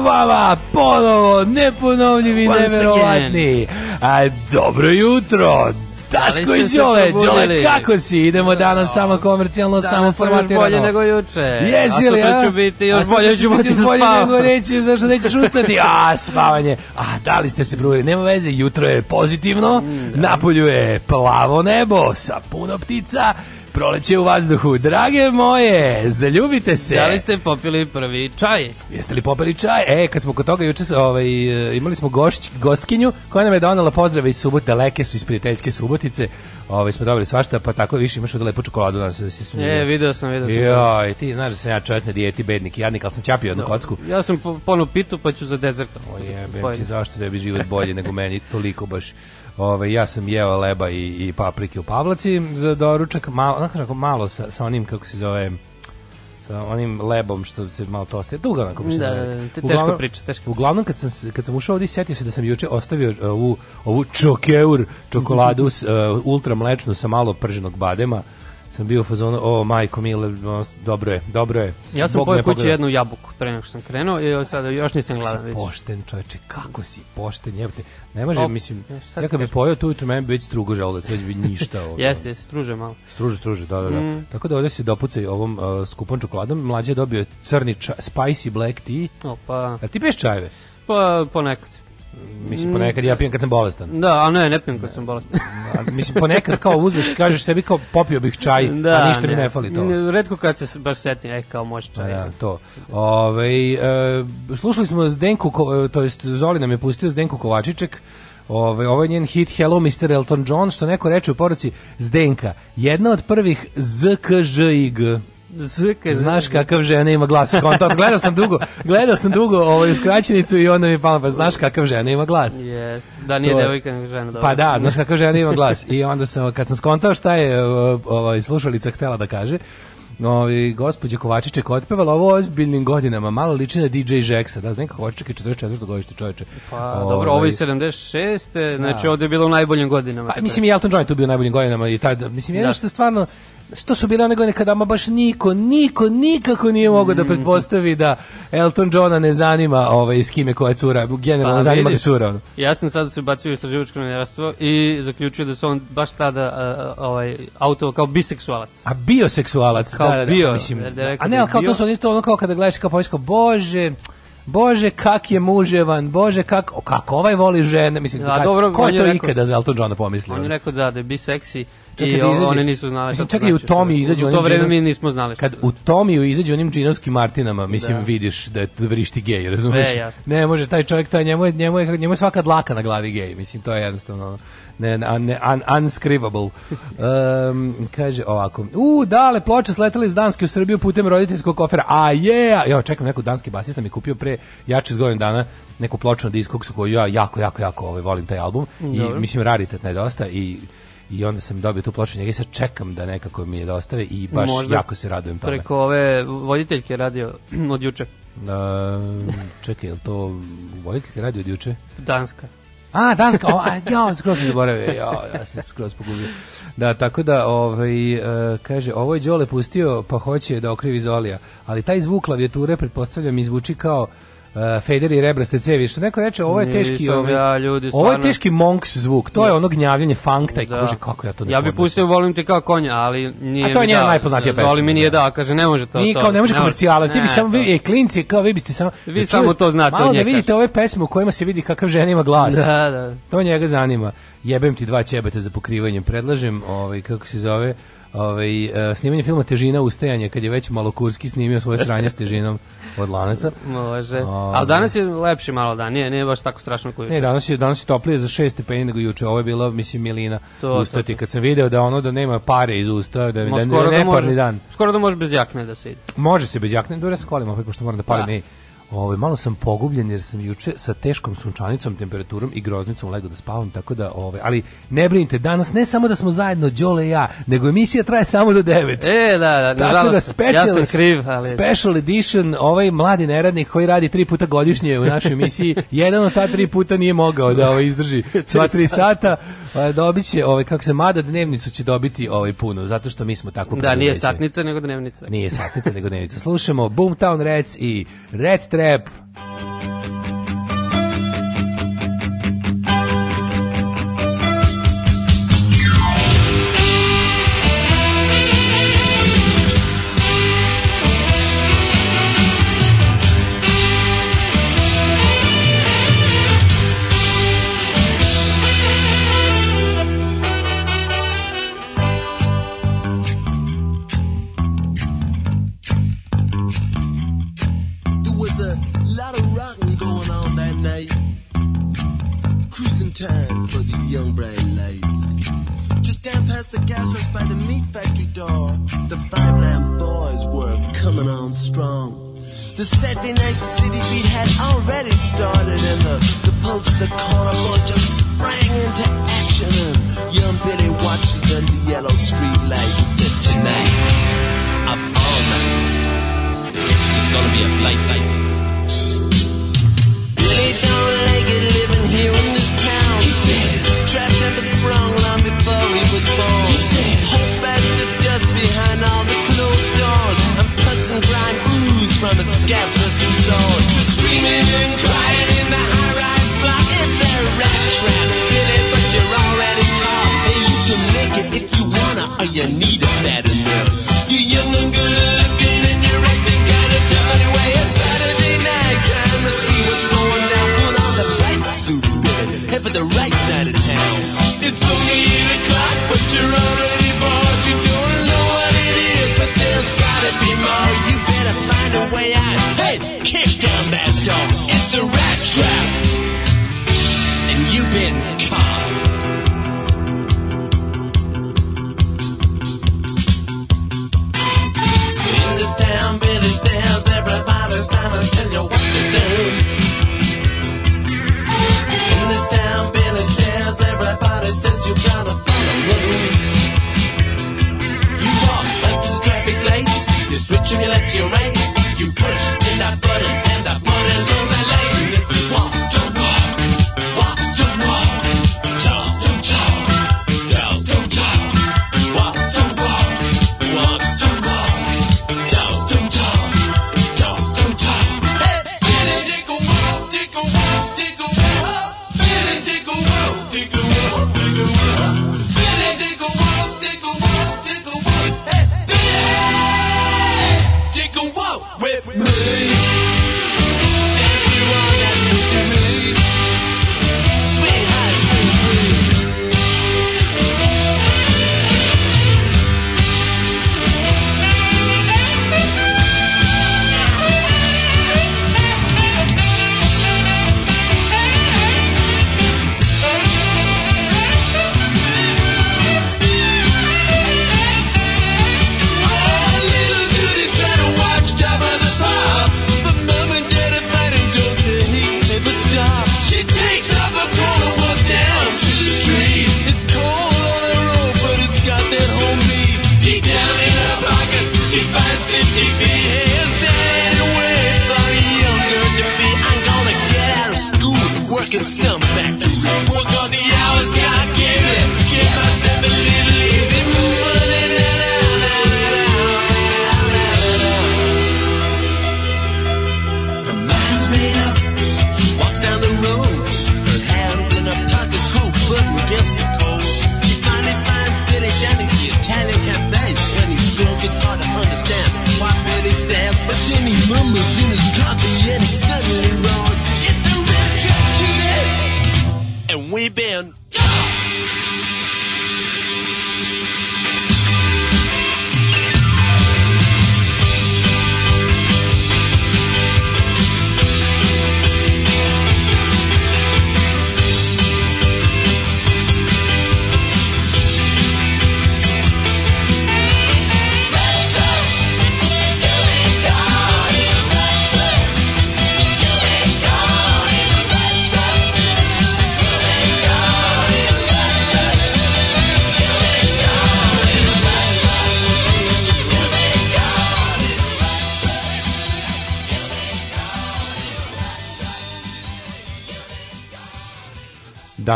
Vama ponovo neponovljivi, Once neverovatni. A, dobro jutro. Daško ste i Đole? Đole, kako si? Idemo danas samo komercijalno, samo Danas sam još formatirano. bolje nego juče. Jesi a li, sutra a? ću biti A još sutra bolje, ću biti da bolje nego neći, zašto nećeš ustati? A, spavanje. A, da li ste se probudili? Nema veze, jutro je pozitivno, Mm, napolju je plavo nebo sa puno ptica, proleće u vazduhu. Drage moje, zaljubite se. Da li ste popili prvi čaj? Jeste li popili čaj? E, kad smo kod toga juče ovaj, e, imali smo gošć, gostkinju koja nam je donela pozdrave iz Subote, leke su iz prijateljske Subotice. Ovaj, smo dobili svašta, pa tako više imaš od lepu čokoladu danas da se smije. E, video sam, video sam. Joj, ti znaš da sam ja čovjek na dijeti, bednik i jadnik, ali sam čapio jednu kocku. Ja sam po, ponovo pitu, pa ću za dezert. O jebem ti, zašto da bi život bolji nego meni, toliko baš. Ove, ja sam jeo leba i, i paprike u Pavlaci za doručak, malo, kako, malo sa, sa onim, kako se zove, sa onim lebom što se malo toste. Dugo onako baš. Da, ne- da, da, te- teško priča, teško. Uglavnom kad sam se- kad sam ušao ovdje setio se da sam juče ostavio uh, ovu ovu čokeur čokoladu s, uh, ultra mlečnu sa malo prženog badema. Sam bio u fazonu, o majko mile, dobro je, dobro je. Ja sam ne kući jednu jabuku pre nego što sam krenuo i sada još nisam gladan. si pošten čoveče, kako si pošten, jebote. Ne može, Op, mislim, ja, šta ja kad bi pojeo tu ujutru, meni bi već strugo želudac, već bi ništa. Jeste, jeste, struže malo. Struže, struže, da, da, da. Mm. Tako da ovdje se dopucaj ovom uh, skupom čokoladom. Mlađe je dobio crni ča, spicy black tea. Opa, A ti piješ čajeve? pa ponekad. Mislim, ponekad ja pijem kad sam bolestan. Da, a ne, ne pijem kad sam bolestan. A, mislim, ponekad kao uzmeš, kažeš sebi kao popio bih čaj, a ništa mi ne fali to. Ne, Redko kad se baš setim, e, kao može Da, čaj. da, to. Ove, e, slušali smo Zdenku, e, to jest Zoli nam je pustio Zdenku Kovačiček, Ove, ovo je njen hit Hello Mr. Elton John, što neko reče u poruci Zdenka, jedna od prvih ZKŽIG. Zk, Znaš kakav žena ima glas. Konto, gledao sam dugo, gledao sam dugo ovaj skraćenicu i onda mi je palo, pa znaš kakav žena ima glas. Jest. Da, nije To devojka, nego žena. dobro. Pa da, znaš kakav žena ima glas. I onda sam, kad sam skontao šta je ovaj, slušalica htela da kaže, Ovi, gospođa Kovačiček otpevala ovo ozbiljnim godinama, malo liči na DJ Žeksa, da, znam kako Kovačiček je 44. godište čoveče. Pa, Ovaj, dobro, ovo je 76. Znači, ovdje je bilo u najboljim godinama. Pa, mislim, i Elton John je tu bio u najboljim godinama i tad, mislim, jedno Da. što stvarno, što su bile one godine kada ama baš niko, niko, nikako nije mogao Mm. da pretpostavi da Elton Johna ne zanima ovaj, s kime koja cura, generalno Pa, zanima ga vidiš. cura. Ono. Ja sam sad se bacio u istraživačko novinarstvo i zaključio da se on baš tada a, ovaj, auto kao biseksualac. A bioseksualac, Kao da, da, da, bio, mislim, da, da je rekao a da ne, ali kao bio. to su oni to ono kao kada gledaš kao povisko, bože, Bože, kak je muževan, bože, kako, o, kako ovaj voli žene, mislim, da, dobro, ko je to rekao- ikada za Elton Johna pomislio? On je rekao da, da je biseksi Čekaj, i izađe- oni nisu znali. Mislim, to čekaj, u znači. Tommy izađu U to vreme džinovski- mi nismo znali. Kad u Tomiju izađe onim džinovskim Martinama, mislim, Da. vidiš da je da vrišti gej, je jasno. Ne može, taj čovjek, taj, njemu, je, njemu, je, njemu je svaka dlaka na glavi gej, mislim, to je jednostavno ne, ne, un, unscrivable. Um, kaže ovako, u, dale, ploče sletali iz Danske u Srbiju putem roditeljskog kofera, a je, ja čekam neku danski basista mi kupio pre jače od godinu dana neku ploču na diskoksu koju ja jako, jako, jako ovaj, volim taj album i Dobro. mislim raritetna je dosta i i onda sam dobio tu ploču njega i sad čekam da nekako mi je dostave i baš Možda jako se radujem tome. Preko ove voditeljke radio od juče. Uh, čekaj, je li to voditeljka radio od juče? Danska. A, Danska, o, a, ja, skroz sam zaboravio, ja, ja sam skroz pogubio. Da, tako da, ovaj, e, kaže, ovo je Đole pustio, pa hoće da okrivi Zolija, ali taj zvuk klavijature, pretpostavljam, izvuči kao uh, fader i rebraste cevi, što neko reče, ovo je teški, ovaj, ja, ljudi, ovo je teški monks zvuk, to je ono gnjavljanje funk, taj Da. kuže, kako ja to ne Ja bih pustio Volim te kao konja, ali nije A to je njena dao. najpoznatija pesma, Zoli mi nije da. kaže ne može to. Nije kao ne može komercijala, ti bi samo vi, e, klinci, kao vi biste samo Vi da samo to znate Malo da vidite ove pesme u kojima se vidi kakav žena ima glas. Da, da. To njega zanima. Jebem ti dva ćebeta za pokrivanjem. Predlažem, ovaj, kako se zove, ovaj, e, snimanje filma Težina ustajanja, kad je već Malokurski snimio svoje sranje s težinom od lanaca. Može. Ali danas je lepši malo dan, nije, nije baš tako strašno koji Ne, danas je, danas je toplije za 6 stepeni nego juče. Ovo je bila, mislim, milina To, ustati. Kad sam video da ono da nema pare iz usta, da, da, Ma, da, je da neparni može- dan. Skoro da može bez jakne da se ide. Može se bez jakne, dobro ja se kolim opet, pošto moram da palim. Da. Ovaj malo sam pogubljen jer sam juče sa teškom sunčanicom, temperaturom i groznicom legao da spavam, tako da ovaj, ali ne brinite, danas ne samo da smo zajedno Đole i ja, nego emisija traje samo do 9. E, da, da, Tako nažalost, da special, ja sam kriv, ali... special edition, ovaj mladi neradnik koji radi tri puta godišnje u našoj emisiji, jedan od ta tri puta nije mogao da ovaj izdrži sva tri sata, a, dobit će, ovaj, kako se mada dnevnicu će dobiti ovaj puno, zato što mi smo tako Da, nije satnica, nego dnevnica. Nije satnica, nego dnevnica. Slušamo Boomtown Rats i Red Trap. By the meat factory door, the Five Lamb Boys were coming on strong. The Saturday night city beat had already started, and the, the pulse the corner boys just sprang into action. And young Billy watched under the yellow street light and said, Tonight, up all night. It's gonna be a blight night. Billy don't like it living here in this town. He said, Traps have been sprung long before he was born. He said, Hope as the dust behind all the closed doors. And pus and grime ooze from its scab bursting sword. You're screaming and crying in the high-rise block. It's a rat trap, Billy, but you're already caught. Hey, you can make it if you wanna, or you need it bad enough. You're young and good looking and you're acting kinda tough anyway. It's Saturday night, time to see what's going down. Put on the right suit. Head for the picture of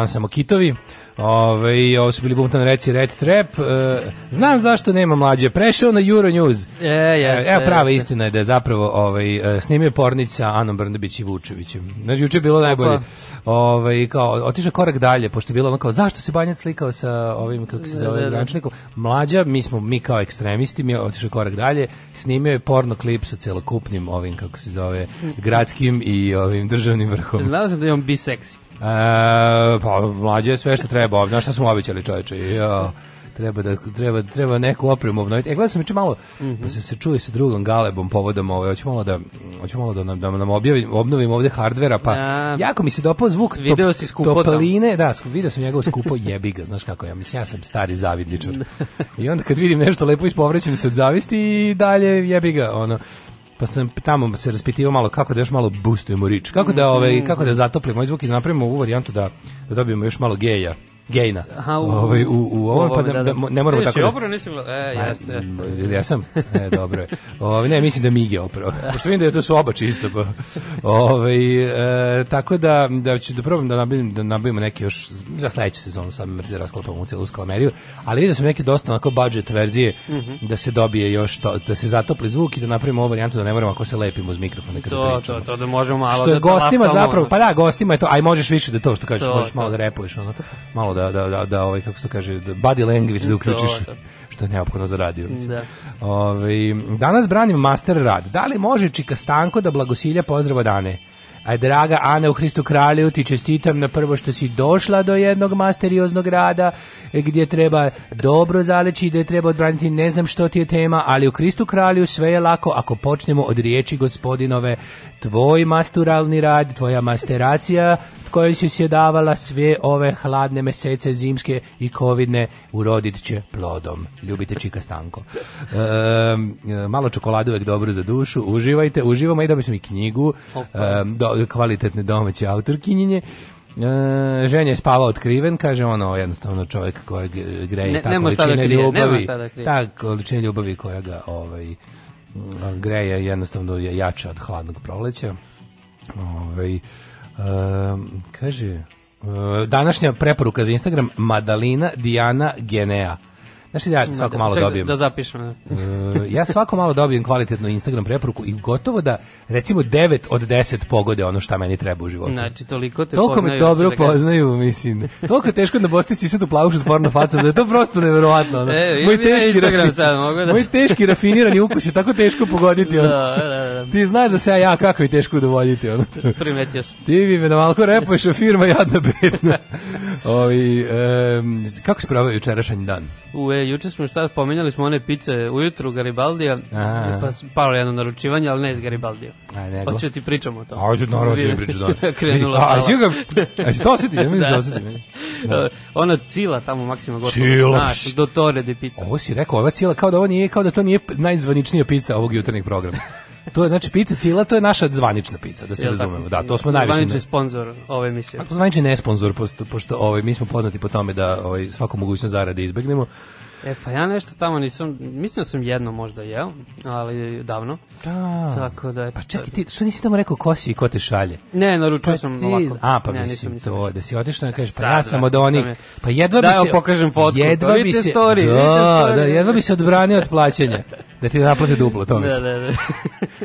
dan samo kitovi. Ove, ovo su bili Bumtan Reci Red Trap. E, znam zašto nema mlađe. Prešao na Euronews. E, jeste, Evo prava jeste. istina je da je zapravo ovaj, e, snimio pornić sa Anom Brnabić i Vučevićem. Znači, juče je bilo najbolje. Ovaj, kao, otišao korak dalje, pošto je bilo ono kao, zašto se Banjac slikao sa ovim, kako se zove, da, da. graničnikom? Mlađa, mi smo, mi kao ekstremisti, mi je otišao korak dalje, snimio je porno klip sa celokupnim ovim, kako se zove, gradskim i ovim državnim vrhom. Znao sam da je on biseksi. E, pa mlađe je sve što treba, ovdje, znaš šta smo obećali čoveče, ja, treba da treba treba neku opremu obnoviti. E gledao sam malo, pa se se čuje sa drugom Galebom povodom ovaj, hoću malo da hoću malo da nam da nam objavim, obnovim ovde hardvera, pa Ja. jako mi se dopao zvuk top- Video si skupo topline, da, video sam njegovo skupo jebi ga, znaš kako ja, mislim ja sam stari zavidničar. I onda kad vidim nešto lepo ispovrećem se od zavisti i dalje jebi ga, ono pa sam tamo se raspitivao malo kako da još malo boostujemo rič, kako da ovaj kako da zatoplimo ovaj zvuk i da napravimo ovu varijantu da da dobijemo još malo geja, gejna. Aha, u, ovaj, u, u ovom pa da, da, ne moramo tako da Opro nisi gledao. E, jeste, jeste. Ili ja sam? E, dobro je. Ove, ne, mislim da Mige opravo. Pošto vidim da je to su oba čisto. Pa. Ove, e, tako da, da ću da probam da nabavim, da nabavimo neki još za sledeću sezonu, sad da rasklapamo u celu skalameriju, ali vidio sam neke dosta onako budget verzije Mhm. da se dobije još to, da se zatopli zvuk i da napravimo ovu varijantu da ne moramo ako se lepimo uz mikrofone kada To, pričamo. to, to, da možemo malo što je da gostima zapravo, pa da, gostima je to, aj možeš više da to što kažeš, To, možeš to. malo da repuješ, ono, malo da, da, da, da ovaj, kako se to kaže, da body language da uključiš, to. što je neophodno za radio. Da. Ovaj, danas branim master rad. Da li može Čika Stanko da blagosilja pozdrava dane? A draga Ana u Hristu Kralju, ti čestitam na prvo što si došla do jednog masterioznog rada gdje treba dobro zaleći, da je treba odbraniti ne znam što ti je tema, ali u Hristu Kralju sve je lako ako počnemo od riječi gospodinove. Tvoj masturalni rad, tvoja masteracija kojoj si sjedavala sve ove hladne mesece zimske i covidne urodit će plodom. Ljubite Čika Stanko. E, malo čokolade uvek dobro za dušu. Uživajte, uživamo i dobili smo i knjigu ehm, do, kvalitetne domaće autorkinjenje. E, ženja je spavao otkriven, kaže ono jednostavno čovjek kojeg greje Ne- ta da količina ljubavi, šta da ta količina ljubavi koja ga ovaj, m, greje jednostavno je jača od hladnog proleća. Ovaj, um, kaže, današnja preporuka za Instagram, Madalina Dijana Genea. Znaš ja svako malo Čekaj, dobijem? Da zapišem. da. Ja svako malo dobijem kvalitetnu Instagram preporuku i gotovo da recimo 9 od 10 pogode ono šta meni treba u životu. Znači, toliko te Toliko me poznaju, dobro hoćeš da poznaju, mislim. Toliko teško da bosti sisatu plavušu s porno facom, da je to prosto neverovatno. Ono. E, ja Instagram rafi- sad, mogu da- moj teški rafinirani ukus je tako teško pogoditi. Ono. Da, da, da. Ti znaš da se ja, ja kako je teško udovoljiti. Ono. Primetio sam. Ti bi me da malko repuješ, a firma jadna bedna. Ovi, em, kako se pravio jučerašanji dan? U, e, juče smo šta, pomenjali smo one pice ujutru Garibaldija, A. pa palo jedno naručivanje, ali ne iz Garibaldija. Aj, nego. Hoću da ti pričamo o tome. Hoću naravno da mi pričaš dan. Krenula A, si ga, a si to osjeti? Ja mi se osjeti. Da. Ona cila tamo maksima gotovo. Cila. Znaš, do tore di pica. Ovo si rekao, ova cijela, kao da ovo nije, kao da to nije najzvaničnija pizza ovog jutarnjeg programa. To je, znači, pizza cijela, to je naša zvanična pizza, da se razumemo. Da, to smo najviše... Zvanični sponsor ove emisije. Ako zvanični ne sponsor, pošto, pošto ovaj, mi smo poznati po tome da ovaj, svaku mogućnost zarade izbegnemo. E, pa ja nešto tamo nisam, mislim da sam jedno možda jeo, ali davno. Da. Tako da, Pa čekaj, ti, što nisi tamo rekao ko si i ko te šalje? Ne, naručio Pa sam ti- ovako. A, pa ne, mislim, nisam, to, nisam. da si otišao i kažeš, pa Sad, ja sam da, od onih, sam pa jedva bi se... evo pokažem fotku, Jedva to bi se... story, da, story. da, jedva bi se odbranio od plaćanja. Da ti naplate duplo, to Da, mislim. da, da.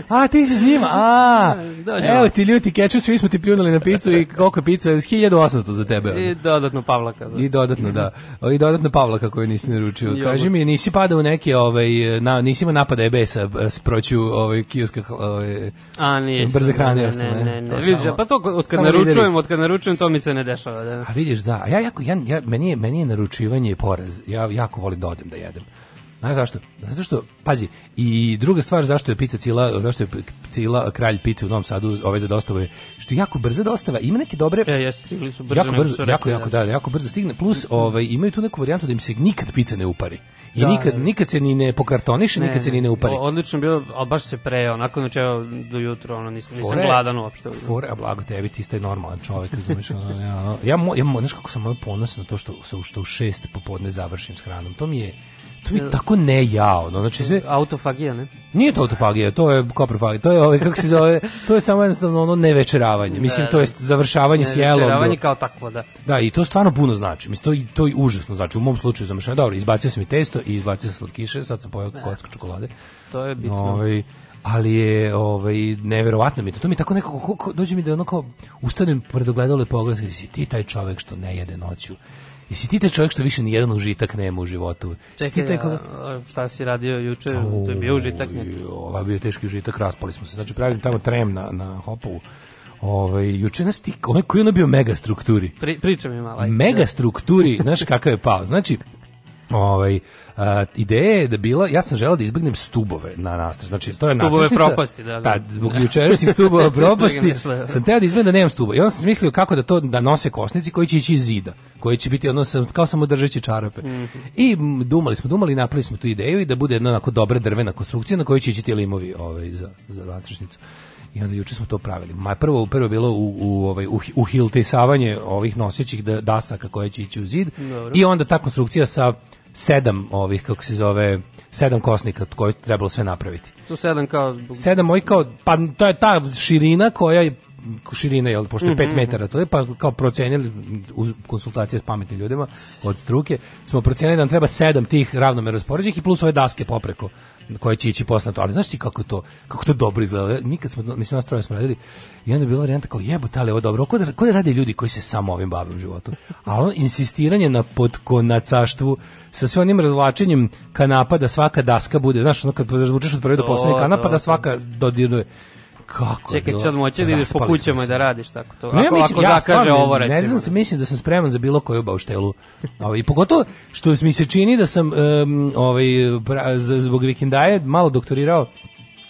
A, ti si s njima, a, Dođi evo ti ljuti keču, svi smo ti pljunuli na picu i koliko je pica, 1800 za tebe. I dodatno Pavlaka. Da. I dodatno, da. I dodatno Pavlaka koju nisi naručio. Jogurt. Kaži mi, nisi padao u neke, ovaj, na, nisi imao napade EBS-a s proću ovaj, kioska, ovaj, A, nije. Brze hrane ne, ne, ne? ne, ne. To Vidiš, samo- pa to od kad naručujem, od kad naručujem, to mi se ne dešava. Da. A vidiš, da, ja jako, ja, ja, meni, je, meni je naručivanje poraz. Ja jako volim da odem da jedem. Znaš zašto? Zato što, pazi, i druga stvar zašto je pizza cila, zašto je cila kralj pice u Novom Sadu, ovaj za dostavu je, što je jako brza dostava, ima neke dobre, E, jeste, stigli su brzo. jako brzo, su jako, rekli, jako, da, jako brzo stigne, plus ovaj, imaju tu neku varijantu da im se nikad pizza ne upari. I Da, nikad, da. nikad se ni ne pokartoniše, nikad se ni ne upari. Odlično bilo, ali baš se preo, onako znači evo do jutra, ono, nisam, nisam Fore- gladan uopšte. Fore, a blago tebi, ti ste normalan čovjek, razumiješ, ono, ja, ja, ja, mo- znaš kako sam ono ponosan na to što, što, što u šest popodne završim s hranom, to mi je, to je tako ne ja, ono, znači sve, Autofagija, ne? Nije to autofagija, to je koprofagija, to je ovaj kako se zove, to je samo jednostavno ono nevečeravanje. Mislim Da, to da. je završavanje s jelom. Večeravanje do- kao takvo, da. Da, i to stvarno puno znači. Mislim to i to i užasno znači. U mom slučaju zamršavanje. Dobro, izbacio sam i testo i izbacio sam slatkiše, sad sam pojeo kocku čokolade. To je bitno. Ovaj ali je ovaj neverovatno mi je to. To mi je tako nekako ko- ko- dođe mi da onako ustanem pred ogledalo i pogledam si ti taj čovek što ne jede noću. Jesi ti taj čovjek što više ni jedan užitak nema u životu? Jesi ti Čekaj, taj koga- a, šta si radio juče? To je bio užitak neki. Je bio teški užitak, raspali smo se. Znači, pravim tamo trem na, na Hopovu. Ovaj, juče nas ti, onaj koji je bio mega strukturi. Pri, priča mi malo. Mega strukturi, znaš kakav je pao. Znači, ovaj, a, ideja je da bila, ja sam želeo da izbegnem stubove na nastrešnici. Znači, to je Stubove nastrešnica- propasti, da, da. zbog jučerašnjih stubova propasti, da. sam teo da izbegnem da nemam stuba. I onda sam smislio kako da to da nose kosnici koji će ići iz zida, koji će biti ono sam, kao samo držeći čarape. Mhm. I m, dumali smo, dumali i napravili smo tu ideju i da bude jedna onako dobra drvena konstrukcija na kojoj će ići ti limovi ovaj, za, za nastrešnicu. I onda juče smo to pravili. Ma prvo prvo je bilo u u ovaj u, u ovih nosećih da- dasaka koje će ići u zid Dobro. i onda ta konstrukcija sa sedam ovih kako se zove sedam kosnika koje je trebalo sve napraviti. Tu sedam kao... Sedam mojih kao pa to je ta širina koja je širina jel pošto je 5 metara to je pa kao procenili uz konsultacije s pametnim ljudima od struke smo procenili da nam treba sedam tih ravnomerno raspoređenih i plus ove daske popreko koje će ići posle to. Ali znaš ti kako to kako to dobro izgleda? Nikad smo mislim nas troje smo radili i onda je bila varijanta kao jebote ali ovo je dobro. Ko da, ko da rade ljudi koji se samo ovim bave u životu? A ono insistiranje na podkonacaštvu sa sve onim razvlačenjem kanapa da svaka daska bude znaš ono kad razvučeš od prve do poslednje kanapa da svaka dodiruje kako Čekaj, od moći da ideš po kućama da radiš tako to. Ne, Ako, mislim, ako ja zakaže ovo, recimo. Ne znam, se mislim da sam spreman za bilo koju bauštelu. Ovaj, I pogotovo što mi se čini da sam um, ovaj, pra- zbog vikendaje malo doktorirao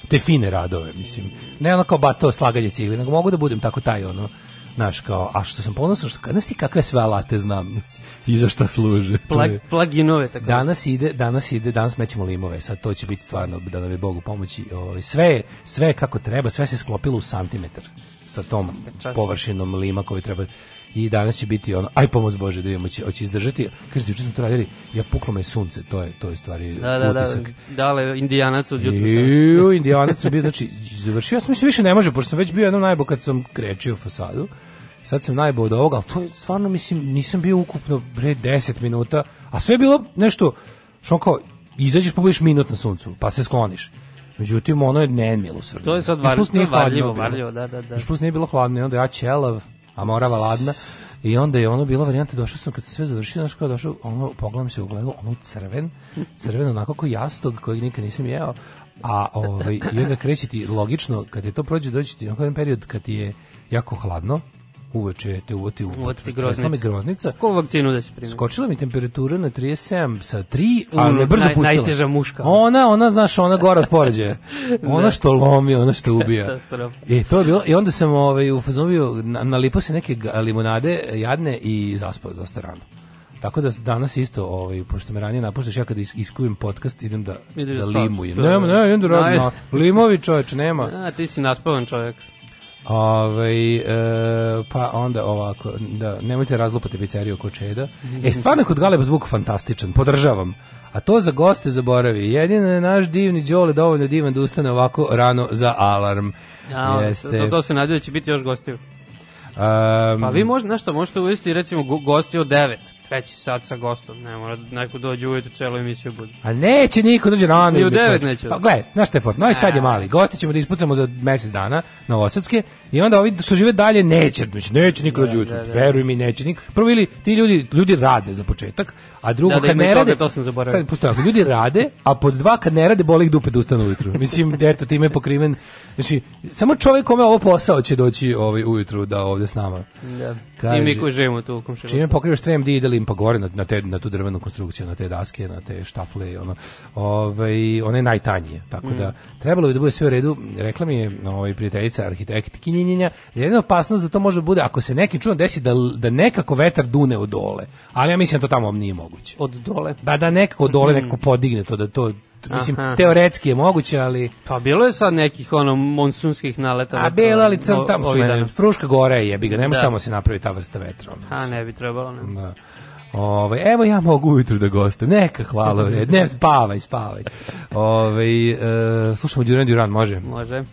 te fine radove, mislim. Ne ono kao ba to slaganje cigli, nego mogu da budem tako taj ono Znaš, kao, a što sam ponosan, što, znaš ti kakve sve alate znam i za šta služe. Plag, je- plaginove, tako. Danas ide, danas ide, danas mećemo limove, sad to će biti stvarno da nam je Bogu pomoći. Ovaj sve je- sve je kako treba, sve se sklopilo u santimetar sa tom Čast. površinom lima koju treba i danas će biti ono aj pomoz Bože da vidimo će hoće izdržati. Kažete juče smo to radili, ja puklo me sunce, to je to je stvari Da, da, da. utisak. Dale, indijanac od jutra. Ju, indijanac sam bio, znači, završio sam, mislim, više ne može, pošto sam već bio jednom najbo kad sam krečio fasadu, sad sam najbo od ovoga, ali to je stvarno, mislim, nisam bio ukupno, bre, 10 minuta, a sve je bilo nešto, što kao, izađeš pa budeš minut na suncu, pa se skloniš. Međutim, ono je nemilosrdno. To je sad var- to je varljivo, bilo. varljivo, da, da, da. Još plus nije bilo hladno i onda ja ćelav, a morava ladna. I onda je ono bila varijanta, došao sam kad sam sve završio, znaš kao došao, ono, pogledam se u ogledalo, ono crven, crven onako kao jastog kojeg nikad nisam jeo, a ovaj, i onda kreće ti logično, kad je to prođe, dođe ti onako jedan period kad ti je jako hladno, uveče te uvoti u Uvati ti groznica. groznica. groznica. Koju vakcinu da si primio? Skočila mi temperatura na 37 sa 3, a U, me brzo naj- pustila. najteža muška. Ona, ona, znaš, ona gora od poređaja. Ona što lomi, ona što ubija. I to je bilo, i onda sam ovaj, u fazonu bio, na, nalipao se neke limonade jadne i zaspao dosta rano. Tako da danas isto, ovaj, pošto me ranije napuštaš, ja kada is, iskujem podcast, idem da, Ideš da da limujem. Nema, ne, idem da radim. Limovi čoveč, nema. A, ti si naspavan čovjek. Ovaj e, pa onda ovako, da, nemojte razlupati pizzeriju oko čeda. E, stvarno kod Galeba zvuk fantastičan, podržavam. A to za goste zaboravi. Jedino je naš divni Đole dovoljno divan da ustane ovako rano za alarm. A, Jeste. to, to se nadaju da će biti još gostiju. Um, Pa vi možete, nešto, možete uvesti recimo go- gosti od 9, treći sat sa gostom, ne mora neko dođe ujutru celu emisiju bude. A neće niko dođe rano. Ni u ide, devet čoveče. neće. Pa gledaj, znaš šta je fort, Novi Sad je mali, gosti ćemo da ispucamo za mesec dana Novosadske i onda ovi što žive dalje neće, znači neće niko dođe ujutru, da, da. veruj mi neće niko. Prvo ili ti ljudi, ljudi rade za početak, a drugo Da, da, kad i ne rade, to sam zaboravio. sad postoji, ako ljudi rade, a pod dva kad ne rade, boli ih dupe da ustanu ujutru. Mislim, eto, time je pokriven, znači, samo čovjek kome ovo posao će doći ovaj, ujutru da ovde s nama. Da. Kaže- I mi koji živimo tu u komšilu. Čime pokrivaš trem di ide limpa gore na, na, te, na tu drvenu konstrukciju, na te daske, na te štafle ono. Ovaj one najtanjije. Tako da trebalo bi da bude sve u redu. Rekla mi je ovaj prijateljica arhitektkinjenja, jedina opasnost da to može da bude ako se neki čudno desi da da nekako vetar dune od dole. Ali ja mislim da to tamo nije moguće. Od dole. Da da nekako od dole nekako podigne to da to mislim Aha. teoretski je moguće, ali Pa bilo je sad nekih ono monsunskih naleta. a bilo ali crn tamo. Fruška gore je, jebi ga, ne može Da. tamo se napravi ta vrsta vetra. ono. A ne bi trebalo, ne. Da. Ovaj evo ja mogu ujutru da gostujem. Neka hvala, red. Ne spavaj, spavaj. Ovaj e, slušamo Duran Duran, može? Može.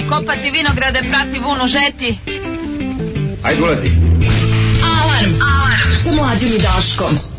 Aj, kopati vinograde, prati vunu, žeti. Aj, ulazi. Alarm, alarm, sa mlađim i Daškom.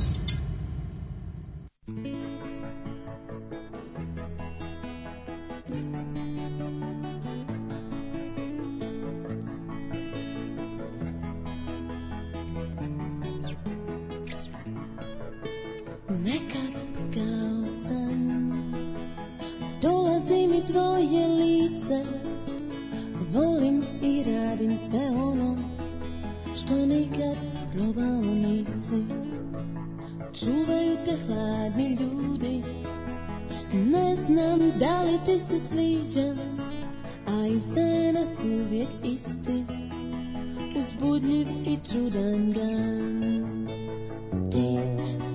Ne znam da li ti se sviđam A iz dana si uvijek isti Uzbudljiv i čudan dan. Ti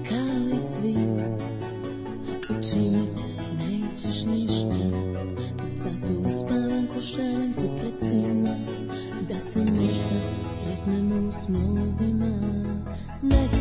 kao i svi Učinit nećeš ništa. Sad uspavam ko šelem te pred svima Da se možda sretnemo u snovima Neka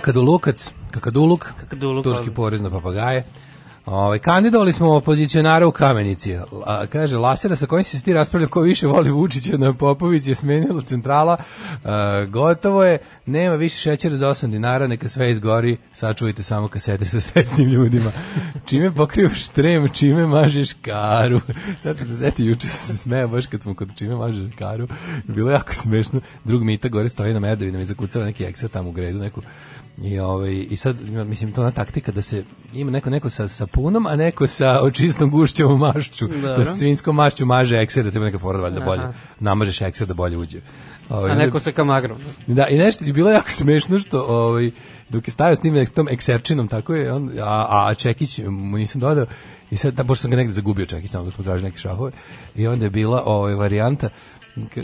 Kakadulukac, kakaduluk, Kakaduluk, turski ali. porez na papagaje. Ovaj kandidovali smo opozicionara u Kamenici. A, kaže Lasera sa kojim se ti raspravlja ko više voli Vučića na Popović je smenila centrala. A, gotovo je, nema više šećera za 8 dinara, neka sve izgori. Sačuvajte samo kasete sa srećnim ljudima. Čime pokrivaš trem, čime mažeš karu. Sad sam se setio juče se smejao baš kad smo kod čime mažeš karu. Bilo je jako smešno. Drug Mita gore stoji na medovinama i zakucava neki ekser tamo u gredu, neku I ovaj i sad mislim to ona taktika da se ima neko neko sa sapunom, a neko sa očistom gušćom mašću. To je svinskom mašću maže ekser da treba neka fora valjda bolje. Namažeš ekser da bolje uđe. Ovaj, A neko sa kamagrom. da, i nešto je bilo jako smešno što ovaj, dok je stavio s eks- tom ekserčinom, tako je, on, a, a Čekić mu nisam dodao, i sad, da, pošto sam ga negde zagubio Čekić, tamo dok smo tražili neke šahove, i onda je bila ovaj, varijanta,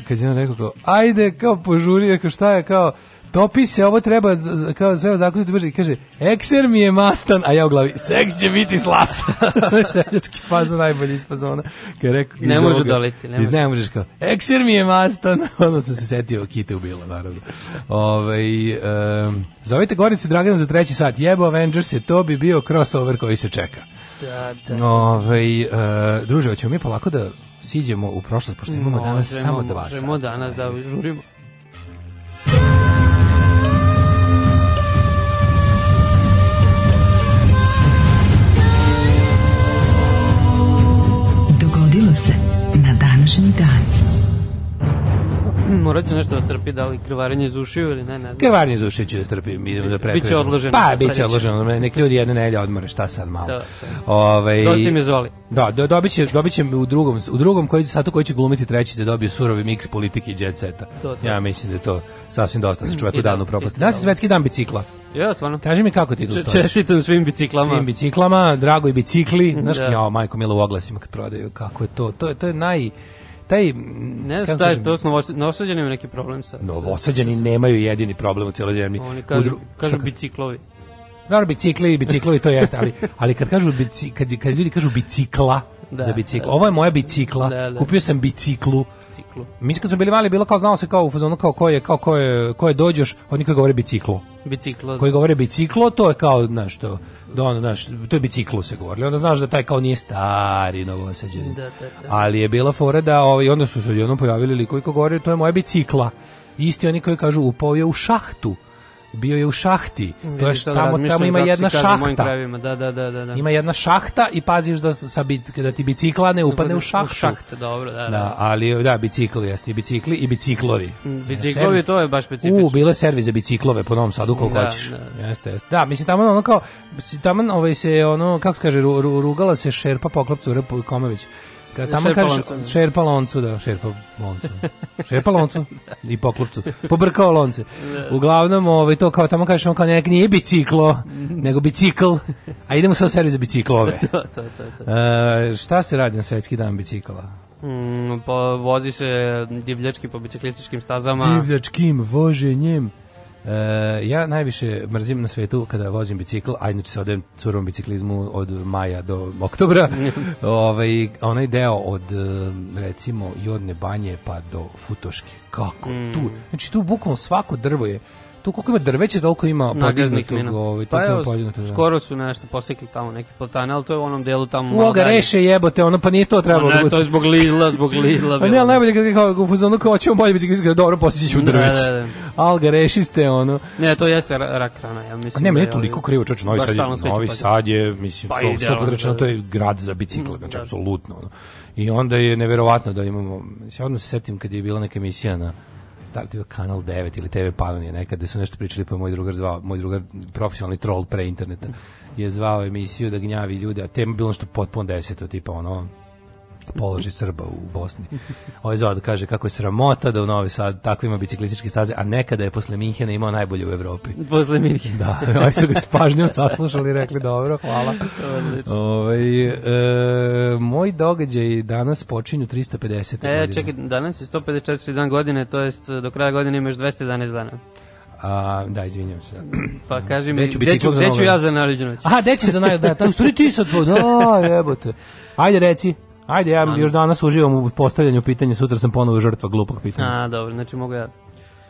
kad je on rekao kao, ajde, kao požuri, rekao šta je, kao, topi se, ovo treba, kao, treba zakusiti brže, i kaže, ekser mi je mastan, a ja u glavi, seks će biti slastan. to je seljački fazon najbolji iz fazona. Rekao, Ne iz može ovoga- doleti, ne iz ne možeš kao, ekser mi je mastan, onda sam se setio Kite ubila, naravno. Ove, um, zovite Goricu Dragana za treći sat, jebo Avengers je, to bi bio crossover koji se čeka. Da, da. Ove, uh, druže, hoćemo mi polako da siđemo u prošlost, pošto imamo danas Možemo, samo dva Možemo sata. danas da žurimo. Morat će nešto da trpi, da li krvarenje iz ušiju ili ne, ne znam. Krvarnje za uši će da trpi, mi idemo da prekrećemo. odloženo Pa, biće odloženo, nek ljudi jedne nelje odmore, šta sad malo. Da, Ove, Dosta im je zvali. Da, do, dobit će, dobit će u drugom, u drugom koji, satu koji će glumiti treći da dobije surovi miks politike i jet seta. To, to. Ja mislim da je to sasvim dosta sa čoveku I da, danu propasti. isto Danas je da. svetski dan bicikla. Ja, stvarno. Kaži mi kako ti tu Če- stojiš? Čestitam svim biciklama. Svim biciklama, drago i bicikli. Znaš, Da. ja, majko milo u oglasima kad prodaju, kako je to. To je, to je naj... Taj, Ne znam šta je to, s Novos- Novosađanima neki problem sa... Novosađani nemaju jedini problem u cijeloj zemlji. Oni kažu, dru- kažu biciklovi. Naravno, bicikli, biciklovi to jeste, ali, ali kad kažu bici, kad, kad ljudi kažu bicikla Da, za bicikl, da. ovo je moja bicikla, Da, da. kupio sam biciklu, Biciklu. Mi kad smo bili mali bilo kao znalo se kao u fazonu kao ko je kao ko je ko je dođeš, oni koji govore biciklo. Biciklo. Koji govore biciklo, to je kao znaš to. Da ono, znaš, to je biciklo se govori. Onda znaš da taj kao nije stari novosađeni. Da, da, da. Ali je bila fora da ovaj onda su se odjednom pojavili likovi koji govore to je moja bicikla. Isti oni koji kažu upao je u šahtu. Bio je u šahti. To je tamo tamo ima jedna šahta. Da, da, da, da. da. Ima jedna šahta i paziš da sa bit, da ti bicikla ne upadne u šahtu. U šaht, dobro, da, da. Da, ali da, bicikl jeste i bicikli i biciklovi. Biciklovi, Servis- to je baš specifično. U, bilo je servis za biciklove po Novom Sadu koliko Da, hoćeš. da. Jeste, jeste. Da, mislim tamo ono kao tamo ovaj se ono kako se kaže ru, ru- rugala se Šerpa Poklopcu R. Komević. Kad tamo Šerpa kaže. Šerpa loncu, da, Šerpa loncu. Šerpa loncu i Poklopcu. Pobrkao lonce. Uglavnom, ovaj to kao tamo kažeš on kao nek nije biciklo, nego bicikl. A idemo sad u servis za biciklove. To, to, to, to. E, šta se radi na svetski dan bicikla? Mm, po, vozi se divljački po biciklističkim stazama. divljačkim voženjem. E, ja najviše mrzim na svetu kada vozim bicikl, a inače se odajem curom biciklizmu od maja do oktobra. ovaj, onaj deo od e, recimo Jodne banje pa do Futoške. Kako tu? Znači tu bukvalno svako drvo je tu koliko ima drveća, toliko ima podignutog, ovaj, Pa evo, podignutog, da. skoro su nešto posekli tamo neke platane, ali to je u onom delu tamo U malo oga dalje. reše jebote, ono pa nije to trebalo da Ne, bude. to je zbog Lidla, zbog Lidla. A ne, bilo. ali najbolje kad kao u fazonu kao ćemo bolje biciklizam, dobro postići ćemo Da, drveće. da, da. Al ga rešiste ono. Ne, to jeste ra- rak rana, ja mislim. A ne, meni da je toliko krivo, čoveče, Novi Sad Novi. Sad je, mislim, Pa pa idealno, sto put rečeno, da. to je grad za bicikle, znači, Da. apsolutno. Ono. I onda je neverovatno da imamo, mislim, odmah se setim kad je bila neka emisija na da li bio kanal 9 ili TV Panonije nekad gde su nešto pričali pa moj drugar zvao, moj drugar profesionalni troll pre interneta je zvao emisiju da gnjavi ljude, a tema bilo nešto potpuno deseto, tipa ono položaj Srba u Bosni. Ovo je zvao da kaže kako je sramota da u Novi Sad tako ima biciklističke staze, a nekada je posle Minhena imao najbolje u Evropi. Posle Mirke. Da, oni su ga s pažnjom saslušali i rekli dobro, hvala. Odlično. Ovaj e, moj događaj danas počinju 350. E, godine. čekaj, danas je 154 dan godine, to jest do kraja godine imaš 211 dana. A, da, izvinjam se. Pa kaži mi, Gde ću gde ću, ja za naljuđu noć? Aha, gde će za naj... Da, u stvari ti sad da, jebote. Ajde, reci. Ajde, ja još danas uživam u postavljanju pitanja, sutra sam ponovo žrtva glupog pitanja. A, dobro, znači mogu ja.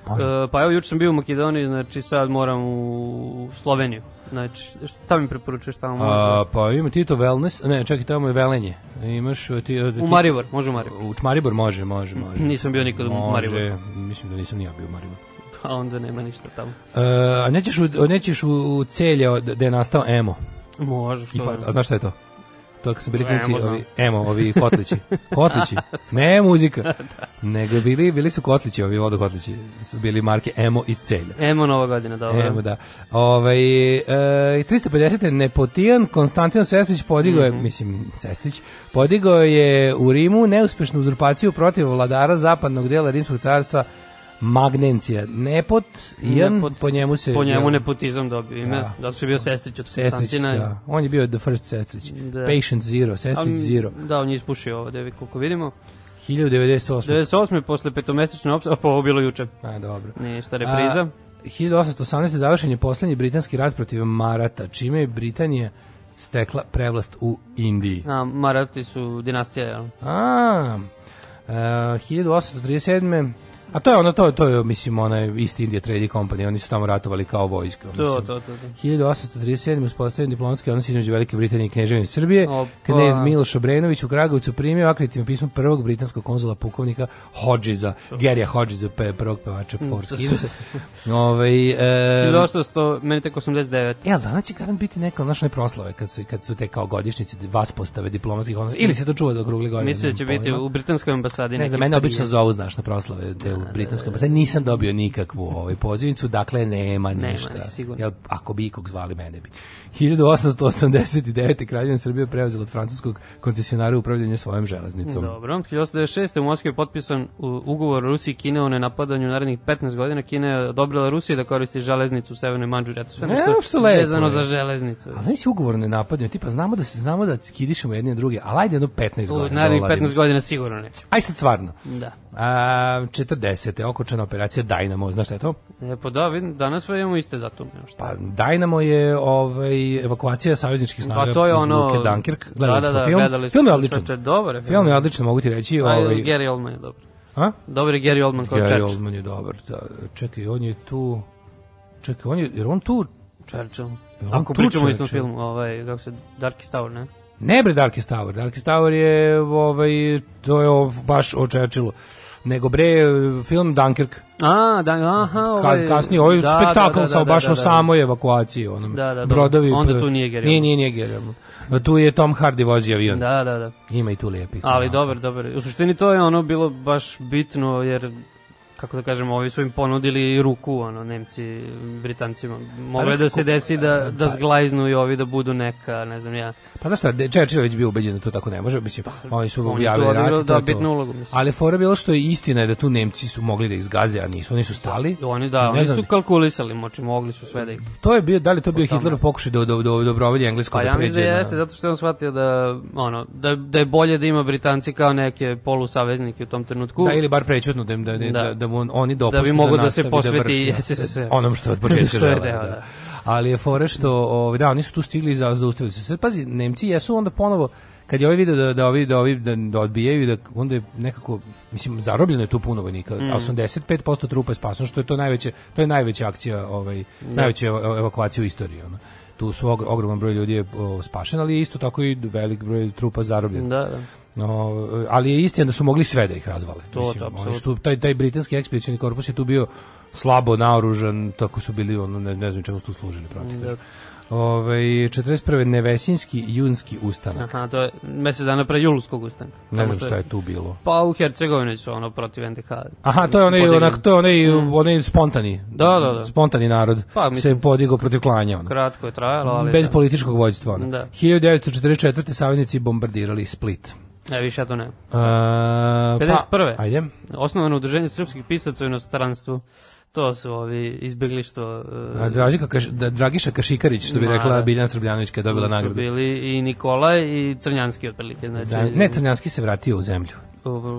E, pa evo, juče sam bio u Makedoniji, znači sad moram u Sloveniju. Znači, šta mi preporučuješ tamo? A, pa ima ti to wellness, ne, čekaj, tamo je velenje. Imaš uh, ti, ti U Maribor, može u Maribor. U Maribor može, može, može. Nisam bio nikad u Može, Mariboru. Mislim da nisam ni ja bio u Mariboru. Pa onda nema ništa tamo. Uh, a nećeš u, nećeš u, u celje gde je nastao emo. Može, I što fa, a znaš šta je to? To kad su bili Emo klinci, ovi, emo, ovi kotlići. Kotlići. Ne muzika. Nego bili, bili su kotlići, ovi vodokotlići. Su bili marke emo iz celja. Emo Nova godina, dobro. Evo da. Ovaj e, 350. Nepotijan Konstantin Sestrić podigao je, mislim Sestrić, podigao je u Rimu neuspešnu uzurpaciju protiv vladara zapadnog dela rimskog carstva Magnencija. Nepot, Ian, Nepot. po njemu se Po njemu jel, nepotizam dobio ime, Da. zato što je bio sestrić od Sestrić, da. On je bio the first Sestrić. Da. Patient Zero, Sestrić Ali, Zero. Da, on je ispušio ovo devi, koliko vidimo. 1098. 98. posle petomesečne opcije, a pa ovo bilo juče. A, dobro. Ništa, repriza. A, 1818. završen je poslednji britanski rat protiv Marata, čime je Britanija stekla prevlast u Indiji. A, Marati su dinastija, jel? A, e, 1837. A to je ono, to, je- to je, mislim, onaj East India Trading Company, oni su tamo ratovali kao vojska. To, to, to, to. 1837. uspostavljen diplomatski odnos između Velike Britanije i Kneževine Srbije. Opa. Knez Miloš Obrenović u Kragovicu primio akreditivno pismo prvog britanskog konzula pukovnika Hodgesa, Gerija Hodgesa, pe, prvog pevača Four Skins. Ovaj, e, 1800, meni tek 89. E, ali danas će garant biti neka naše proslave kad su, kad su te kao godišnjice vas postave diplomatskih odnosa ili se to čuva za okrugli godine. Mislim da će biti u britanskoj ambasadi. Ne znam, mene obično zovu, znaš, na proslave te u britanskoj ambasadi. Nisam dobio nikakvu ovaj, pozivnicu, dakle nema Nema, ništa. ne, sigurno. Jel, ako bi ikog zvali, mene bi. 1889. kraljevina Srbije preuzela od francuskog koncesionara upravljanje svojom železnicom. Dobro, 1896. u Moskvi je potpisan ugovor Rusiji i Kine o nenapadanju narednih 15 godina. Kina je odobrila Rusiji da koristi železnicu u Severnoj Manđuri. Eto sve Ne, nešto vezano za železnicu. A znaš si ugovor ne napadnju, tipa znamo da se znamo da kidišemo jedni na druge, ali ajde jedno 15 U godina. narednih da oladimo. 15 godina sigurno neće. Aj sad stvarno. Da. A, 40. okočana operacija Dynamo, znaš šta je to? E, pa da, vidim, danas sve imamo iste datume. šta. Pa Dynamo je ovaj evakuacija savezničkih snaga Pa to je iz ono... Luke Dunkirk. Gledali da, da, smo da, film. gledali film je odličan. Čoče, dobar je Film je odličan, mogu ti reći. Ovaj... Gary Oldman je dobar. a? Dobar je Gary Oldman kao Gary Churchill. Oldman je dobar. Da, čekaj, on je tu... Čekaj, on je, jer on tu... Churchill. On Ako tu pričamo o istom filmu, ovaj, kako se, Darkest Tower, ne? Ne bre Darkest Tower. Darkest Tower je, ovaj, to je baš o Churchillu. Nego bre, film Dunkirk. A, da, aha, ovaj... Kad kasnije ovaj da, spektakl da, da, sa da, baš da, o da. samoj evakuaciji, onom Da, da, dobro. brodovi. Onda tu nije Gary Nije, nije, nije Gary. Tu je Tom Hardy vozi avion. Da, da, da. Ima i tu lijepih. Ali Da. dobar, dobar. U suštini to je ono bilo baš bitno jer kako da kažemo, ovi su im ponudili ruku, ono, Nemci, Britancima. Moglo je da se desi da, da Pa- zglajznu i ovi da budu neka, ne znam ja. Pa znaš šta, Churchill već bio ubeđen da to tako ne može, mislim, oni su On je tu objavili rat odigrao i to da bitnu ulogu, mislim. Ali fora bilo što je istina je da tu Nemci su mogli da izgaze, a nisu, oni su stali. Oni da, oni su kalkulisali, moći mogli su sve da ih... To je bio, da li to bio. Hitlerov pokušaj da do, do, dobrovolje englesko Pa da ja mislim pređe da jeste, zato što je on shvatio da, ono, da, da je bolje da ima Britanci kao neke polusaveznike u tom trenutku. Da, ili bar prećutno da, da, da, Da. Da, da mu oni dopuste Da bi mogao da se nastavi posveti vrši, SSSR. onom što je od početka deo, da. da. Ali je fora što, ovaj, da, oni su tu stigli za zaustavili su se. Pazi, Nemci jesu onda ponovo kad je ovaj video da da ovi da ovi da, da odbijaju da onda je nekako mislim zarobljeno je tu puno vojnika. Mm. 85% trupa je spaseno što je to najveća to je najveća akcija ovaj najveća ev- evakuacija u istoriji ona. Tu su ogr- ogroman broj ljudi je o, spašen, ali isto tako i velik broj trupa zarobljen. Da, da. No, ali je istina da su mogli sve da ih razvale. To, Mislim, to, su, taj, taj britanski ekspedicioni korpus je tu bio slabo naoružan, tako su bili, ono, ne, ne znam čemu su tu služili protiv. Da. Ove, 41. Nevesinski junski ustanak. Aha, to je mesec dana pre julskog ustanka. Ne znam šta je tu bilo. Pa u Hercegovini su ono protiv NDH. Aha, to je onaj, onak, to je onaj, onaj spontani. Mm. Da, da, da. Spontani narod Pa, mislim- se podigao protiv klanja. Ono. Kratko je trajalo, ali... Bez da. političkog vođstva. Ono. Da. 1944. saveznici bombardirali Split. Ne, više ja to ne. Uh, pa, 51.. ajde. Osnovano udruženje srpskih pisaca u inostranstvu. To su ovi izbjeglištvo... A, Dražika Kaš, da, Dragiša Kašikarić, što bi Ma, rekla. Biljana Srbljanović kada je dobila nagradu. bili i Nikolaj i Crnjanski otprilike. Znači, ne, Crnjanski se vratio u zemlju.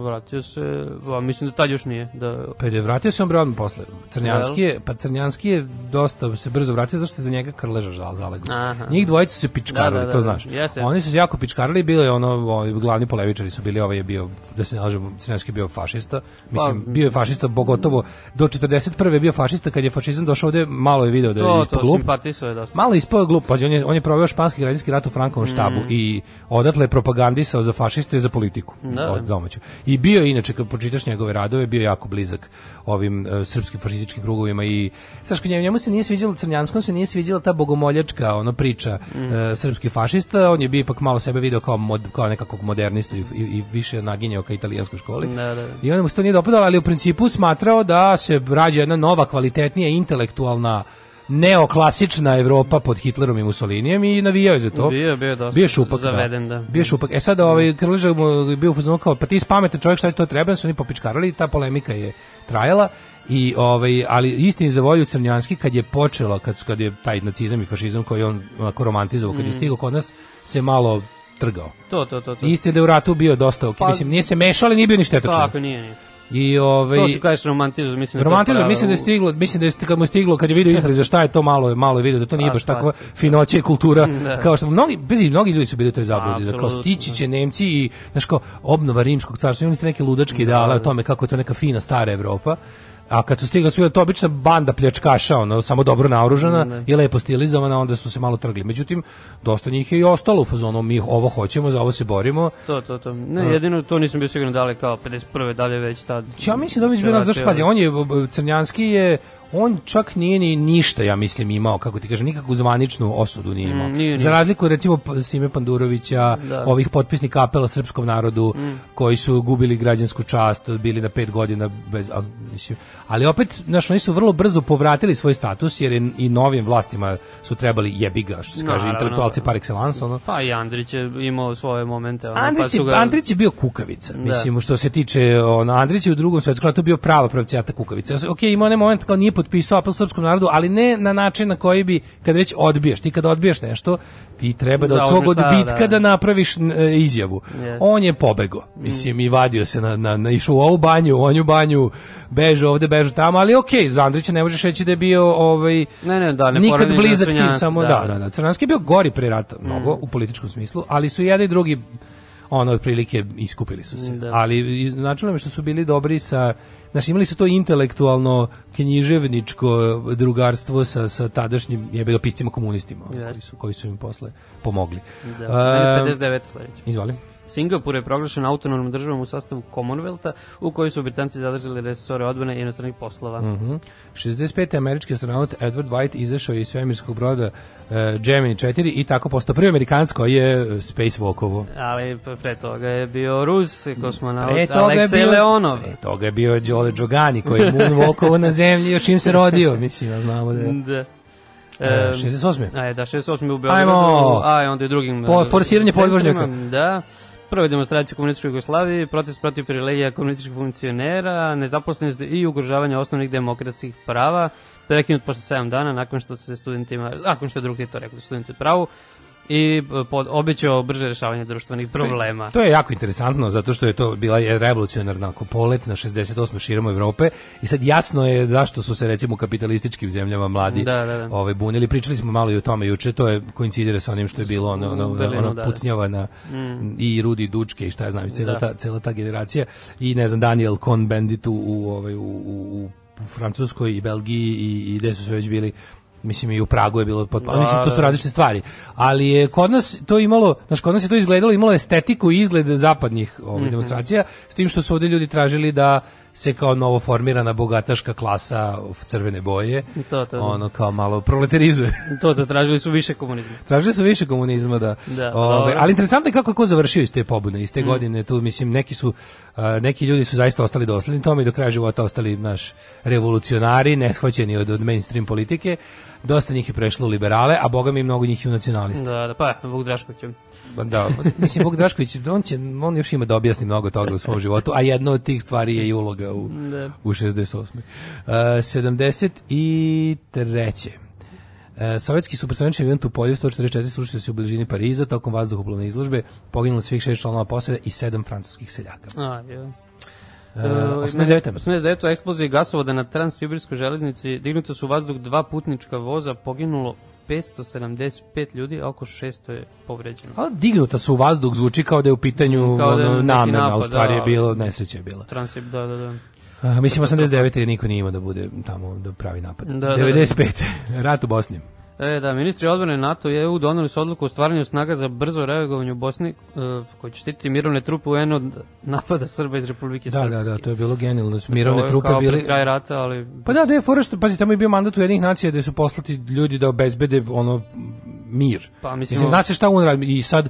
Vratio se, a mislim da tad još nije. Da, Pa je vratio se on bre odmah posle. Crnjanski je, pa Crnjanski je dosta se brzo vratio zašto se za njega Krleža žal zalegao. Njih dvojica su se pičkarali, Da, da, da, to da. znaš. Jeste. Oni su se jako pičkarali, bilo je ono, ovaj, glavni polemičari su bili, ovaj je bio, da se ne lažemo, Crnjanski je bio fašista. Mislim, Pa, bio je fašista, pogotovo do 41. je bio fašista, kad je fašizam došao ovde, malo je video da je to, ispod to, glup. je dosta. Malo ispao glup, pazi, on je, on je proveo španski građanski rat u Frankovom štabu i odatle je propagandisao za fašiste i za politiku Da. od domaću. I bio je, inače, kad pročitaš njegove radove, bio jako blizak ovim e, srpskim fašističkim krugovima i znaš, kad njemu, se nije sviđalo Crnjanskom, se nije sviđala ta bogomoljačka ono priča e, srpskih fašista, on je bio ipak malo sebe video kao, mod, kao nekakvog modernistu i, i, i više naginjao ka italijanskoj školi. Da, da. I onda mu se to nije dopadalo, ali u principu smatrao da se rađa jedna nova, kvalitetnija, intelektualna neoklasična Evropa pod Hitlerom i Mussolinijem i navijao je za to. Bio bio dosta Bio šupak, zaveden, da. Bio je šupak. E sad ovaj Krleža mu je bio u fazonu kao pa ti si pametan čovjek šta je to treba, su oni popičkarali i ta polemika je trajala. I ovaj ali istini za volju Crnjanski kad je počelo kad kad je taj nacizam i fašizam koji on onako romantizovao kad je stigao kod nas se malo trgao. To, to, to. to. Isti da je u ratu bio dosta ok. Pa- Mislim, nije se mešao, ali nije bio ni štetočan. Tako, nije, nije. I ovaj To što kažeš romantizam, mislim da to Romantizam, mislim da je stiglo, mislim da je kad mu je stiglo, kad je vidio ispred za šta je to malo, je malo je vidio da to nije A, baš takva finoća i kultura, Da. kao što mnogi, bez mnogi ljudi su bili u toj zabludi, da kao stići će Nemci i, znaš kao, obnova rimskog carstva, imali ste neke ludačke ideale o tome kako je to neka fina stara Evropa, a kad su stigli su to obična banda pljačkaša, ono, samo dobro naoružana i lepo stilizovana, onda su se malo trgli. Međutim, dosta njih je i ostalo u fazonu, mi ovo hoćemo, za ovo se borimo. To, to, to. Ne, jedino to nisam bio siguran da li kao 51. dalje već tad. Ja mislim da bi bilo, zašto pazi, on je, Crnjanski je, on čak nije ni ništa, ja mislim, imao, kako ti kažem, nikakvu zvaničnu osudu nije imao. Mm, nije, Za nije. razliku, recimo, Sime Pandurovića, Da. ovih potpisnika apela srpskom narodu, koji su gubili građansku čast, bili na pet godina bez, mislim, ali opet, znaš, oni su vrlo brzo povratili svoj status, jer je i novim vlastima su trebali jebiga, što se kaže, Naravno. intelektualci par excellence, ono. Pa i Andrić je imao svoje momente. Ono, pa Andrić, su je, ga... Andrić je bio kukavica, mislim, što se tiče, ono, Andrić je u drugom svetskom ratu bio prava pravcijata kukavica. Ok, imao onaj moment kao nije potpisao apel srpskom narodu, ali ne na način na koji bi, kad već odbijaš, ti kad odbijaš nešto, ti treba da, Da, od svog stav, odbitka da, da. napraviš e, izjavu. Yes. On je pobego, mislim, i vadio se na, na, na išao u ovu banju, u onju banju, bežu ovde, bežu tamo, ali ok, za Andrića ne možeš reći da je bio ovaj, Ne, ne, da, ne nikad blizak tim, samo da, da, da. Crnjanski je bio gori pre rata, mnogo, u političkom smislu, ali su jedan i drugi ono otprilike iskupili su se. Da. Ali načelno je što su bili dobri sa Znaš, imali su to intelektualno književničko drugarstvo sa, sa tadašnjim jebe ga piscima komunistima Jeste. koji, su, koji su im posle pomogli. Da, je 59 sledeće. Izvoli. Singapur je proglašen autonomnom državom u sastavu Commonwealtha, u kojoj su Britanci zadržali resore odbrane i inostranih poslova. Mhm. 65. američki astronaut Edward White izašao iz svemirskog broda uh, Gemini 4 i tako postao prvi amerikanac koji je uh, spacewalkovo. Ali pre toga je bio Rus, kosmonaut Aleksej bio, Leonov. pre toga je bio Đole Đogani koji je moonwalkovo na zemlji još čim se rodio, mislim, ja znamo da je. Da. E, Em, 68. Aj, da, 68. u Beogradu. Ajmo. A, onda i drugim... Po- e, forsiranje podvožnjaka. Da. Prve demonstracije u komunističkoj Jugoslaviji, protest protiv privilegija komunističkih funkcionera, nezaposlenost i ugrožavanje osnovnih demokratskih prava, prekinut posle 7 dana nakon što se studentima, nakon što je drug Tito rekao da studenti pravu, i e, pod, obećao brže rešavanje društvenih problema. To je jako interesantno zato što je to bila je revolucionarna ako polet na 68 širom Evrope i sad jasno je zašto su se recimo u kapitalističkim zemljama mladi Da, da, da. ovaj bunili. Pričali smo malo i o tome juče, to je koincidira sa onim što je bilo ono ono, Berlinu, ono da, da. pucnjava na i Rudi Dučke i šta ja znam, i cela Da. ta cela ta generacija i ne znam Daniel Cohn-Bendit u, u ovaj u, u, u Francuskoj i Belgiji i, i gde su sve već bili mislim i u Pragu je bilo potpuno, Da, mislim to su da. različite stvari, ali je kod nas to imalo, znači kod nas je to izgledalo, imalo estetiku i izgled zapadnih ovaj, Mhm. demonstracija, s tim što su ovdje ljudi tražili da se kao novo formirana bogataška klasa of crvene boje, To, to, da. ono kao malo proletarizuje. To, to, tražili su više komunizma. Tražili su više komunizma, da. Da, Ove, ali interesantno je kako je ko završio iz te pobune, Mm. iz te godine, tu mislim neki su neki ljudi su zaista ostali dosledni tome i do kraja života ostali naš revolucionari, neshvaćeni od, od mainstream politike. Dosta njih je prešlo u liberale, a boga mi mnogo njih i u nacionaliste. Da, da, pa, Vuk Drašković. Je- Da, mislim Bog Drašković, on će on još ima da objasni mnogo toga u svom životu, a jedna od tih stvari je i uloga u Da. u 68. Uh, 73. E, sovjetski supersonični avion Tupolev 144 slušao se u bližini Pariza tokom vazduhoplovne izložbe, poginulo svih šest članova posade i sedam francuskih seljaka. A, je. E, 89. 89. u eksploziji gasovoda na Transsibirskoj železnici dignuto su u vazduh dva putnička voza, poginulo 575 ljudi, oko 600 je povređeno. A dignuta su u vazduh, zvuči kao da je u pitanju Kao da je ono, neki namena, a u napad, stvari je da. bilo, nesreća je bila. Transib, da, da, da. A, mislim, 89. je niko nije imao da bude tamo da pravi napad. Da, da, da. 95. Rat u Bosni. E, da, ministri odbrane NATO i EU doneli su odluku o stvaranju snaga za brzo reagovanje u Bosni, e, koji će štititi mirovne trupe UN od napada Srba iz Republike Da, Srpske. da, da, to je bilo genijalno. da su Mirovne trupe bili... kraj rata, ali... Pa da, da je fora što, pazi, tamo je bio mandat u jednih nacija gde su poslati ljudi da obezbede ono mir. Pa, mislim, mislim, zna se šta on radi i sad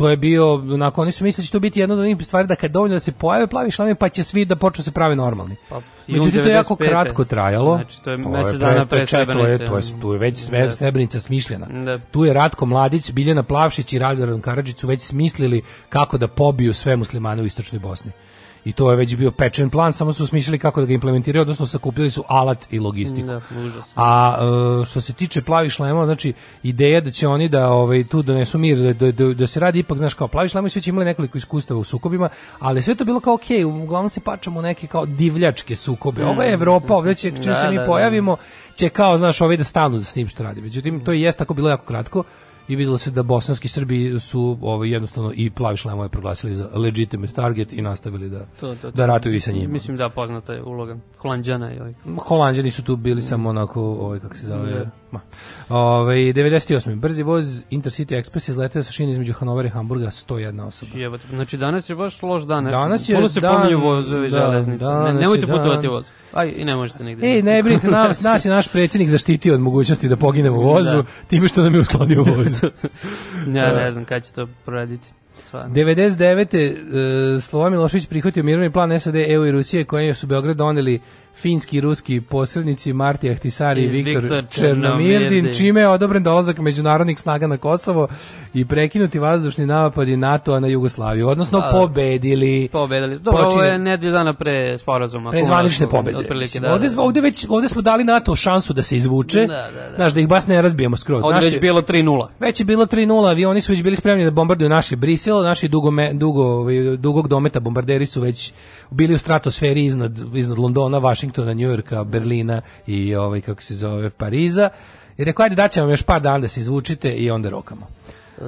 to je bio, onako, oni su mislili da će to biti jedna od onih stvari da kad dovoljno da se pojave plavi šlami, pa će svi da počnu se pravi normalni. Pa, Međutim, to je jako 95.. kratko trajalo. Znači, to je mesec dana pre čak- To je, Srebrenice. to je, tu je već sve, Da. Srebrenica smišljena. Da. Tu je Ratko Mladić, Biljana Plavšić i Radovan Karadžić su već smislili kako da pobiju sve muslimane u istočnoj Bosni. I to je već bio pečen plan, samo su smišljali kako da ga implementiraju, odnosno sakupljali su alat i logistiku. Da. A e, što se tiče plavih šlemova, znači ideja da će oni da ovaj tu donesu mir, da, da, da, da se radi ipak znaš kao plavi šlemovi su već imali nekoliko iskustava u sukobima, ali sve to bilo kao okej, uglavnom se pačamo neke kao divljačke sukobe. Ovo je Evropa, ovdje će čim Da, se mi da, da. pojavimo će kao znaš ovi da stanu s tim što radi. Međutim to i jest tako bilo jako kratko i videlo se da bosanski Srbi su ovaj jednostavno i plavi šlemove proglasili za legitimate target i nastavili da To, to, to. da ratuju i sa njima. Mislim da poznata je uloga Holandjana i ovih. Holanđani su tu bili samo onako, ovaj, kako se zove, Da. Ma. Ovaj, 98. Brzi voz Intercity Express izleteo sa šine između Hanovera i Hamburga 101 osoba. Jebote, Znači danas je baš loš dan. Nešto. Danas je Puno se dan- pominju vozovi da, železnice. Ne, nemojte putovati voz. Aj, i ne možete nigde. Ej, ne brinite, nas, nas je naš predsjednik zaštitio od mogućnosti da poginemo u vozu, Da. time što nam je usklonio voz. Ja ne znam kada će to proraditi. Stvarno. 99. Uh, Slovan Milošević prihvatio mirovni plan SAD, EU i Rusije koje su Beograd doneli finski i ruski posrednici Marti Ahtisari i I Viktor, Viktor Černomirdin, Černomirdin. čime je odobren dolazak međunarodnih snaga na Kosovo i prekinuti vazdušni napadi NATO-a na Jugoslaviju, odnosno Da, da. pobedili. Pobedali. Dobro, ovo Počinje- je nedelju dana pre sporazuma. Pre zvanične pobede. Otprilike, Mislim, da. ovde, da. ovde, već, ovde smo dali NATO šansu da se izvuče, Da, da, da. znaš, da ih baš ne razbijemo skroz. Ovde Naši- već bilo 3-0. već je bilo 3:0, avioni su već bili spremni da bombarduju naše Brisel, naši dugo, dugo, ovaj, dugog dometa bombarderi su već bili u stratosferi iznad, iznad Londona, Vašingtona, Njujorka, Berlina i ovaj, kako se zove, Pariza. I rekao, ajde daćemo još par dana da se izvučite i onda rokamo. E,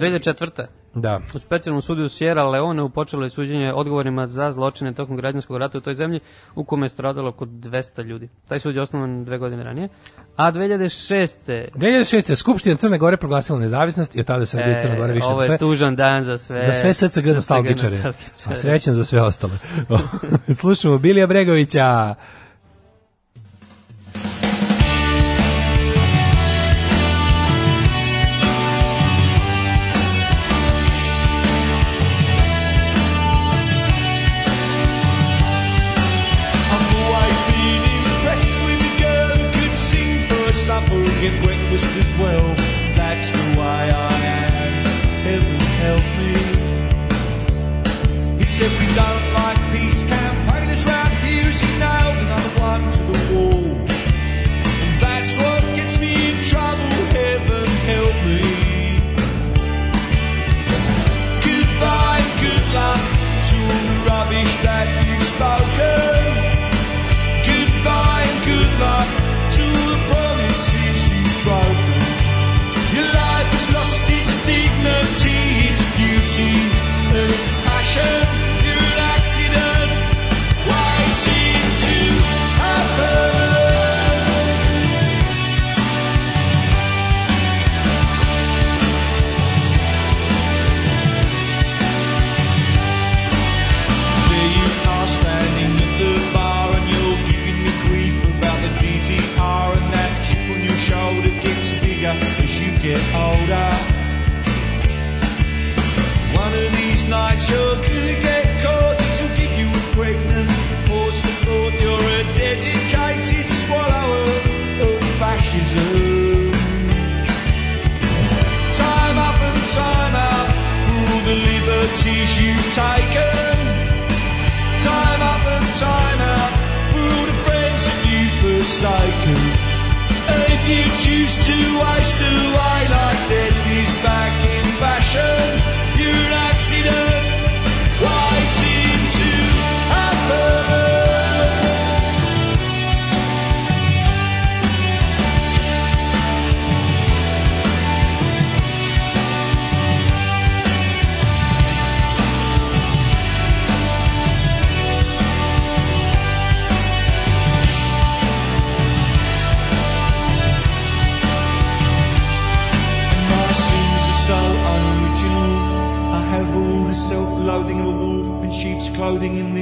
2004. da. U specijalnom sudu u Sierra Leone počelo je suđenje odgovorima za zločine tokom građanskog rata u toj zemlji u kome je stradalo oko 200 ljudi. Taj sud je osnovan dve godine ranije. A 2006. 2006. Skupština Crne Gore proglasila nezavisnost i od tada se radi Crna Gora više E, ovo od sve. je tužan dan za sve. Za sve SCG nostalgičare. A srećan za sve ostale. Slušamo Bilija Bregovića. choke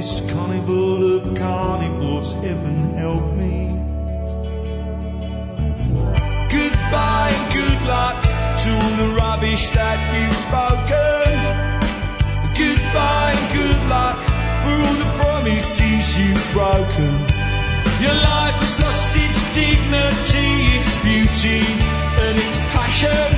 this carnival of carnivores. Heaven help me. Goodbye and good luck to all the rubbish that you've spoken. Goodbye and good luck for all the promises you've broken. Your life has lost its dignity, its beauty, and its passion.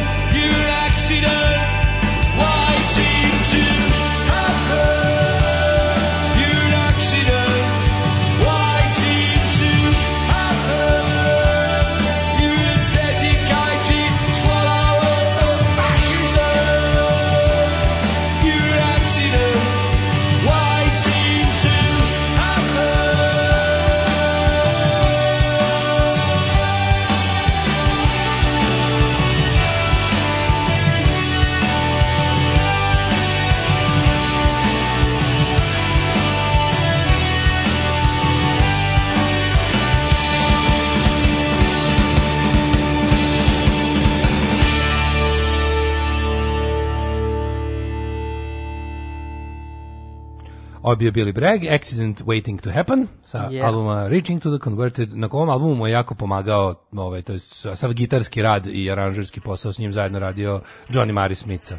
Ovo bio Billy Bragg, Accident Waiting to Happen, sa Yeah. albuma Reaching to the Converted. Na ovom albumu mu je jako pomagao, ovaj, to je sav gitarski rad i aranžerski posao s njim zajedno radio Johnny Mari Smitha.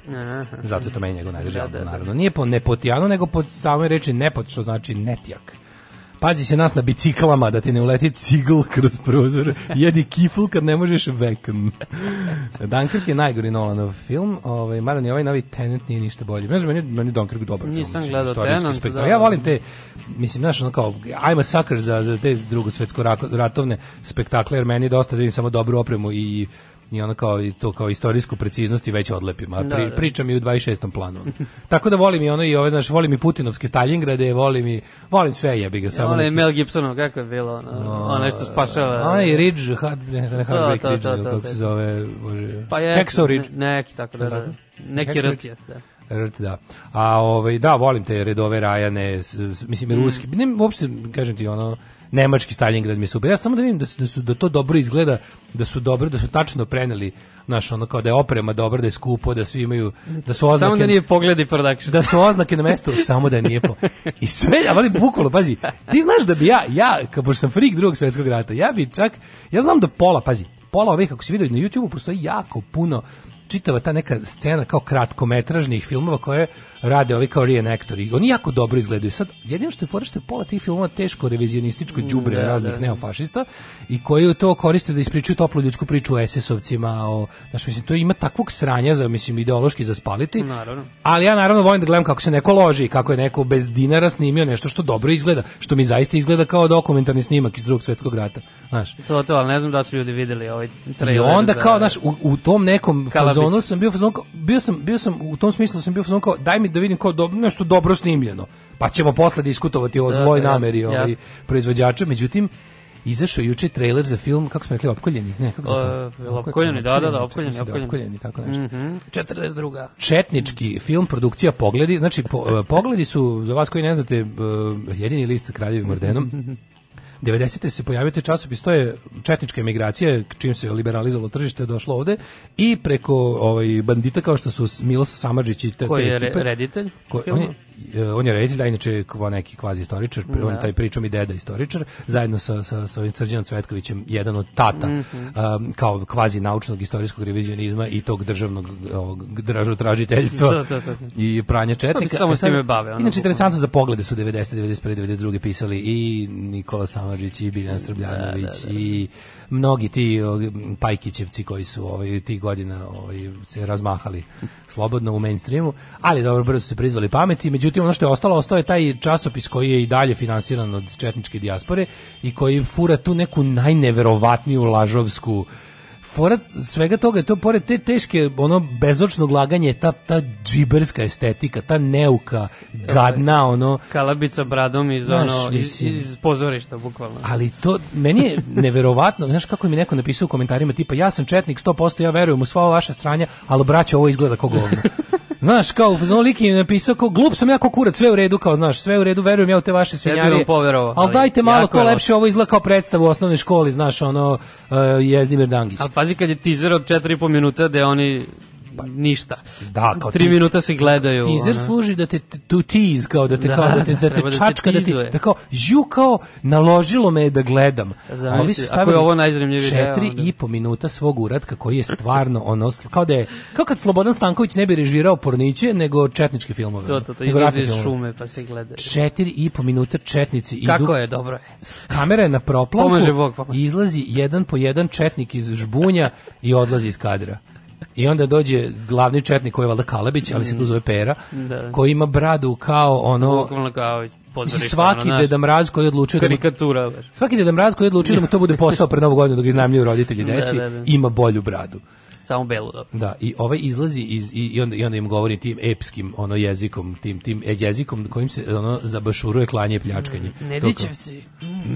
Zato je to meni njegov najdraži album, naravno. Nije po nepotijanu, nego po samoj reči nepot, što znači netjak. Pazi se nas na biciklama da ti ne uleti cigl kroz prozor. Jedi kifl kad ne možeš vekan. Dunkirk je najgori Nolanov film. Ovaj mada ni ovaj novi Tenet nije ništa bolji. Ne znam, meni, meni Dunkirk dobar film. Nisam gledao Tenet, da. Ja volim te, mislim, znaš, ono kao, I'm a sucker za, za te drugosvetsko rako- ratovne spektakle, jer meni je dosta da vidim samo dobru opremu i i ono kao i to kao istorijsku preciznost i već odlepim, a pri, Da, da. pričam i u 26. planu. Tako da volim i ono i ove, znaš, volim i Putinovske Stalingrade, volim i volim sve, jebi ga, samo Ono je Mel Gibsonov, kako je bilo, ono, ono što spašava. Onaj Ridge, had, ne, ne, Heartbreak to, Ridge, to, to, kako to. se zove, bože, Pa je, Hacksaw Ridge. ne- neki tako, da, da. Neki Hacksaw rt je, da. Rt, da. A ovaj da, volim te redove Rajane, mislim Mm. ruski. Ne, uopšte kažem ti ono nemački Stalingrad mi je super. Ja samo da vidim da su, da su da to dobro izgleda, da su dobro, da su tačno preneli naš ono kao da je oprema dobra, da je skupo, da svi imaju da su oznake Samo da nije pogledi production. da su oznake na mestu, samo da nije po. I sve, ali bukvalno, pazi, ti znaš da bi ja, ja, kao pošto sam frik drugog svetskog rata, ja bi čak, ja znam da pola, pazi, pola ovih, ako si vidio na YouTubeu, postoji jako puno čitava ta neka scena kao kratkometražnih filmova koje rade ovi kao reenactori. Oni jako dobro izgledaju. Sad, jedino što je fora što je pola tih filmova teško revizionističko đubre da, raznih da. neofašista i koji to koriste da ispričaju toplu ljudsku priču o SS-ovcima, o, znaš, mislim, to ima takvog sranja za, mislim, ideološki za spaliti. Naravno. Ali ja naravno volim da gledam kako se neko loži, kako je neko bez dinara snimio nešto što dobro izgleda, što mi zaista izgleda kao dokumentarni snimak iz drugog svetskog rata. Znaš. To, to, ali ne znam da su ljudi videli ovaj I trailer. onda za- kao, znaš, u, u tom nekom. Fazonu sam bio fazon bio sam, bio sam, u tom smislu sam bio fazon kao, daj mi da vidim kao dobro, nešto dobro snimljeno, pa ćemo posle diskutovati o Da, zloj jasno, nameri ovaj, jasno. proizvođača, međutim, izašao juče trailer za film, kako smo rekli, opkoljeni, ne, kako se zove? jel opkoljeni, da, da, da, opkoljeni, da opkoljeni. opkoljeni, tako nešto. Mhm. 42. četnički film, produkcija Pogledi, znači po, e, Pogledi su, za vas koji ne znate, e, jedini list sa kraljevim ordenom, 90. se pojavio taj časopis, to je četnička emigracija, čim se liberalizovalo tržište, došlo ovde i preko ovaj, bandita kao što su Milos Samadžić i te, Koji je ekipe. reditelj Ko, on, je, on je reditelj, a inače kao neki kvazi istoričar, on je Da. taj pričom i deda istoričar, zajedno sa, sa, sa ovim Srđanom Cvetkovićem, jedan od tata, Mhm. um, kao kvazi naučnog istorijskog revizionizma i tog državnog ovog, državnotražiteljstva To, to, to. i pranja četnika. Se samo E s sad, time bave, ono, Inače, interesantno za poglede su 90. 91. 92. pisali i Nikola Samadžić i Biljana Srbljanović i mnogi ti Pajkićevci koji su ovaj, tih godina ovaj, se razmahali slobodno u mainstreamu, ali dobro, brzo su se prizvali pameti. Međutim, ono što je ostalo, ostao je taj časopis koji je i dalje finansiran od četničke dijaspore i koji fura tu neku najneverovatniju lažovsku fora svega toga je to pored te teške ono bezočnog laganje ta ta džiberska estetika ta neuka gadna ono. Kalabica bradom iz, Znaš, ono, iz, iz pozorišta, bukvalno. ali to meni je neverovatno znaš kako mi neko napisao u komentarima tipa ja sam četnik 100% ja verujem u sva vaša sranja ali braćo ovo izgleda kao govno Znaš, kao, fazonu lik je napisao, kao, glup sam ja kao kurac, sve u redu, kao, znaš, sve u redu, verujem ja u te vaše svinjarije. vam poverovao, ali ali dajte malo to lepše, ovo izgleda kao predstavu u osnovnoj školi, znaš, ono, uh, Jezdimir Dangić. Ali pazi kad je teaser od 4,5 minuta gde oni ništa. Da, kao Tri ti- minuta se gledaju. Teaser služi da te to tease kao da te Da, kao da te da te da te čačka da ti da kao ju kao naložilo me da gledam. Zamisli, A ovi su stavili ovo četiri onda- i po minuta svog uratka koji je stvarno ono kao da je kao kad Slobodan Stanković ne bi režirao porniće nego četničke filmove. To, to, to, izlazi iz šume pa se gleda. Četiri i po minuta četnici idu. Kako je, dobro je. Kamera je na proplanku. Pomaže Bog. Izlazi jedan po jedan četnik iz žbunja i odlazi iz kadra. I onda dođe glavni četnik koji je valjda Kalabić, ali se tu zove Pera, Da. koji ima bradu kao ono... Kao pozorišta. svaki ono, Deda Mraz koji je odlučio da mu, Karikatura, svaki Deda Mraz koji odlučio da mu to bude posao pred novu godinu da ga iznajmljuju roditelji Da, deci, da, da. ima bolju bradu. Samo belu, dobro. Da, i ovaj izlazi iz, i, i, onda, i onda im govori tim epskim ono jezikom, tim, tim e, jezikom kojim se ono zabašuruje klanje i pljačkanje. Kao- Nedićevci.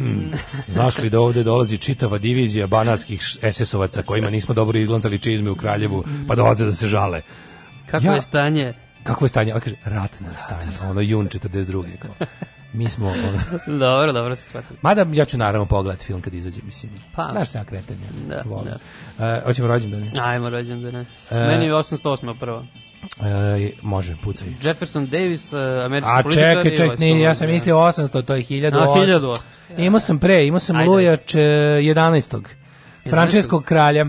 Znaš li da ovde dolazi čitava divizija banatskih SS-ovaca kojima nismo dobro izglancali čizme u Kraljevu, pa dolaze da se žale. Kako Ja- je stanje? Kakvo je stanje? On kaže, ratno je stanje, ono jun 42. Kao. Mi smo, Dobro, dobro se shvatili. mada ja ću naravno pogledati film kad izađe, mislim. Pa. Znaš se ja kretanje. Da, volim. E, hoćemo rođendane. Ajmo rođendane. E, Meni je 808. prvo. E, može, pucaj. Jefferson Davis, uh, američki A čekaj, čekaj, ne, ja sam mislio 800, to je 1000. A, 1000. Imao sam pre, imao sam Ajde. Luja če- 11. Frančeskog kralja.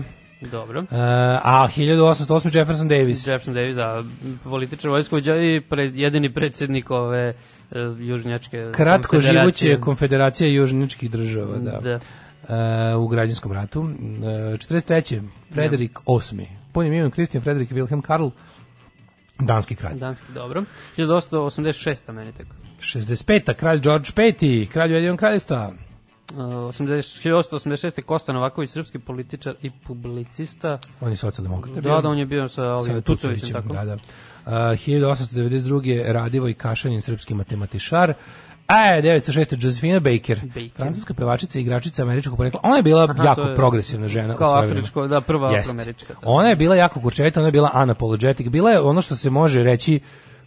Dobro. Uh, a 1808. Jefferson Davis. Jefferson Davis, da, političar vojskovođa i pred, jedini predsjednik ove uh, južnjačke Kratko konfederacije. živuće konfederacija južničkih država, da. Da. Uh, u građanskom ratu. Uh, 43. Frederik VIII. Punim imenom Kristijan Frederik Wilhelm Karl, danski kralj. Danski, dobro. 1886. meni tako. 65. kralj George V. kralj Ujedinjenog kraljevstva. Uh, 80, 1886. Kosta Novaković, srpski političar i publicista. On je socijaldemokrat. Da, da, on je bio sa ovim Tucovićem, tako. da, da. Uh, 1892. Radivoj Kašanin, srpski matematičar. A, 906. Josephina Baker, Baker. francuska pevačica i igračica američkog porekla. Ona je bila Aha, jako je- progresivna žena. u Kao svoje vreme. afričko, da, prva Jeste. afroamerička. da. Ona je bila jako kurčevita, ona je bila unapologetic. Bila je ono što se može reći,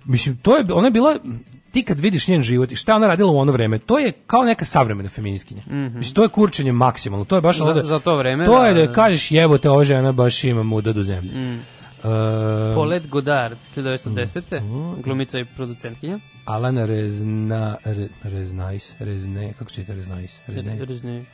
mislim, to je, ona je bila, ti kad vidiš njen život i šta ona radila u ono vreme, to je kao neka savremena feminiskinja. Mislim, to je kurčenje maksimalno. To je baš Za- da- za to vreme, To da, je da da. kažeš jebote, ova žena baš ima muda do zemlje. Uh, Paulette Godard, 1910. Mhm. Glumica i producentkinja. Alana Rezna, Re, Reznais, Rezne, kako se čita Reznais? Rezne. Rezne.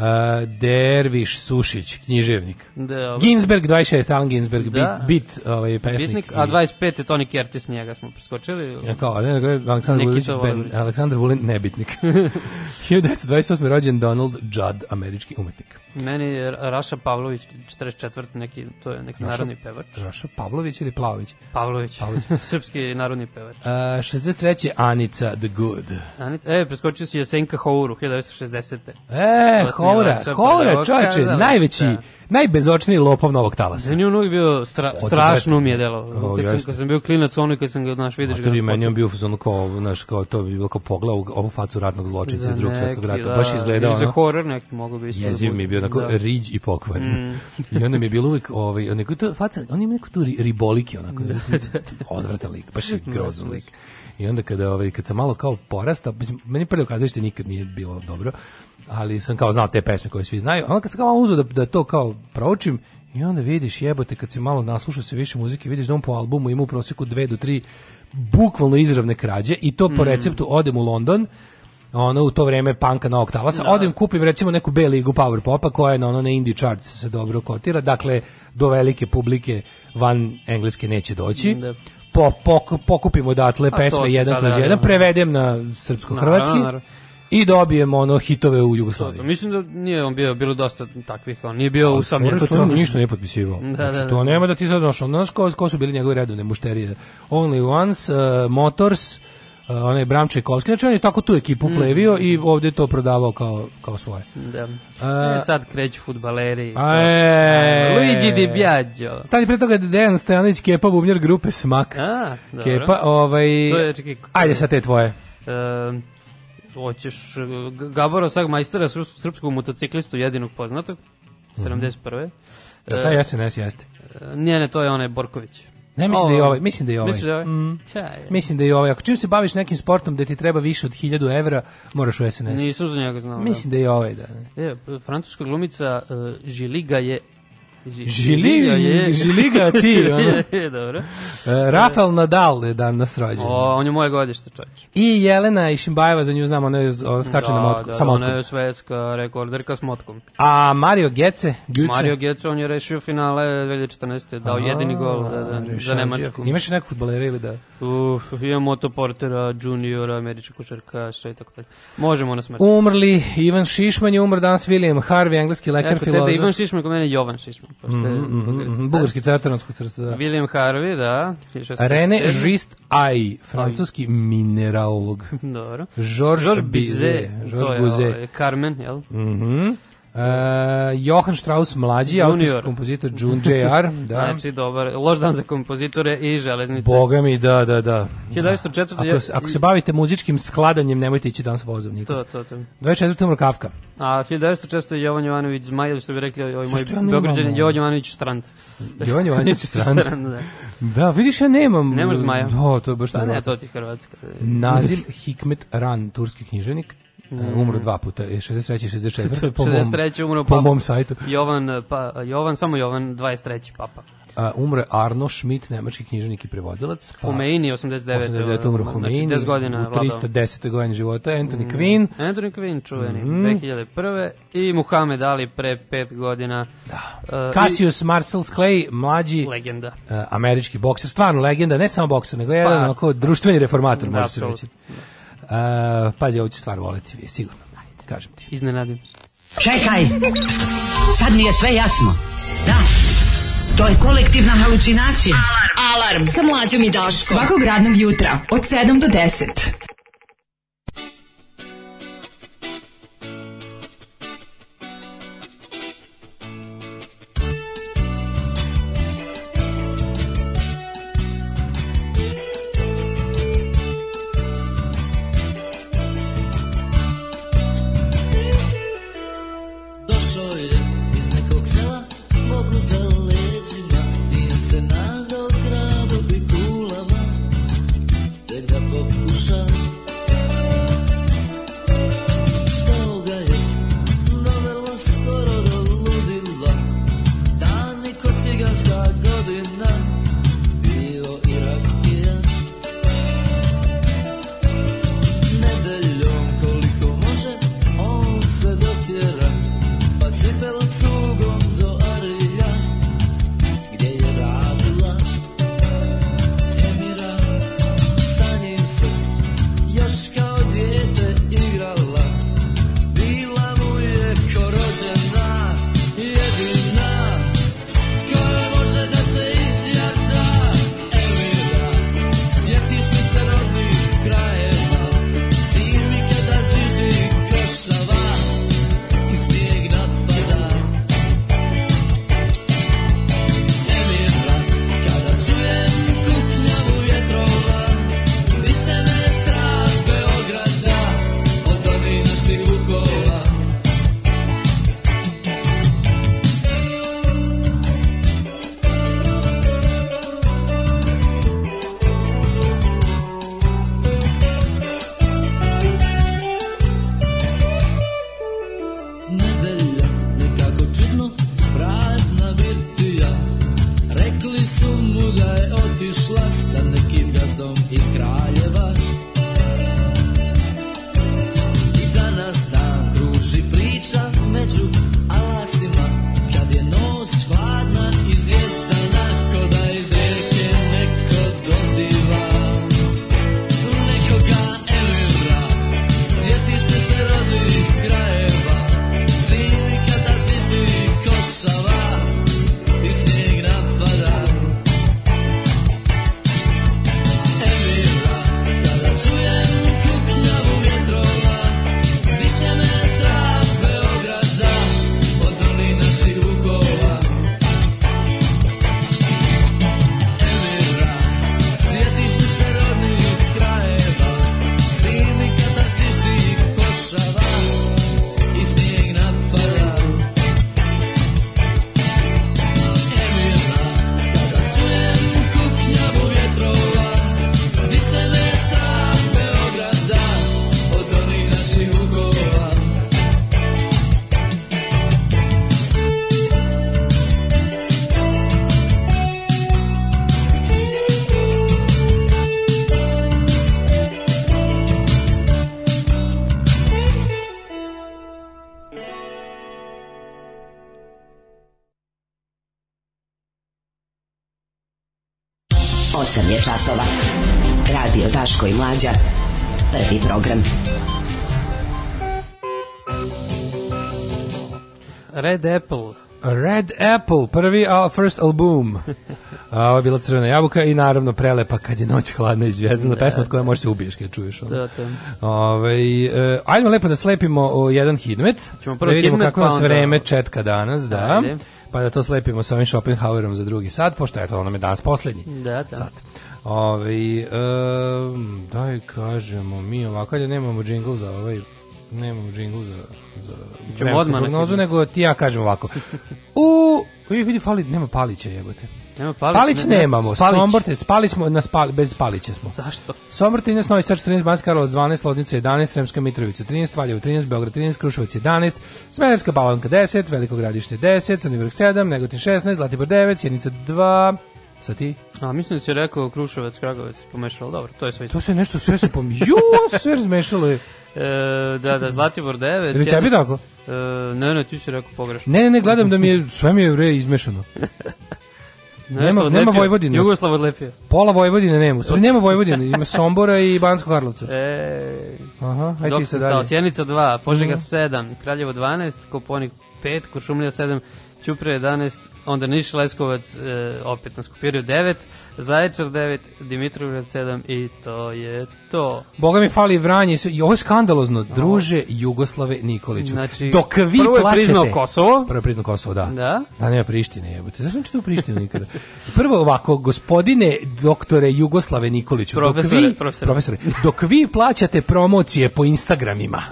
Uh, Derviš Sušić, književnik. Da, Ginsberg 26, Alan Ginsberg, Da. bit, bit ovaj, pesnik. Bitnik, a 25. je Tony Curtis, njega smo preskočili. Ja kao, ne, Aleksandar Vulić, ben. Aleksandar Vulin, nebitnik. 1928. rođen Donald Judd, američki umetnik. Meni je Raša Pavlović, 44. neki, to je neki Raša- narodni pevač. Raša Pavlović ili Plavović? Pavlović, Pavlović. srpski narodni pevač. Uh, 63. Anica the Good. Anic, e, preskočio si Jesenka Houru, 1960. E, Osnivača Houra, prvoga čovječe, najveći, najbezočniji lopov novog talasa. Za nju uvijek bio stra, strašno mi je delo. Kad sam, kad sam bio klinac, ono kad sam ga, znaš, vidiš ga. to bi meni on bio fazonu kao, znaš, kao to bi bilo kao pogled u ovu facu ratnog zločinca iz drugog svjetskog rata. da, Baš izgledao za ono, horor neki mogu bi isto. da jeziv mi je bio onako Da. riđ i pokvaren. I onda mi je bilo uvijek, ovaj, onako to faca, on ima neku tu ri- riboliki, onako, odvratan lik, baš grozan lik. I onda kada, ovaj, kad sam malo kao porastao, mislim, meni prvo kazalište nikad nije bilo dobro, ali sam kao znao te pesme koje svi znaju. A onda kad sam kao malo uzeo da, da to kao proučim, i onda vidiš jebote kad se malo naslušao se više muzike, vidiš da on po albumu ima u proseku dve do tri bukvalno izravne krađe i to po receptu odem u London, ono u to vreme panka novog talasa, odem kupim recimo neku B ligu power popa koja je na ono na indie charts se dobro kotira, dakle do velike publike van engleske neće doći. Da. Po, pok- pokupim odatle to pesme jedan kroz jedan, prevedem na srpsko-hrvatski i dobijem ono hitove u Jugoslaviji. Mislim da nije on bio, bilo dosta takvih, on nije bio. Fora što on ništa nije potpisivao. Da, znači, da, da. to nema da ti sad došao. Znaš ko, ko su bili njegove redovne mušterije? Only Once, uh, Motors, uh, onaj Bram Čajkovski. Znači on je tako tu ekipu Mm. plevio i ovdje to prodavao kao, kao svoje. Da. A- e, sad kreću futbaleri. A, e. Luigi Di Biagio. Stani pre toga Dejan Stojanović, Kepa, bubnjar grupe Smak. A, dobro. Kepa, ovaj... To je, čekaj, Ajde sad te tvoje. E, hoćeš Gabora Sag majstora, srps- srpskog motociklistu, jedinog poznatog, 71. Da, Mhm. taj SNS jeste. E, nije, ne, to je onaj Borković. Ne, mislim da je ovaj. Mislim da je ovaj. Misliš da je ovaj? Mm. Mislim da je ovaj. Ako čim se baviš nekim sportom da ti treba više od 1000 evra, moraš u SNS. Nisam za njega znao. Mislim da je ovaj, da. Da. E, francuska glumica uh, Žiliga je Ži- Žili- je. žiliga ti, ono. Dobro. E, Rafael Nadal je danas rođen. O, on je moje godište, čovječ. I Jelena Išimbajeva, za nju znamo, ona, je, ona skače na motku, da, sa da, motkom. ona je svetska rekorderka s motkom. A Mario Gece, Güce. Mario Götze, on je rešio finale 2014. Dao jedini gol da, da, za. Nemačku. Imaš nekog futbolera ili da? Uf, imamo Otto Portera, juniora, američka košarkaša i tako dalje. Možemo na smrt. Umrli, Ivan Šišman je umr danas, William Harvey, engleski lekar, Eko tebe filozof. Ivan Šišman, kod mene Jovan Šišman. Pošto je Mhm, mhm, bugarski mhm. Bugarski car Trnavskog crsta, da. William Harvey, da. 1657. Rene Žist Aj, francuski mineralog. Dobro. Georges Bizet. Georges to je Bizet. ovaj, Carmen, jel? Mhm. E, Johann Strauss mlađi, austrijski kompozitor June J.R. Da. Znači, dobar. Loš dan za kompozitore i železnice. Boga mi, da, da, da. 1904. Ako, je- ako se bavite muzičkim skladanjem, nemojte ići danas vozom nikad. To, to, to. 24. umro Kafka. A 1906. je Jovan Jovanović Zmaj, ili što bi rekli ovaj moj Beograđan? Jovan Jovanović Strand. Jovan Jovanović Strand. da. Da, vidiš, ja nemam. Nemaš Zmaja? Da, to je baš Pa ne, to ti Hrvatska. Naziv Hikmet Ran, turski književnik. Mm. E, Umro dva puta, je 63. i 64. Po mom, 63. umro po papa. mom sajtu. Jovan, pa, Jovan, samo Jovan, 23. papa. A, umre Arno Schmidt, nemački književnik i prevodilac. Pa, Humeini, 89. 89. umro Znači, Humeini. 10 godina U vladao. 310. godini života. Anthony Quinn. Anthony Quinn, čuveni, Mhm. 2001. I Muhammed Ali pre pet godina. Da. Cassius Marcel Clay, mlađi Legenda. e, američki bokser, stvarno legenda, ne samo bokser, nego jedan Pa, onako društveni reformator, da, može se reći. apsolutno. Uh, pazi, ovo će stvar voleti, vi, sigurno. Kažem ti. Iznenadim. Čekaj, sad mi je sve jasno. Da, to je kolektivna halucinacija. Alarm sa mlađom i Daškom. Svakog radnog jutra od 7 do 10. je časova. Radio Daško i Mlađa. Prvi program. Red Apple. Red Apple, prvi a, first album. A, ovo je bila crvena jabuka i naravno prelepa kad je noć hladna i zvijezdana Da, pesma od koje da. možeš se ubiješ kad čuješ. ono. Da, da. Ovaj, e, ajmo lepo da slepimo o, jedan hidmet. Ćemo prvo da vidimo hidmet, kako pa nas onda- vreme četka danas, da. Ajde. Pa da to slepimo sa ovim Schopenhauerom za drugi sat, pošto eto, ono je danas poslednji Da, da. sat. Ovaj, e, daj kažemo, mi ovako, ajde nemamo džingl za ovaj, nemamo džingl za, za odmah na prognozu, nego ti ja kažem ovako. U, vidi, vidi, fali, nema Palića jebote. Nema Palić, Palić, ne- ne- nemamo, Spalić. Sombor, te, spali smo, na spali, bez Palića smo. Zašto? Sombor 13, Novi Sad 14, Banska Karlovac 12, Loznica 11, Sremska Mitrovica 13, Valjevo 13, Beograd 13, Kruševac 11, Smederska Palanka 10, Veliko Gradište 10, Crni vrh 7, Negotin 16, Zlatibor 9, Sjenica 2, sa ti? A, mislim da si rekao Kruševac, Kragovec, pomešao, dobro, to je sve. To se nešto sve se pom... Jo, sve razmešalo je. E, da, da, Zlatibor 9. Ili tebi tako? E, ne, ne, ti si rekao pogrešno. Ne, ne, ne, gledam da mi je, sve mi je bre izmešano. Ne, nema, Jugoslav nema odlepio. Vojvodine. Jugoslav odlepio. Pola Vojvodine nema. Stvari nema Vojvodine, ima Sombora i Bansko Karlovca. E, Aha, ajde dok ti se dalje. Sjenica 2, Požega Mhm. 7, Kraljevo 12, Koponik 5, Kuršumlija 7, Ćuprije 11, onda Niš Leskovac e, opet na Skupiriju 9, Zaječar 9, Dimitrovgrad 7 i to je to. Boga mi fali Vranje i ovo je skandalozno. Druže Jugoslave Nikoliću. Znači, Dok vi prvo je plaćate... priznao Kosovo. Prvo je priznao Kosovo, da. Da. Da, nema Prištine, jebote. Zašto ne čitao Prištinu nikada? Prvo ovako, gospodine doktore Jugoslave Nikoliću, Profesore, dok vi, profesore. profesore, dok vi plaćate promocije po Instagramima,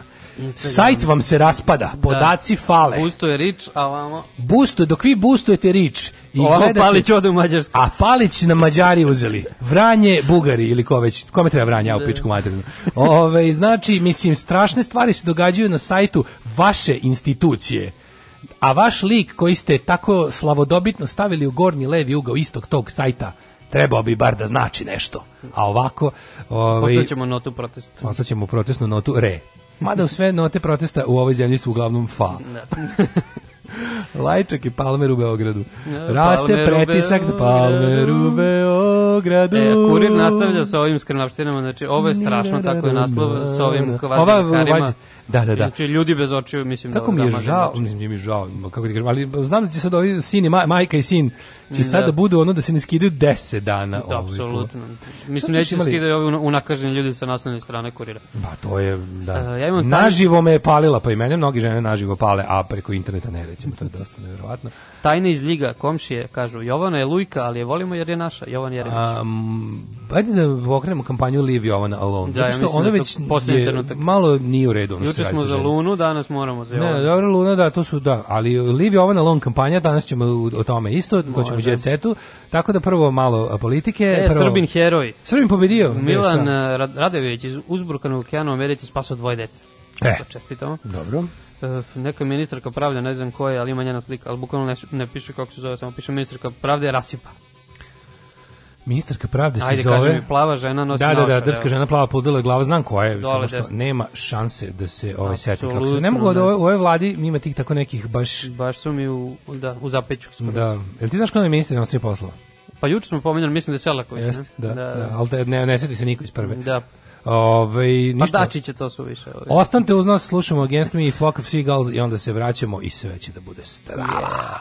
sajt vam se raspada, podaci fale. Busto je rič, a ovamo... Boostu, dok vi boostujete rič i Ovamo gledate... Palić ode u Mađarsku. A Palić na Mađari uzeli. Vranje, Bugari ili ko već. Kome treba Vranje, a u pičku materinu. Ove, znači, mislim, strašne stvari se događaju na sajtu vaše institucije. A vaš lik koji ste tako slavodobitno stavili u gornji levi ugao istog tog sajta, trebao bi bar da znači nešto. A ovako... Ove, Postaćemo notu protesta. Ostaćemo protestnu notu re. Mada u sve note protesta u ovoj zemlji su uglavnom fa. Da. Lajčak i Palmer u Beogradu. Ja, Raste Palmer pretisak da Beogradu. Palmer u Beogradu. E, kurir nastavlja sa ovim skrnavštinama, znači ovo je strašno, tako je naslov sa ovim Ova, kvazikarima. vađ- da, da, da. Znači, ljudi bez očiju, mislim Kako da... mi je da, žao, mislim, nije mi žao, kako ti kažem, ali znam da će sad ovi sin i maj, majka i sin će sad Da. da budu ono da se ne skidaju 10 dana. Da, apsolutno. Mislim, neće se skidaju ovi una- unakaženi ljudi sa naslovne strane kurira. Pa to je, da. E, ja imam taj- naživo me je palila, pa i mene mnogi žene naživo pale, a preko interneta ne, recimo, to je dosta nevjerovatno. Tajne iz Ljiga, komšije, kažu, Jovana je lujka, ali je volimo jer je naša, Jovan Jeremić. Um, ajde da pokrenemo kampanju Leave Jovana Alone. Da, ja što mislim ona da je već je, malo nije u redu. ono Juče smo za. Lunu, danas moramo za Ne, dobro, Luna, da, to su, da, ali Leave Jovana Alone kampanja, danas ćemo o tome isto, to ćemo u. Jet Setu, tako da prvo malo politike. E, prvo, Srbin heroj. Srbin pobedio. Milan Gde, šta? Rad- Radojević iz Uzburkanog okeana u Americi spasao dvoje dece. E. Čestitamo. Dobro. E, neka ministarka pravde, ne znam ko je, ali ima njena slika, ali bukvalno ne, ne piše kako se zove, samo piše ministarka pravde Rasipa. Ministarka pravde se Ajde, zove... kaži mi, plava žena nosi Da, da, da, drska žena plava podela glava, znam koja je, samo što desno. nema šanse da se ovaj seti kako se. Ne mogu ove, znam. u ovoj vladi ima tih tako nekih baš... Baš su mi u, da, u zapeću. skoro. Da. Jel ti znaš kada je ministar inostranih poslova? Pa juče smo pomenjali, mislim da je Selaković. Jeste, ne? da, da, ali te- ne, ne seti se niko iz prve. Da. Ove, Pa ništa. Dačić je to su više. ovaj. Ostanite uz nas, slušamo Against Me i Flock of Seagulls i onda se vraćamo i sve će da bude strava.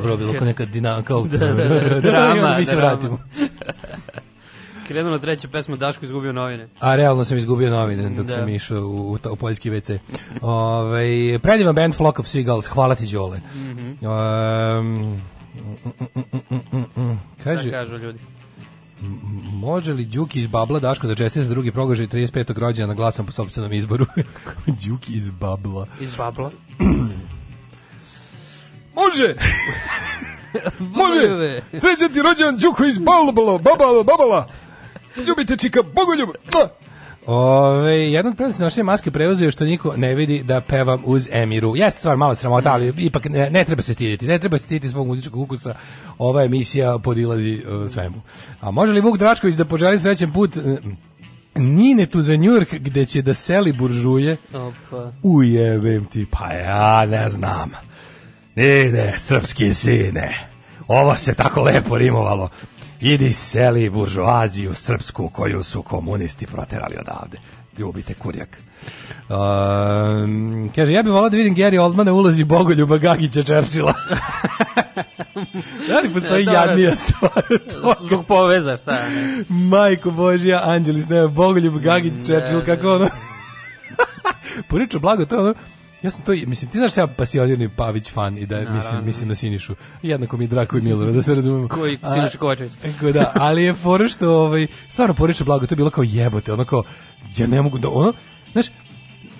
Dobro bilo, kao neka dinamika, kao Da, da, da, drama, mi se vratimo. Krenula treća pesma, Daško izgubio novine. A realno sam izgubio novine dok Da. sam išao u, u, u poljski WC. Ovaj predivan band Flock of Seagulls, hvala ti Đole. Um, mm, mm, mm, mm, mm. kaže, Šta kažu ljudi? može li Đuki iz Babla Daško da čestite drugi progožaj 35. rođena glasam po sopstvenom izboru? Đuki iz Babla. Iz Babla. Može! Može! Srećan ti rođen Đuko iz Balbala, babala, babala! Ljubite čika, bogoljub! Ove, jedan od prednosti nošenja maske preuzeo što niko ne vidi da pevam uz Emiru. Jeste stvar malo sramota, ali ipak ne, ne treba se stiditi. Ne treba se stiditi svog muzičkog ukusa. Ova emisija podilazi uh, svemu. A može li Vuk Dračković da poželi srećan put uh, Ninetu za Njurk gde će da seli buržuje? Opa. Ujebem ti, pa ja ne znam. Ide, srpski sine. Ovo se tako lepo rimovalo. Idi seli buržoaziju srpsku koju su komunisti proterali odavde. Ljubite kurjak. Um, kaže, ja bih volao da vidim Gary Oldmana u ulozi Bogoljuba Gagića Čerčila. da li postoji Dobro. jadnija stvar? Zbog poveza, šta ne. Majko Božja, Anđelis, ne, Bogoljub Gagić Čerčil, kako ono... Poriču blago, to ono... Ja sam to, mislim, ti znaš da ja pasionirni Pavić fan i da mislim, Naravno. mislim na Sinišu. Jednako mi je Drako i Milora, da se razumemo. Koji Siniša Kovačević. Tako da, ali je fora što ovaj stvarno poriče blago, to je bilo kao jebote, ono kao ja ne mogu da ono, znaš,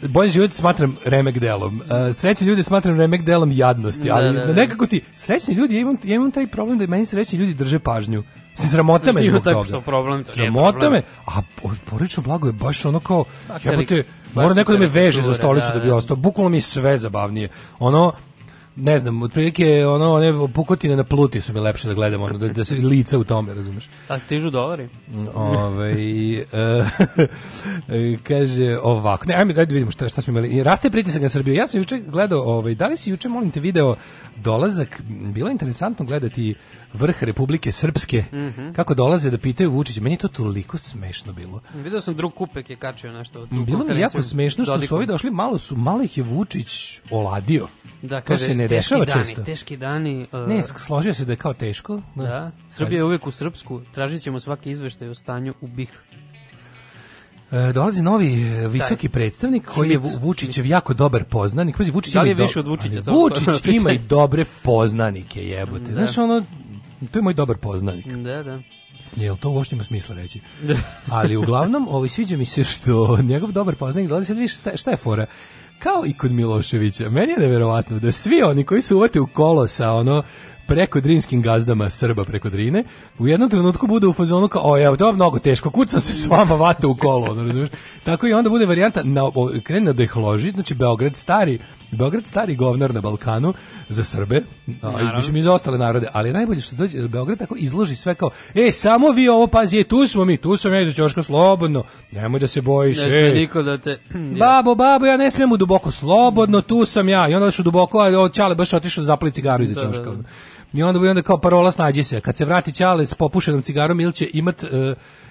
bolji život smatram remek delom. Uh, srećni ljudi smatram remek delom jadnosti, Da, ali da, da. nekako ti srećni ljudi, ja imam, ja imam taj problem da meni srećni ljudi drže pažnju. Se sramota me zbog toga. problem, Sramota me, a po- porodično blago je baš ono kao, Pa, jebote, mora neko da me veže za stolicu da, da bi da. ostao. Bukvalno mi je sve zabavnije. Ono, ne znam, otprilike ono one pukotine na pluti su mi lepše da gledam, ono da, da se lica u tome, razumeš. A stižu dolari? Ove, kaže ovako. Ne, ajme, ajde da vidimo šta, šta smo imali. I Raste pritisak na Srbiju. Ja sam juče gledao, ovaj, da li si juče, molim te, video dolazak, bilo je interesantno gledati vrh Republike Srpske, Mhm. kako dolaze da pitaju Vučića. Meni je to toliko smešno bilo. Video sam drug Kupek je kačio nešto. Bilo mi jako smešno što su Dodikom. ovi došli, malo su, malo ih je Vučić oladio. Da, to kaže, se ne teški dešava dani, često. Teški dani. uh, Ne, složio se da je kao teško. Da, Srbija je uvek u srpsku. Tražit ćemo svaki izveštaj o stanju u BiH. E, dolazi novi e, visoki predstavnik koji je Vučićev jako dobar poznanik. Pazi, Vučić Da li ima je i više od Vučića? To- to Vučić ima i dobre poznanike, jebote. Da. Znaš, ono, to je moj dobar poznanik. Da, da. Jel to uopšte ima smisla reći? Ali uglavnom, ovaj, sviđa mi se što njegov dobar poznanik dolazi sad više, šta, je- šta je fora? Kao i kod Miloševića, meni je neverovatno da svi oni koji su uvate u kolo sa ono preko drinskim gazdama Srba preko Drine, u jednom trenutku bude u fazonu kao, o, evo, to je mnogo teško, kuca se s vama vata u kolo, ono, razumiješ? Tako i onda bude varijanta, na, krene da ih loži, znači Beograd stari, Beograd stari govnar na Balkanu za Srbe, a, mislim i za ostale narode, ali najbolje što dođe da Beograd tako izloži sve kao, e, samo vi ovo pazi, e, tu smo mi, tu sam ja iza ćoška slobodno, nemoj da se bojiš, Ne sme e. niko da te... Babo, babo, ja ne smijem u duboko, slobodno, tu sam ja. I onda u duboko, a od Ćale baš otišao da zapali cigaru iza Da, ćoška. da, da. I onda, i onda kao parola snađi se. Kad se vrati Ćale s popušenom cigarom, ili će imat, uh,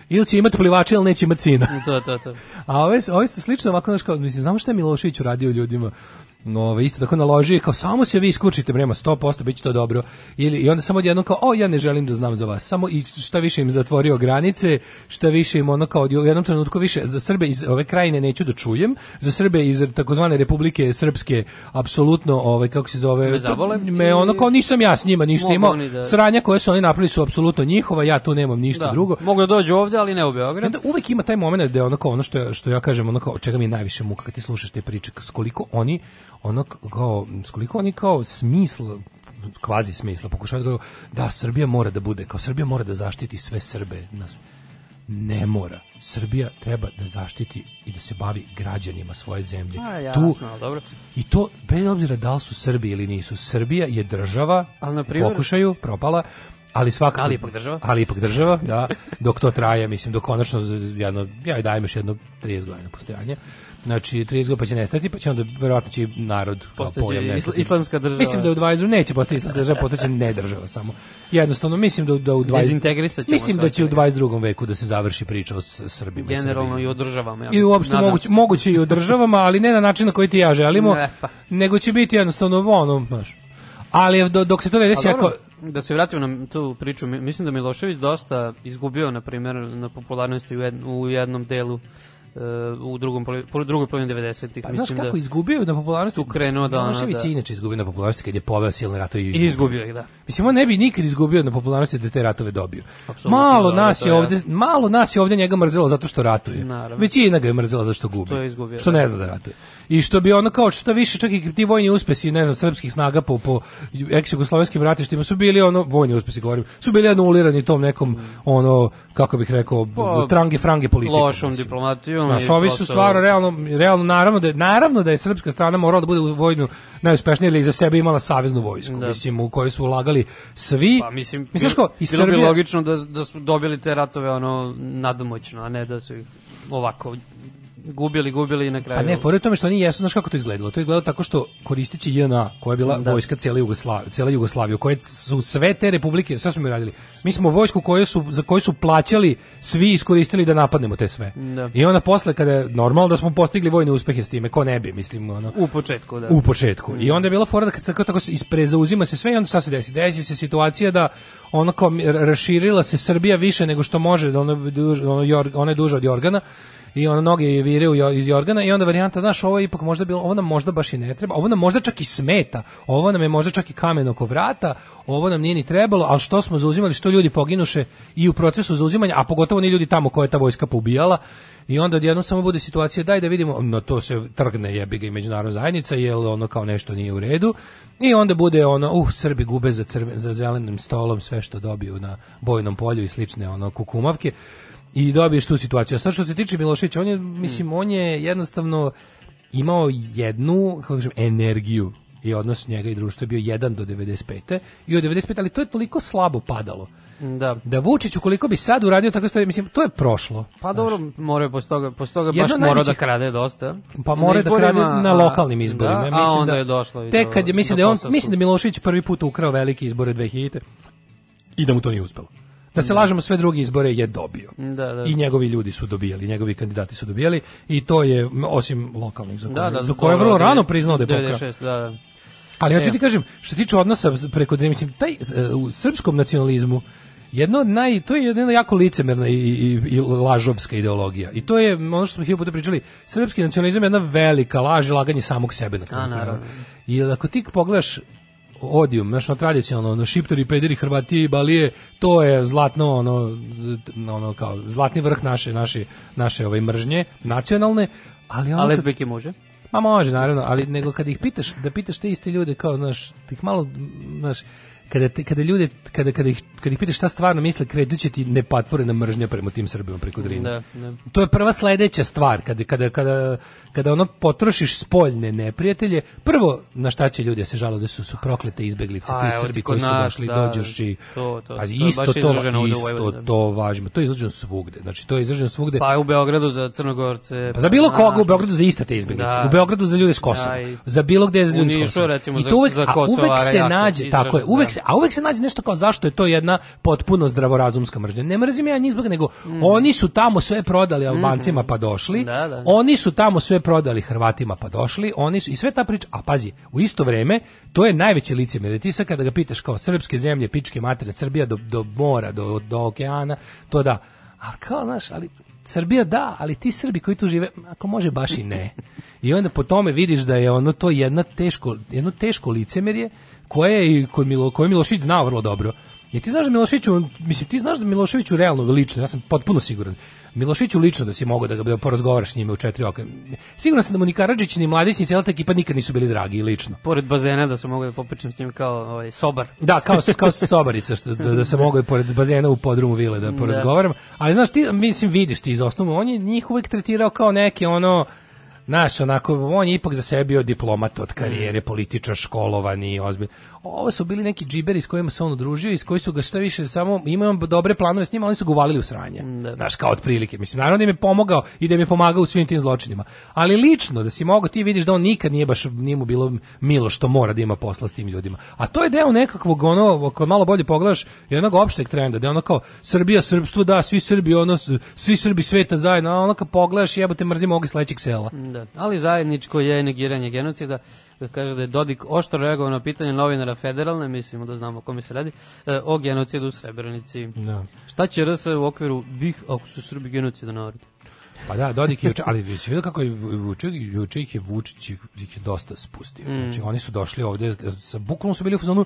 ili će imat plivača, ili neće imat sina. To, to, to. A ove, ove su slično ovako, znaš, kao, mislim, znamo šta je Milošević uradio ljudima? No, isto tako naloži, kao, samo se vi iskučite, prema 100%, bit će to dobro. Ili, I onda samo odjedno kao, o, ja ne želim da znam za vas. Samo i šta više im zatvorio granice, šta više im ono kao, u jednom trenutku više, za Srbe iz ove krajine neću da čujem, za Srbe iz takozvane Republike Srpske, apsolutno, ovaj, kako se zove, Me zabole. me ono kao, nisam ja s njima ništa imao, da- sranja koje su oni napravili su apsolutno njihova, ja tu nemam ništa Da, drugo. mogu da dođu ovde, ali ne u Beograd. onda uvek ima taj moment da je ono kao ono što, što ja kažem, ono kao čega mi je najviše muka kad ti slušaš te priče, koliko oni, ono kao, koliko oni kao smisl, kvazi smisla, pokušavaju da da, Srbija mora da bude, kao Srbija mora da zaštiti sve Srbe. Nas, ne mora. Srbija treba da zaštiti i da se bavi građanima svoje zemlje. A, jasno, ali dobro. I to, bez obzira da li su Srbi ili nisu, Srbija je država, Ali, na primjer- pokušaju, propala, ali svakako... Ali ipak država. Ali ipak država, da. Dok to traje, mislim, dok konačno, jedno, ja dajem još jedno 30 godina postojanja. Znači, 30 godina pa će nestati, pa će onda, verovatno će narod kao pojam nestati. islamska država. Mislim da u 20 neće postati islamska država, postaće ne država samo. Jednostavno, mislim da, da u 20... Dezintegrisat ćemo Mislim da će u neki. 22. veku da se završi priča o Srbima Generalno i održavamo. Ja I uopšte moguće, moguće i u državama, ali ne na način na koji ti ja želimo, Ne, pa. nego će biti jednostavno ono, znaš. Ali do, dok se to ne desi, ako... da se vratimo na tu priču, mi- mislim da Milošević dosta izgubio, na primjer, na popularnosti u jednom delu u drugom drugoj polovini 90-ih. Pa znaš mislim kako da izgubio na popularnosti? tu krenuo da Milošević da- inače izgubio na popularnosti kad je poveo silne ratove i izgubio ih, da. Mislim, on ne bi nikad izgubio na popularnosti da te ratove dobio. Apsolutno, malo dobro, nas je ovde, malo nas je ovde njega mrzelo zato što ratuje. Naravno. Većina ga je mrzela zato što gubi. Što je izgubio, Što da. ne zna da ratuje. I što bi ono kao što više čak i ti vojni uspesi, ne znam, srpskih snaga po po eks-jugoslovenskim ratištima su bili ono vojni uspesi govorim. Su bili anulirani tom nekom ono kako bih rekao Pa, trange frange politikom. Lošom mislim. diplomatijom. Znaš, ovi su stvarno realno, realno naravno da je, naravno da je srpska strana morala da bude u vojnu najuspešnija ili za sebe imala saveznu vojsku, Da. mislim u kojoj su ulagali svi. Pa mislim, mislim ko, i bilo bi Srbija, logično da, da su dobili te ratove ono nadomoćno, a ne da su ih ovako gubili, gubili i na kraju. Pa ne, fora je u tome što oni jesu, znaš kako to izgledalo? To je izgledalo tako što koristići JNA, koja je bila Da. vojska cijele Jugoslavije, cijele Jugoslavije, u kojoj su sve te republike, sve smo mi radili. Mi smo vojsku koju su, za koju su plaćali svi iskoristili da napadnemo te sve. Da. I onda posle kada je normalno da smo postigli vojne uspehe s time, ko ne bi, mislim, ono. U početku, da. U početku. I onda je bila fora da kad se tako isprezauzima se sve i onda šta se desi? Desi se situacija da ono kao raširila se Srbija više nego što može, da ono, ono, ona je duža od Jorgana i ono noge je vire iz Jorgana i onda varijanta, znaš, ovo ipak možda bilo, ovo nam možda baš i ne treba, ovo nam možda čak i smeta, ovo nam je možda čak i kamen oko vrata, ovo nam nije ni trebalo, ali što smo zauzimali, što ljudi poginuše i u procesu zauzimanja, a pogotovo ni ljudi tamo koje je ta vojska poubijala, i onda odjednom samo bude situacija, daj da vidimo, no to se trgne jebi ga i međunarodna zajednica, jer ono kao nešto nije u redu, i onda bude ono, uh, Srbi gube za, crven, za zelenim stolom sve što dobiju na bojnom polju i slične ono kukumavke, i dobiješ tu situaciju. A sad što se tiče Miloševića, on je, mislim, on je jednostavno imao jednu, kako kažem, energiju i odnos njega i društva je bio 1 do 95. I od 95. ali to je toliko slabo padalo. Da. Da Vučić ukoliko bi sad uradio tako stvari, mislim, to je prošlo. Pa dobro, moraju posle toga, posle toga baš od morao da najvećih- krade dosta. Pa mora da krade na a- lokalnim izborima. Da, Ja a mislim onda da je došlo i Tek do- kad je mislim do da je on mislim da Milošević prvi put ukrao velike izbore 2000 i da mu to nije uspelo. Da se lažemo, sve druge izbore je dobio. Da, da. I njegovi ljudi su dobijali, njegovi kandidati su dobijali i to je osim lokalnih za koje, Da, da, za koje je vrlo rano priznao da je pokrao. 96, da, da. Ali hoću E. ti kažem, što se tiče odnosa preko mislim taj e, u srpskom nacionalizmu jedno od naj to je jedna jako licemerna i, i, i lažovska ideologija. I to je ono što smo hiljadu puta pričali, srpski nacionalizam je jedna velika laž i laganje samog sebe na kraju. I ako ti pogledaš odijum, znaš, ono tradicionalno, ono, šiptori, pederi, hrvati i balije, to je zlatno, ono, ono, kao, zlatni vrh naše, naše, naše ove mržnje, nacionalne, ali ono... A lesbijke može? Ma može, naravno, ali nego kad ih pitaš, da pitaš te iste ljude kao, znaš, tih malo, znaš, kada, te, kada ljude, kada, kada, ih, kada ih pitaš šta stvarno misle, kreduće ti nepatvorena mržnja prema tim Srbima preko Drine. Da, da. To je prva sledeća stvar, kada, kada, kada, kada ono potrošiš spoljne neprijatelje, prvo na šta će ljudi da se žale da su, su proklete izbeglice, A, ti Srbi koji su došli, da, dođoši, to, to, isto to, isto to važno, to je izraženo svugde, znači to je izraženo svugde. Pa u Beogradu za Crnogorce. Pa za bilo pa- koga u Beogradu za iste te izbeglice. Da. U Beogradu za ljude s Kosova. Da, za bilo gde za ljude s Kosova. I za- to uvek, za a uvek se nađe, tako je, uvek da. se, a uvek se nađe nešto kao zašto je to jedna potpuno zdravorazumska mržnja. Ne mrzim ja njih zbog nego oni su tamo sve prodali Albancima pa došli. Oni su tamo sve prodali Hrvatima pa došli. Oni su i sve ta priča, a pazi, u isto vreme to je najveće licemjerje. Ti sad kada ga pitaš kao srpske zemlje, pičke matere, Srbija do, do mora, do, do okeana, to da. A kao, znaš, ali Srbija da, ali ti Srbi koji tu žive, ako može baš i ne. I onda po tome vidiš da je ono to jedna teško, jedno teško licemerje koje je kod Milo, koje Milošević znao vrlo dobro. Jer ti znaš da Miloševiću, mislim, ti znaš da Miloševiću realno lično, ja sam potpuno siguran, Miloševiću lično da si mogao da ga da porazgovaraš s njime u četiri oka. Siguran sam da mu ni Karadžić, ni Mladić, ni cijela ta ekipa nikad nisu bili dragi lično. Pored bazena da se mogu da popričam s njim kao ovaj, sobar. Da, kao, kao sobarica, što, da, da se mogu i pored bazena u podrumu vile da porazgovaram. Ali znaš, ti, mislim, vidiš ti iz osnovu, on je njih uvek tretirao kao neke ono, Znaš, onako, on je ipak za sebe bio diplomat od karijere, političar, školovani, ozbilj. Ovo su bili neki džiberi s kojima se on udružio i s koji su ga što više samo, imao dobre planove s njima, oni su ga uvalili u sranje. Znaš, kao otprilike. Mislim, naravno da im je pomogao i da im je pomagao u svim tim zločinima. Ali lično, da si mogao, ti vidiš da on nikad nije baš, nije mu bilo milo što mora da ima posla s tim ljudima. A to je deo nekakvog, ono, ako malo bolje pogledaš, jednog opšteg trenda, da je ono kao Srbija, srpstvo, da, svi Srbi, ono, svi Srbi sveta zajedno, a ono kad pogledaš, jebote, mrzimo ovog sledećeg sela. Da. Ali zajedničko je negiranje genocida. Da kaže da je Dodik oštro reagovao na pitanje novinara federalne, mislimo da znamo o kome se radi, e, o genocidu u Srebrenici. Da. Šta će RS u okviru bih ako su Srbi genocida narod? Pa da, Dodik je juče, ali si vidio kako je juče, juče ih je Vučić ih je dosta spustio. Mm. Znači oni su došli ovde sa bukvalno su bili u fazonu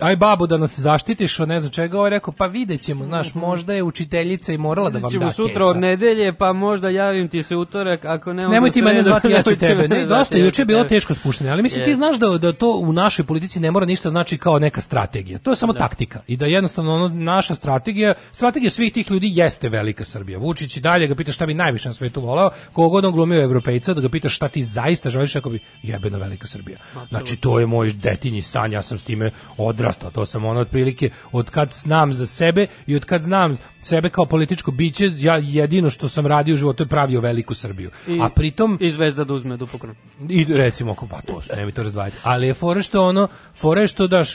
aj babo da nas zaštitiš od ne znam čega, ovaj rekao pa videćemo, znaš, možda je učiteljica i morala da vam da sutra keca. od nedelje, pa možda javim ti se utorak, ako ne Nemoj ti mene zvati, ja ću tebe. Ne, dosta, juče je bilo teško spuštanje, ali mislim ti Je. znaš da, da to u našoj politici ne mora ništa znači kao neka strategija. To je samo taktika. I da jednostavno ono, naša strategija, strategija svih tih ljudi jeste velika Srbija. Vučić i dalje ga pita šta bi najviše na svetu voleo, kogod on glumio evropejca, da ga pita šta ti zaista želiš, ako bi jebeno velika Srbija. Znači to je moj detinji san, ja sam s time odrastao, to sam ono otprilike od kad znam za sebe i od kad znam sebe kao političko biće, ja jedino što sam radio u životu je pravio veliku Srbiju. I, A pritom I zvezda da uzme dupokron. i recimo ako pa to su, nemoj to razdvajati. Ali je fore što ono, fore što daš,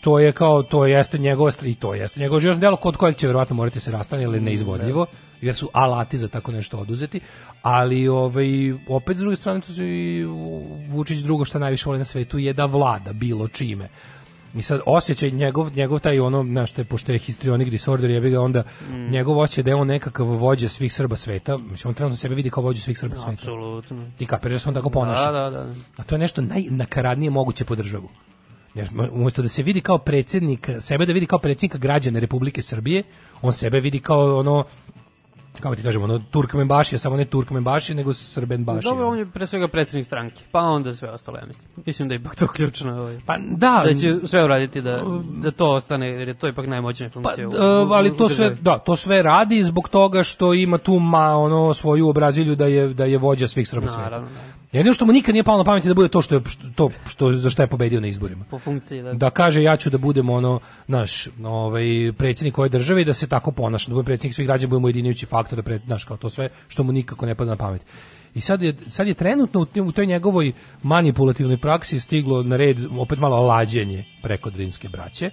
to je kao, to jeste njegova i to jeste njegovo životno delo kod kojeg će verovatno morati se rastane, jer je neizvodljivo, jer su alati za tako nešto oduzeti, ali ovaj, opet s druge strane to su i Vučić drugo što najviše voli na svetu je da vlada bilo čime. I sad osjećaj njegov, njegov taj ono, znaš, te, pošto je histrionic disorder, jebi ga onda, Mm. njegov osjećaj da je on nekakav vođa svih Srba sveta, mislim, on trenutno sebe vidi kao vođa svih Srba sveta. Apsolutno. Ti kapiraš da se on tako ponaša. Da, da, da. A to je nešto najnakaradnije moguće po državu. Umesto da se vidi kao predsjednik, sebe da vidi kao predsjednika građana Republike Srbije, on sebe vidi kao ono kako ti kažemo, ono Turkmenbašija, samo ne Turkmenbašija, nego Srbenbašija. Dobro, on je pre svega predsjednik stranke, pa onda sve ostalo, ja mislim. Mislim da je ipak to ključno. Ovaj. Pa da, da će sve uraditi da, da to ostane, jer je to ipak najmoćnija Pa, funkcija. u- d- u- ali u to sve, da, to sve radi zbog toga što ima tu ma, ono svoju obrazilju da je da je vođa svih Srba sveta. Naravno, Jedino što mu nikad nije palo na pamet je da bude to što je to što za šta je pobedio na izborima. Po funkciji, da. da kaže ja ću da budem ono naš ovaj predsjednik ove države i da se tako ponaša da bude predsjednik svih građana budemo ujedinjujući faktor da pred, znaš, kao to sve što mu nikako ne pada na pamet. I sad je, sad je trenutno u, toj njegovoj manipulativnoj praksi stiglo na red opet malo lađenje preko drinske braće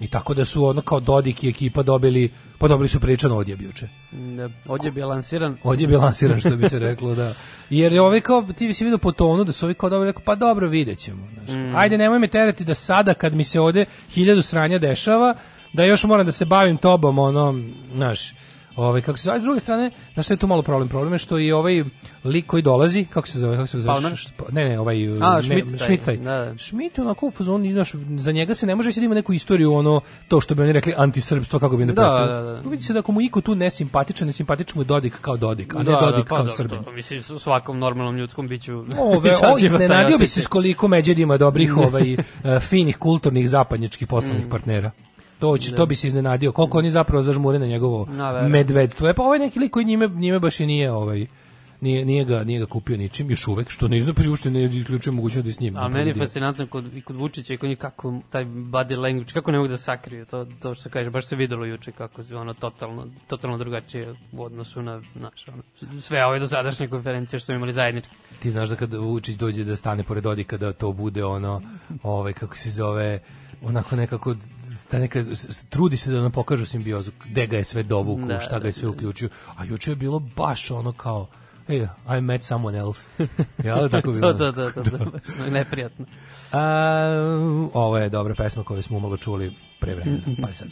i tako da su ono kao Dodik i ekipa dobili pa dobili su priličan odjeb juče. Da, odjeb je lansiran. Odjeb je lansiran što bi se reklo, da. Jer je ovaj kao, ti si vidio po tonu da su ovi kao dobro rekao, pa dobro, vidjet ćemo. Znaš. Mm. Ajde, nemoj me terati da sada kad mi se ovde hiljadu sranja dešava, da još moram da se bavim tobom, ono, znaš, ovaj, kako se zove, s druge strane, znaš što je tu malo problem? Problem je što i ovaj lik koji dolazi, kako se zove, kako se zove? Ne, ne, ovaj, A, Schmidt taj. Schmidt taj. Da, da. Schmidt je onako u fazonu, znaš, za njega se ne može da ima neku istoriju, ono, to što bi oni rekli antisrpstvo, kako bi ne Da, predstavili. da, da. Vidi se da ako mu iko tu nesimpatičan, nesimpatičan mu je Dodik kao Dodik, a ne Da, da, Dodik pa kao Srbin. to, mislim, u svakom normalnom ljudskom biću. Ove, o, iznenadio bi se s koliko Međed ima dobrih ovaj, eh, finih, kulturnih, zapadnjačkih poslovnih Mm. partnera. To, će, Da. to bi se iznenadio. Koliko oni zapravo zažmure na njegovo Na, verujem. medvedstvo. E pa ovaj neki lik koji njime, njime baš i nije ovaj, nije, nije, ga, nije ga kupio ničim još uvek, što ne znači uopšte ne isključuje mogućnost da je s njim. A meni je fascinantno kod, i kod Vučića i kod njih kako taj body language, kako ne mogu da sakriju to, to što kaže, baš se videlo juče kako je ono totalno, totalno drugačije u odnosu na, naš, ono, sve ove dosadašnje konferencije što smo imali zajednički. Ti znaš da kad Vučić dođe da stane pored Dodika da to bude ono, ovaj kako se zove, onako nekako da neka trudi se da nam pokažu simbiozu, gde ga je sve dovukao, Da, šta ga da, je sve uključio. A juče je bilo baš ono kao Hey, I met someone else. Ja, tako bilo. to, to, to, to, to, baš neprijatno. A, ovo je dobra pesma koju smo umalo čuli pre vremena. Pa je sad.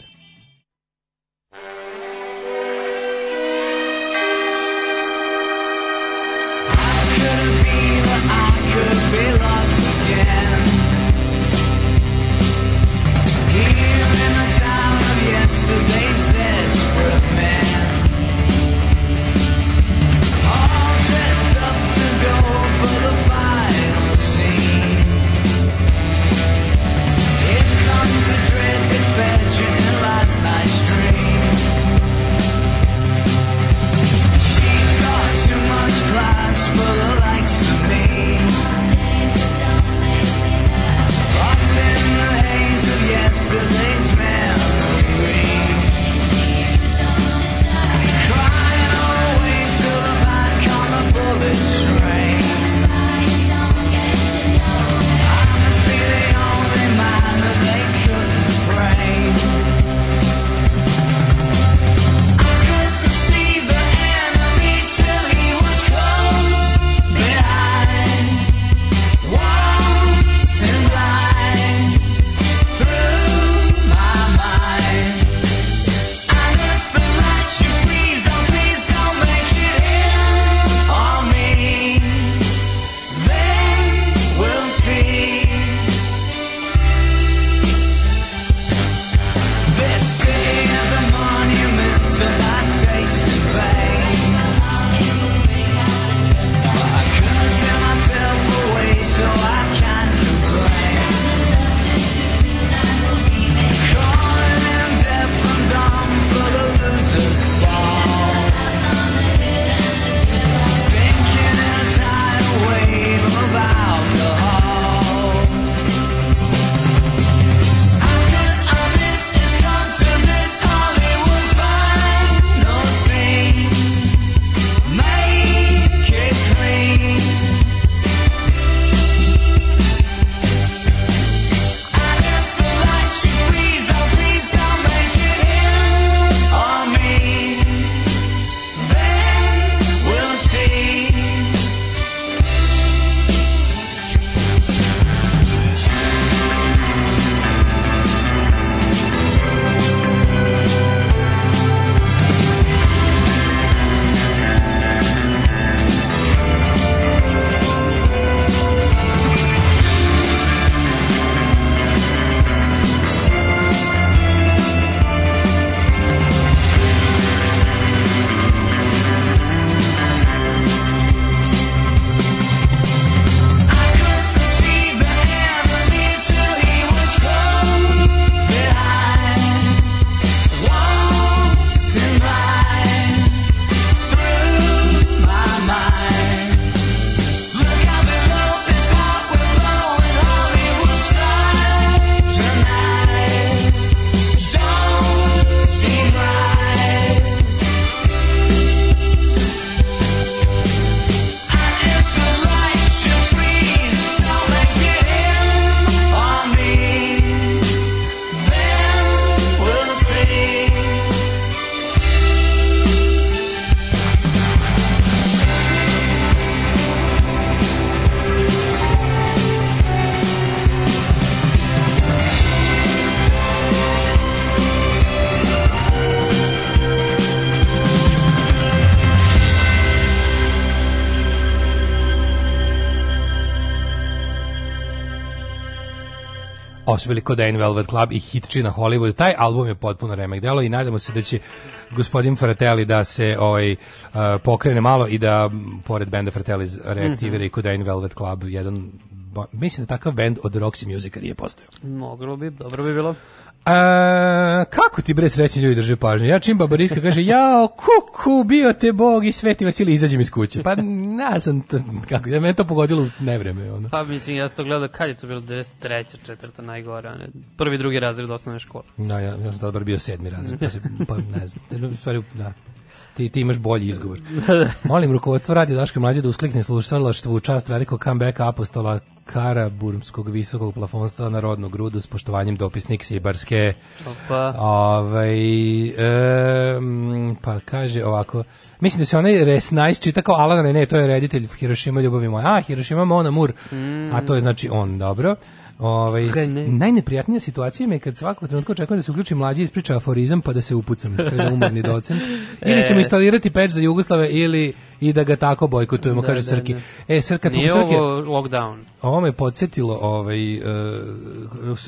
Su bili Codain Velvet Club i Hitči na Hollywood. Taj album je potpuno remek delo i nadamo se da će gospodin Fratelli da se ovaj, uh, pokrene malo i da, pored benda Fratelli, reaktivira i Codain Velvet Club, jedan mislim da takav bend od Roxy Musica nije postojao. Moglo bi, dobro bi bilo. A, kako ti bre srećni ljudi drže pažnju? Ja čim babariska kaže, jao, kuku, bio te Bog i Sveti Vasilij, izađem iz kuće. Pa, ne znam, to, kako, da me to pogodilo u nevreme. Ono. Pa mislim, ja sam to gledao, kad je to bilo, 93. četvrta, najgore, ne? prvi, drugi razred osnovne škole. Da, ja, ja sam tada bar bio sedmi razred, pa, se, pa ne znam, stvari, da. Ti, ti imaš bolji izgovor. Molim rukovodstvo radi Daške mlađe da usklikne slušalaštvo u čast velikog comebacka apostola Karaburmskog visokog plafonstva na rodnu grudu s poštovanjem dopisnik Sibarske. Opa. Ovaj, em, pa kaže ovako, mislim da se onaj Resnice čita kao Alan Rene, to je reditelj Hiroshima ljubavi moja. A, Hiroshima Mona Mur, a to je znači on, dobro. Ovaj, najneprijatnija situacija mi je kad svakog trenutka očekujem da se uključi mlađi ispriča aforizam pa da se upucam, kaže umorni docent. Ili ćemo E. instalirati peč za Jugoslave ili i da ga tako bojkotujemo, Da, kaže da, Srki. da. E, Srki, kad smo ovo lockdown. ovo me podsjetilo ovaj, uh,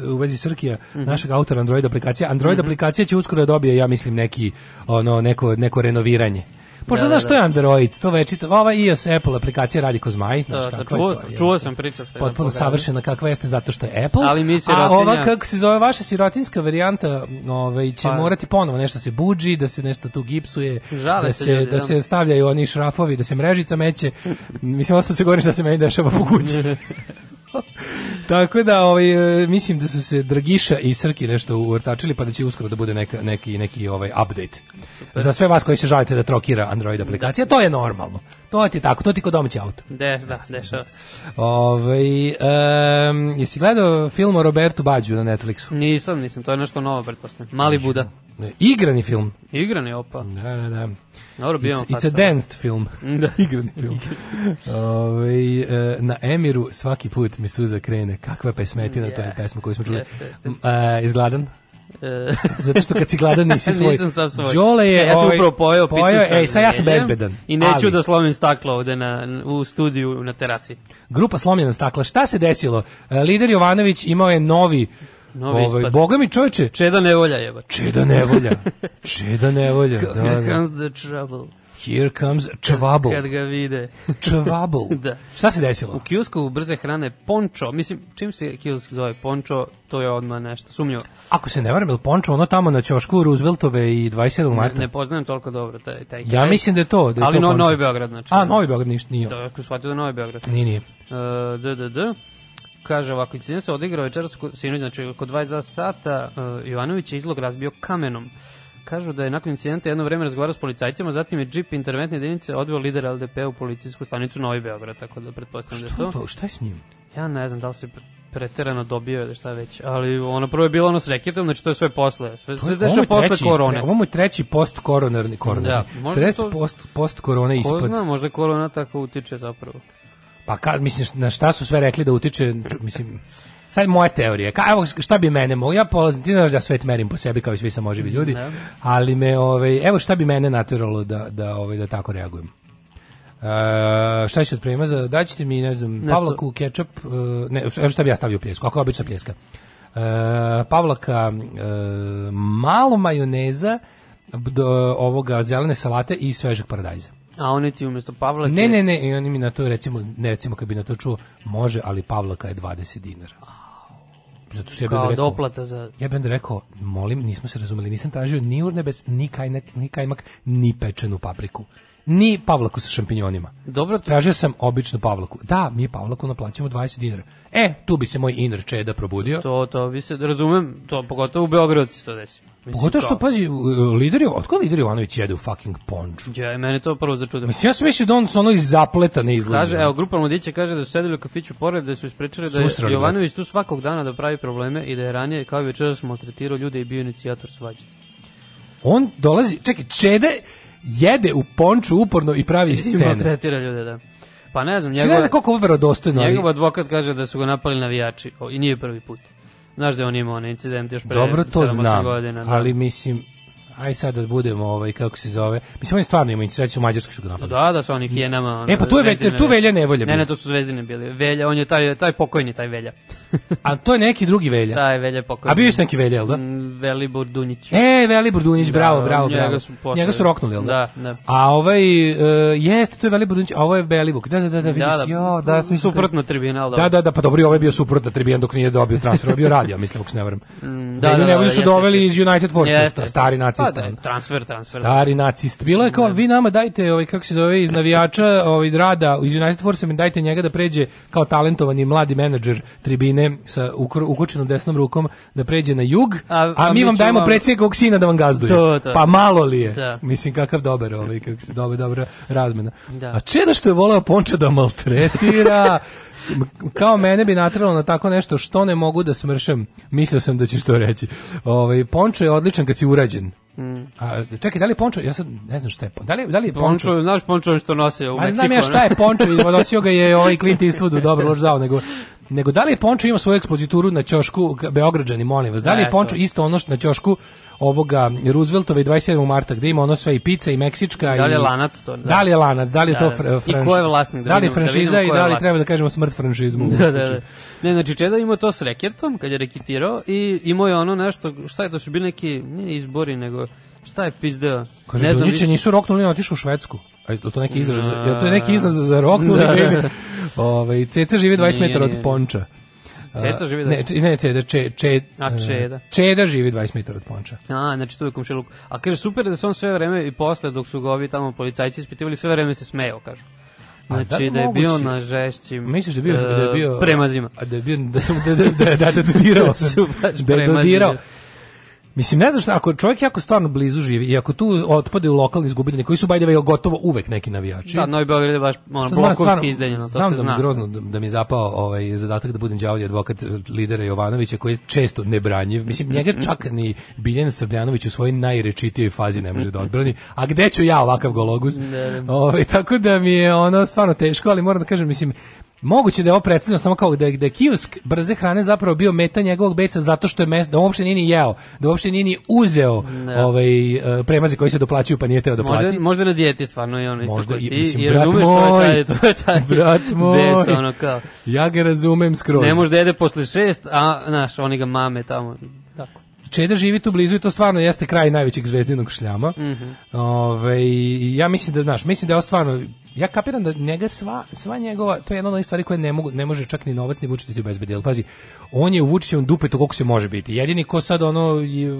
u vezi Srkija, Mhm. našeg autora Android aplikacije. Android Mhm. aplikacija će uskoro da dobije, ja mislim, neki, ono, neko, neko renoviranje. Pošto Da, znaš da, što je da. Android, to večito, ova iOS Apple aplikacija radi ko zmaj, znaš to, kakva je čuo to, sam, čuo priča se. Potpuno savršena kakva jeste zato što je Apple. Ali mi A sirotinja- ova kako se zove vaša sirotinska varijanta, ovaj će Pa- morati ponovo nešto se buđi, da se nešto tu gipsuje, Žale da se se ljudi, da se stavljaju oni šrafovi, da se mrežica meće. Mislim ovo sad se govori šta se meni dešava po kući. Tako da ovaj e, mislim da su se Dragiša i Srki nešto uvrtačili pa da će uskoro da bude neka, neki neki ovaj update. Za sve vas koji se žalite da trokira Android aplikacija, to je normalno. To ti je tako, to ti kod domaći auto. Deš, da, dešava se. Ovaj em, jesi gledao film o Robertu Bađu na Netflixu? Nisam, nisam, to je nešto novo, pretpostavljam. Mali Buda. Ne, Igrani film. Igrani, opa. Da, da, da. Dobro, It's, it's a danced film. Da. Igrani film. Ovaj, e, na Emiru svaki put mi suza krene. Kakva pesmetina, to je Yes. pesma koju smo čuli. Jeste, jeste. M, e, izgladan? E, Zato što kad si gladan nisi svoj. Nisam sam svoj. Đole je, E, ja sam ovaj, upravo pojeo, pitu pojeo, sam ej, sad ja sam bezbedan. I neću ali- da slomim staklo ovde na, u studiju na terasi. Grupa slomljena stakla. Šta se desilo? E, Lider Jovanović imao je novi Novi ovaj, ispad. boga mi čovječe, Čeda nevolja jeba. Čeda nevolja. Čeda nevolja. Da, Here da. comes the trouble. Here comes Čvabl. Kad ga vide. Čvabl. da. Šta se desilo? U kiosku brze hrane Pončo, mislim, čim se kiosk zove Pončo, to je odmah nešto sumnjivo. Ako se ne varam, je Pončo ono tamo na ćošku Rooseveltove i 27. Ne, marta? ne poznajem toliko dobro taj, taj Ja mislim da je to. Da je Ali to no. Novi Beograd, znači. A, Novi Beograd ništa nije. Da, ako shvatio da Novi Beograd. Nije, nije. Uh, d, d, d. Kaže ovako, incident se odigrao večeras ko- sinoć, znači oko 22 sata, uh, Jovanović je izlog razbio kamenom. Kažu da je nakon incidenta jedno vreme razgovarao s policajcima, zatim je džip interventne jedinice odveo lider LDP u policijsku stanicu Novi Beograd, tako da pretpostavljam da je Što to. to? Šta je s njim? Ja ne znam da li se pre- preterano dobio ili šta već, ali ono prvo je bilo ono s reketom, znači to je sve posle. Sve se dešava posle treći korone. Ovo mu je treći post-koronarni koronarni. Da, možda to- post, post-korona Ko ispad. zna, možda korona tako utiče zapravo. Pa kad, mislim, na šta su sve rekli da utiče, mislim, sad moja teorija, ka, evo šta bi mene moglo, ja polazim, ti znaš da svet merim po sebi kao i svi samoživi ljudi, Da. ali me, ovaj, evo šta bi mene naturalo da, da, ovaj, da tako reagujem. E, šta će od prima za, daćete mi, ne znam, Nešto- pavlaku, kečap, e, ne, evo šta bi ja stavio pljesku, ako je obična pljeska. E, pavlaka, malo majoneza, do ovoga zelene salate i svežeg paradajza. A oni ti umjesto Pavlake... Ne, ne, ne, i oni mi na to recimo, ne recimo kad bi na to čuo, može, ali Pavlaka je 20 dinara. Zato što ja bih rekao, doplata za... ja bih rekao, molim, nismo se razumeli, nisam tražio ni urnebes, ni kajmak, ni kajmak, ni pečenu papriku. Ni pavlaku sa šampinjonima. Dobro, to- Tražio sam običnu pavlaku. Da, mi pavlaku naplaćamo 20 dinara. E, tu bi se moj inner čeda probudio. To, to bi se, razumem, to pogotovo u Beogradu se to desi. Pogotovo što, kao- pazi, lider otko lider Jovanović jede u fucking ponču? Ja, mene to prvo začudilo. Mislim, ja sam mislio da on ono iz zapleta ne izlazi. Kaže, evo, grupa mladića kaže da su sedeli u kafiću pored, da su ispričali da je Susreli, Jovanović tu svakog dana da pravi probleme i da je ranije kao i večeras maltretirao ljude i bio inicijator svađe. On dolazi, čekaj, Čede jede u ponču uporno i pravi I scene. maltretira ljude, da. Pa ne znam, Njegov, ne znam koliko ovo verodostojno, njegov advokat kaže da su ga napali navijači o, i nije prvi put. Znaš da je on imao onaj incident još pre dobro to 7-8 znam, godina. Da. ali mislim, aj sad da budemo, ovaj, kako se zove, mislim, oni stvarno imaju iniciju, u Mađarskoj su ga napali. Da, da su oni hijenama. ono, E, pa tu je Ve- Zvezdine- tu Velja Nevolja Ne, ne, to su zvezdine bili. Velja, on je taj, taj pokojni, taj Velja. A to je neki drugi Velja. Taj Velja pokojni. A bio je neki Velja, jel da? Mm, Velibor Dunić. E, Velibor Dunić, Da, bravo, bravo, njega bravo. su posle- Njega su roknuli, jel da? Da, da. A ovaj, uh, jeste, to je Velibor Dunić, a ovo je Belivuk. Da, da, da, da, vidiš, Da, da, jo, da, mislio- suprotno tribina, ali Da, dobro. da, da, pa dobro, ovaj je bio suprotno tribina dok nije dobio transfer, bio radio, mislim, ako se ne varam. Mm, Da, da, Nevolju su doveli iz United Forces, stari nacista. Da, transfer, transfer. Stari nacist. Bilo je kao, vi nama dajte, ovaj, kako se zove, iz navijača ovaj, rada, iz United Force, mi dajte njega da pređe kao talentovani mladi menadžer tribine sa ukočenom desnom rukom, da pređe na jug, a, A- mi vam dajemo predsjednikovog sina da vam gazduje. To, to. Pa malo li je? Da. Mislim, kakav dobar, ovaj, kako se dobra, dobra razmena. Da. A čeda što je voleo Ponča da maltretira, kao mene bi natralo na tako nešto što ne mogu da smršam. Mislio sam da ćeš to reći. Ovaj Pončo je odličan kad si urađen. Mm. A, čekaj, da li je Pončo, ja sad ne znam šta je Pončo. Da li, da li je Pončo? Pončo, znaš Pončo što nosi u Meksiku? znam ja šta je Pončo i nosio ga je ovaj Clint Eastwood u dobro loš zao, nego nego da li je Pončo ima svoju ekspozituru na ćošku Beograđani, molim vas. Da li je. Pončo isto ono što na ćošku ovoga Rooseveltove 27. marta gde ima ono sve i pizza i meksička Da li je i lanac to? Da. li je lanac? Da li je Da, to da. fr, I franš- ko je vlasnik, da Da li je da franšiza vidimo i da li treba da kažemo smrt franšizmu? Da, da, da. Ne, znači Čeda imao to s reketom kad je reketirao i imao je ono nešto, šta je to su bili neki, nije izbori, nego šta je pizdeo? Kaže, ne znam više. nisu roknuli, on otišao u Švedsku. A to neki izraz, Da. je to je neki izraz za roknuli? Da, da. ili- Ovaj Ceca živi 20 Nije, metara od nije. Ponča. Ceca živi Ne, da- če- ne, Ceda, če, če, A, Čeda. Čeda živi 20 metara od Ponča. A, znači tu je komšiluk. A kaže, super da se on sve vreme i posle dok su ga ovi tamo policajci ispitivali, sve vreme se smejao, kažu. A da Znači li da, je bio na žešćim Misliš da je bio, e, da je bio premazima. A da je bio da su da da da da, da dodirao Da da je dodirao. Mislim, ne znam šta, ako čovjek jako stvarno blizu živi i ako tu otpade u lokalni izgubitelji koji su by the way gotovo uvek neki navijači. Da, Novi Beograd je baš ono, blokovski izdeljeno, to Znam se da mi zna. je grozno da, da mi je zapao ovaj zadatak da budem đavolji advokat lidera Jovanovića koji je često nebranjiv. Mislim njega čak ni Biljan Srbljanović u svojoj najrečitijoj fazi ne može da odbrani. A gde ću ja ovakav gologuz? Ovaj tako da mi je ono stvarno teško, ali moram da kažem mislim Moguće da je ovo predstavljeno samo kao da je, da je kiosk brze hrane zapravo bio meta njegovog besa zato što je mesto, da uopšte nije ni jeo, da uopšte nije ni uzeo Ne. ovaj, eh, premaze koji se doplaćuju pa nije teo da plati. Možda, možda na dijeti stvarno i ono isto Možda kao i- ti mislim, i brat razumeš moj, je taj, to je taj brat moj. bes, ono kao. Ja ga razumem skroz. Ne može da jede posle šest, a, znaš, oni ga mame tamo, tako. Čeda živi tu blizu i to stvarno jeste kraj najvećeg zvezdinog šljama. Mhm. Ovaj, i ja mislim da, znaš, mislim da je ovo stvarno, ja kapiram da njega sva, sva njegova, to je jedna od onih stvari koje ne, mogu, ne može čak ni novac ni Vučić ti obezbedi, ali pazi, on je u Vučićevom dupetu koliko se može biti. Jedini ko sad ono,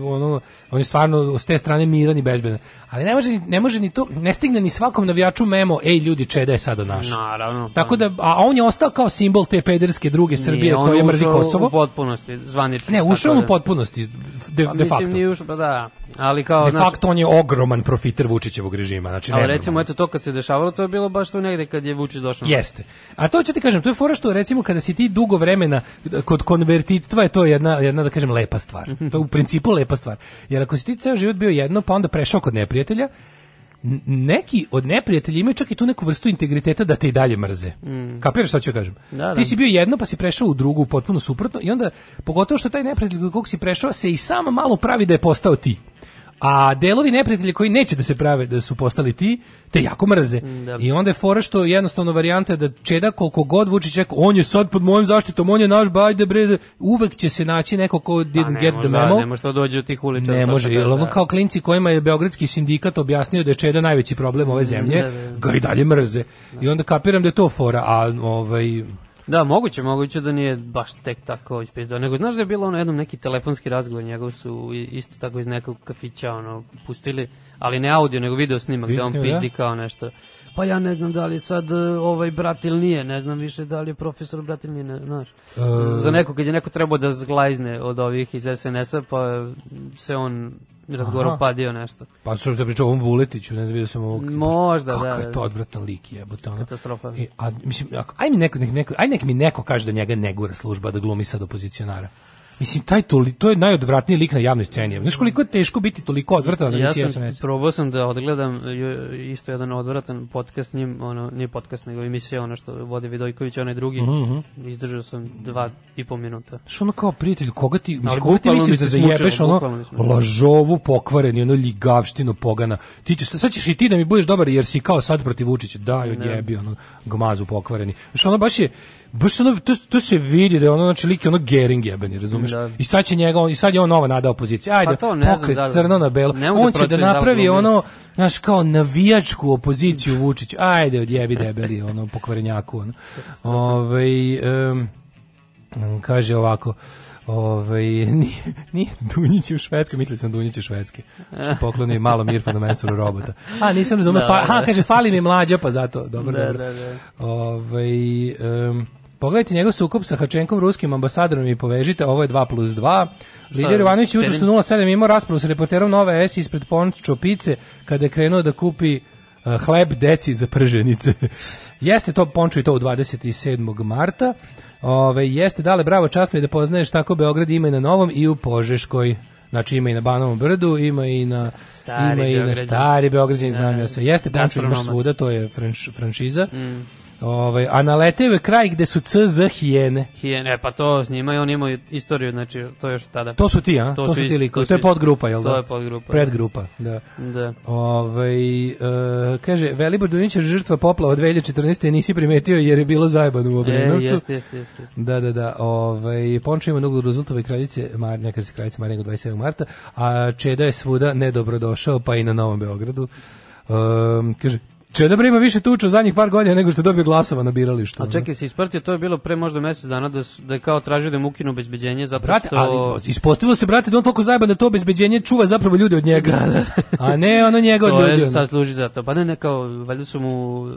ono on je stvarno s te strane miran i bezbedan. Ali ne može, ne može ni to, ne stigne ni svakom navijaču memo, ej ljudi, Čeda je sada naš. Naravno. Tako da, a on je ostao kao simbol te pederske druge Srbije Nije, on koja mrzi ušao Kosovo. U potpunosti, zvanično. Ne, ušao u da. potpunosti, de, Pa, de mislim, facto. nije ušao, pa da. Ali kao, De znaš, facto on je ogroman profiter Vučićevog režima, znači ali recimo, eto to kad se dešavalo, to je bilo baš tu negde kad je Vučić došao. Jeste. A to ću ti kažem, to je fora što recimo kada si ti dugo vremena kod konvertitstva je to jedna jedna da kažem lepa stvar. To je u principu lepa stvar. Jer ako si ti ceo život bio jedno, pa onda prešao kod neprijatelja, neki od neprijatelja imaju čak i tu neku vrstu integriteta da te i dalje mrze. Mm. Kapiraš šta ću kažem? Da, Ti da. si bio jedno pa si prešao u drugu potpuno suprotno i onda pogotovo što taj neprijatelj kog si prešao se i sam malo pravi da je postao ti. A delovi neprijatelja koji neće da se prave da su postali ti, te jako mrze. Da. I onda je fora što jednostavno varijanta je da Čeda koliko god Vučić rekao, on je sad pod mojom zaštitom, on je naš, ba, ajde bre, uvek će se naći neko ko didn't Pa ne get the da- memo. Ne može to dođe od tih uličara. Ne to može, jer da, ono da. kao klinci kojima je Beogradski sindikat objasnio da je Čeda najveći problem ove zemlje, Da, da, da. ga i dalje mrze. I onda kapiram da je to fora, a ovaj... Da, moguće, moguće da nije baš tek tako ispizdao. Nego znaš da je bilo ono jednom neki telefonski razgovor, njegov su isto tako iz nekog kafića ono, pustili, ali ne audio, nego video snimak, Video gde on snimak, pizdi da. kao nešto. Pa ja ne znam da li je sad e, ovaj brat ili nije, ne znam više da li je profesor brat ili nije, ne, znaš. E. Za neko kad je neko trebao da zglajzne od ovih iz SNS-a, pa se on razgovarao Aha. padio nešto. Pa što te pričao o ovom Vuletiću, ne znam, vidio sam ovog... Možda, Kako da, je da. to odvratan lik jebote, ono. Katastrofa. E, a, mislim, ako, aj mi neko, nek, neko, aj nek mi neko kaže da njega ne gura služba da glumi sad opozicionara. Mislim, taj toli, to je najodvratniji lik na javnoj sceni. Znaš koliko je teško biti toliko odvratan na Ja sam, SNS? probao sam da odgledam isto jedan odvratan podcast s njim, ono, nije podcast, nego emisija, ono što vodi Vidojković, onaj drugi. Mhm, Izdržao sam dva i po minuta. Što ono kao prijatelj, koga ti, mislim, koga ti misliš mi da zajebeš ono lažovu pokvareni, ono ljigavštinu pogana. Ti ćeš, sad ćeš i ti da mi budeš dobar jer si kao sad protiv Vučića, daj odjebi, ono, gmazu pokvareni. Znaš, ono baš je, baš ono, to, to se vidi da je ono, znači, lik je ono Gering jebeni, razumeš? Da. I sad će njega, i sad je on nova nada opozicija. Ajde, Pa to ne znam pokret da li- crno na belo. da On će da da napravi glumi. ono, znaš, kao navijačku opoziciju Vučiću. Ajde, odjebi debeli, ono, pokvarenjaku, ono. Ovaj, em, Mm, kaže ovako Ovaj nije, nije Dunjić u Švedskoj, mislio sam Dunjić u Švedske. Što pokloni malo Mirfana Mensura robota. A, nisam razumio. Da, fa, da. ha, kaže, fali mi mlađa, pa zato. Dobro, Da, dobro. da, da. Ovaj, em, pogledajte njegov sukob sa Hačenkom, ruskim ambasadorom i povežite, ovo je 2 plus 2. Lider jutros Čedim? u 07 imao raspravu sa reporterom Nove S ispred Pončo Pice kada je krenuo da kupi uh, hleb deci za prženice. jeste to Pončo i to u 27. marta. Ove, jeste, dale, bravo, čast mi je da poznaješ tako Beograd ima i na Novom i u Požeškoj. Znači ima i na Banovom brdu, ima i na Stari ima i na stari Beograđani, znam Da. ja sve. Jeste Pončo imaš svuda, to je franš, franšiza. Mm. Ovaj, a na Letaju je kraj gde su CZ hijene. Hijene, pa to s njima i on ima istoriju, znači to je još tada. To su ti, a? To, su ti likovi. su To je podgrupa, jel da? To je podgrupa. Predgrupa, da. Da. Ovaj e, kaže, Velibor Dunić je žrtva poplava 2014. je nisi primetio jer je bilo zajebano u E, Obrenovcu. jeste, jeste, jeste. jeste. Da, da, da. Ovaj Pončo ima na uglu Rooseveltove kraljice, Mar, neka se kraljice Maringo 27. marta, a Čeda je svuda nedobrodošao, pa i na Novom Beogradu. Um, kaže, Čeda bre ima više tuča u zadnjih par godina nego što je dobio glasova na biralištu. A čekaj, se ispratio, to je bilo pre možda mesec dana da, su, da je kao tražio da mu ukinu obezbeđenje zato Brate, što... ali ispostavilo se, brate, da on toliko zajeban da to obezbeđenje čuva zapravo ljude od njega. A ne ono njega od to ljudi. je ono. sad služi za to. Pa ne, ne, kao, valjda su mu uh,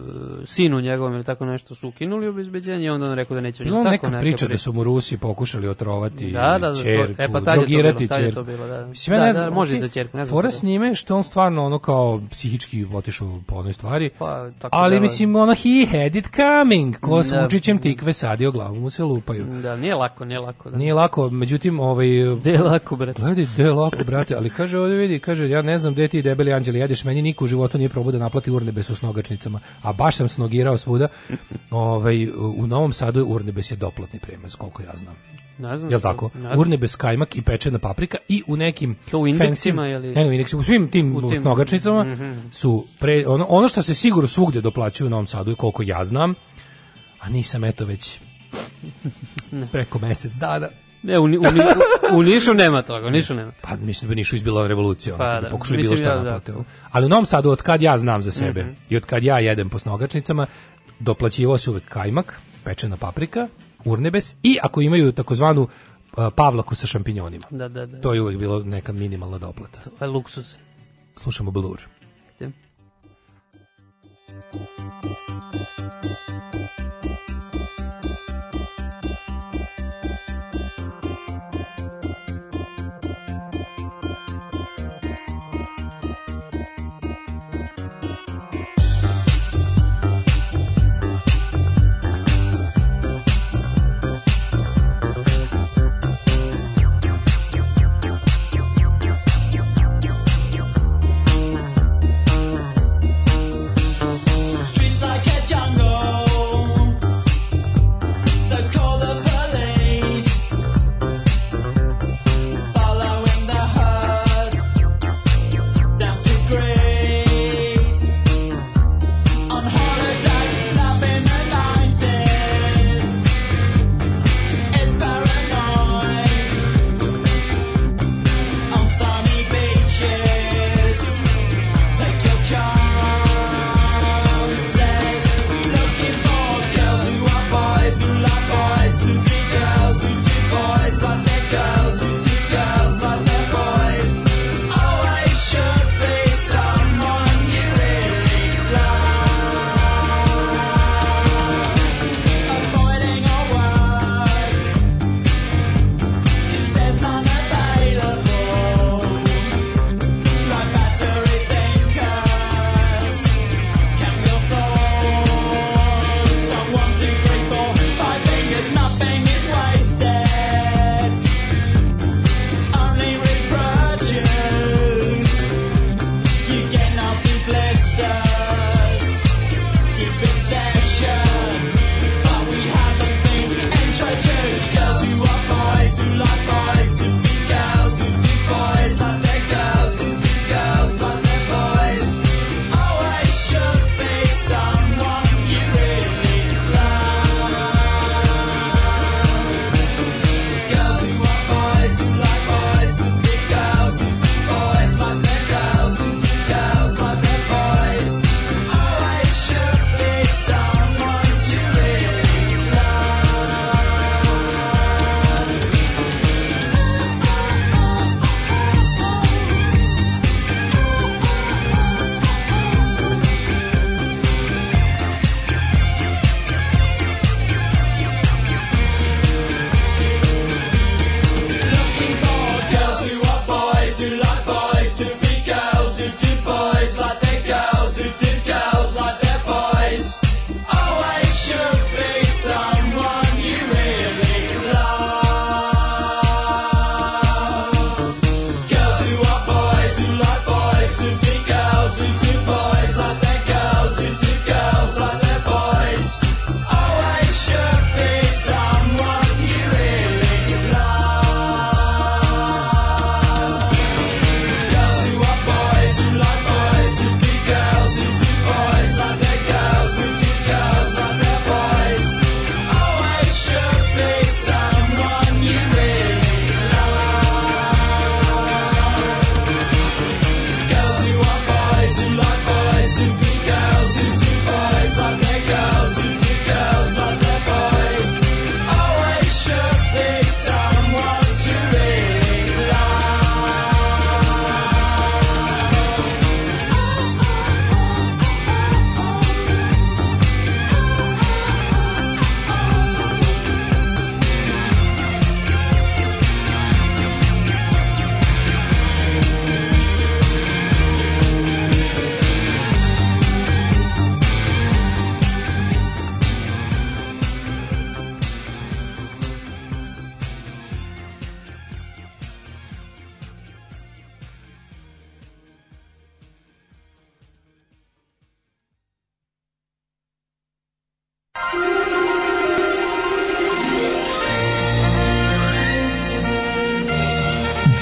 sinu njegovom ili tako nešto su ukinuli obezbeđenje i onda on rekao da neće Bilo tako neka priča da su mu Rusi pokušali otrovati Da, da, da, ćerku, to- e, pa tad je to drogirati tad je to bilo, da. Mislim, Da, ne da, može i za ćerku, ne znam Fora s njime što on stvarno ono kao psihički otišao po onoj stvari. Pa, tako ali da, mislim ono he had it coming. Ko s Da. Vučićem tikve sadio glavu mu se lupaju. Da, nije lako, nije lako. Da. Nije lako, međutim, ovaj... Je lako, brate? Gledaj, je lako, brate, ali kaže ovdje vidi, kaže, ja ne znam gde ti debeli anđeli jedeš, meni niko u životu nije probao da naplati urnebes u snogačnicama, a baš sam snogirao svuda. Ovaj, u Novom Sadu urnebes je doplatni premaz, koliko ja znam. Ne znam Jel tako? ne znam. Urnebes kajmak i pečena paprika i u nekim To u indeksima fancy- ili- Ne, u indeksima, u svim tim, U tim- snogačnicama Mhm. su pre, ono, ono što se sigurno svugde doplaćuju u Novom Sadu koliko ja znam, a nisam eto već preko mesec dana. Ne, u, u, Ni- u, Nišu nema toga, u Nišu nema. Pa mislim da bi Nišu izbila revolucija, Pa bi da, pokušali bilo šta ja, da. naplate. ono. Ali u Novom Sadu, od kad ja znam za sebe Mhm. i od kad ja jedem po snogačnicama, doplaćivao se uvek kajmak, pečena paprika, urnebes i ako imaju takozvanu uh, pavlaku sa šampinjonima. Da, da, da. To je uvek bilo neka minimalna doplata. To je luksus. Slušamo Blur. Música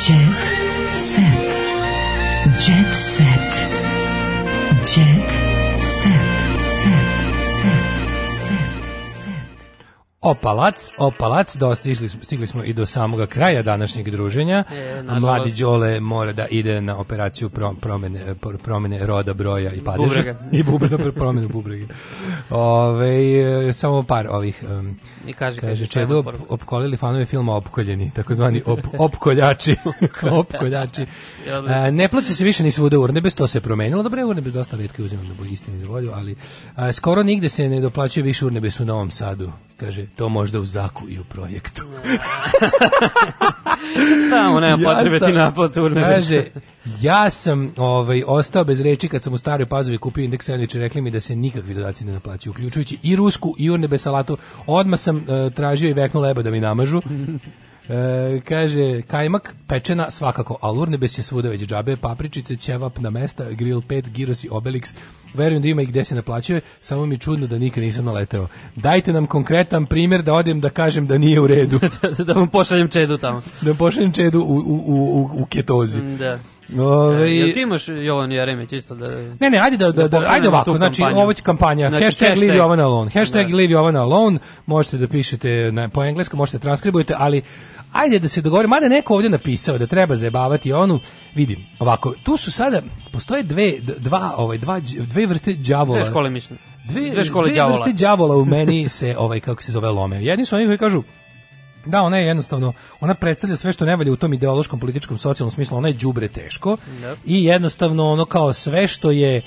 Jet set. Jet set. Jet set. Set. Set. set. Opalac, opalac, dosta smo, stigli smo i do samoga kraja današnjeg druženja. E, nažalost. Mladi Đole mora da ide na operaciju pro- promene, pro- promene roda, broja i padeža. Bubrega. I bubrega, promene bubrege. Ove, e, samo par ovih. Um, I kaže, kaže, kaže, Čedo op, opkolili fanovi filma Opkoljeni, takozvani op, opkoljači. opkoljači. A, ne plaća se više ni svuda Urnebes, to se promenilo. Dobro, je Urnebes dosta retke uzimam da bo istini za volju, ali a, skoro nigde se ne doplaćuje više Urnebes u Novom Sadu. Kaže, to možda u Zaku i u projektu. Tamo nema potrebe ti naplatu. Kaže, ja sam ovaj, ostao bez reči kad sam u staroj pazovi kupio indeks sandvič i rekli mi da se nikakvi dodaci ne naplaćuju, uključujući i rusku i urnebe salatu. Odmah sam e, tražio i veknu leba da mi namažu. E, kaže, kajmak, pečena, svakako, ali urnebes je svuda već džabe, papričice, ćevap na mesta, grill 5, gyros i obelix. Verujem da ima i gde se naplaćuje, samo mi čudno da nikad nisam naleteo. Dajte nam konkretan primjer da odem da kažem da nije u redu. da vam pošaljem čedu tamo. da vam pošaljem čedu u, u, u, u ketozi. Da. Ove, E, jel ti imaš Jovan Jeremić isto da... Ne, ne, ajde da, da, da, pokrenemo ajde ovako, znači kampanju? ovo je kampanja, Znači, hashtag, leave Jovana alone, hashtag Da. leave Jovana alone, možete da pišete na, po engleskom, možete da transkribujete, ali ajde da se dogovorimo, mada neko ovdje napisao da treba zajebavati onu, vidim, ovako, tu su sada, postoje dve, dva, ovaj, dva, dve vrste đavola. Dve škole mišljenja. Dve, Dve škole dve đavola. vrste đavola u meni se, ovaj, kako se zove, lome. Jedni su oni koji kažu, da, ona je jednostavno, ona predstavlja sve što ne valja u tom ideološkom, političkom, socijalnom smislu, ona je đubre teško Da. i jednostavno ono kao sve što je e,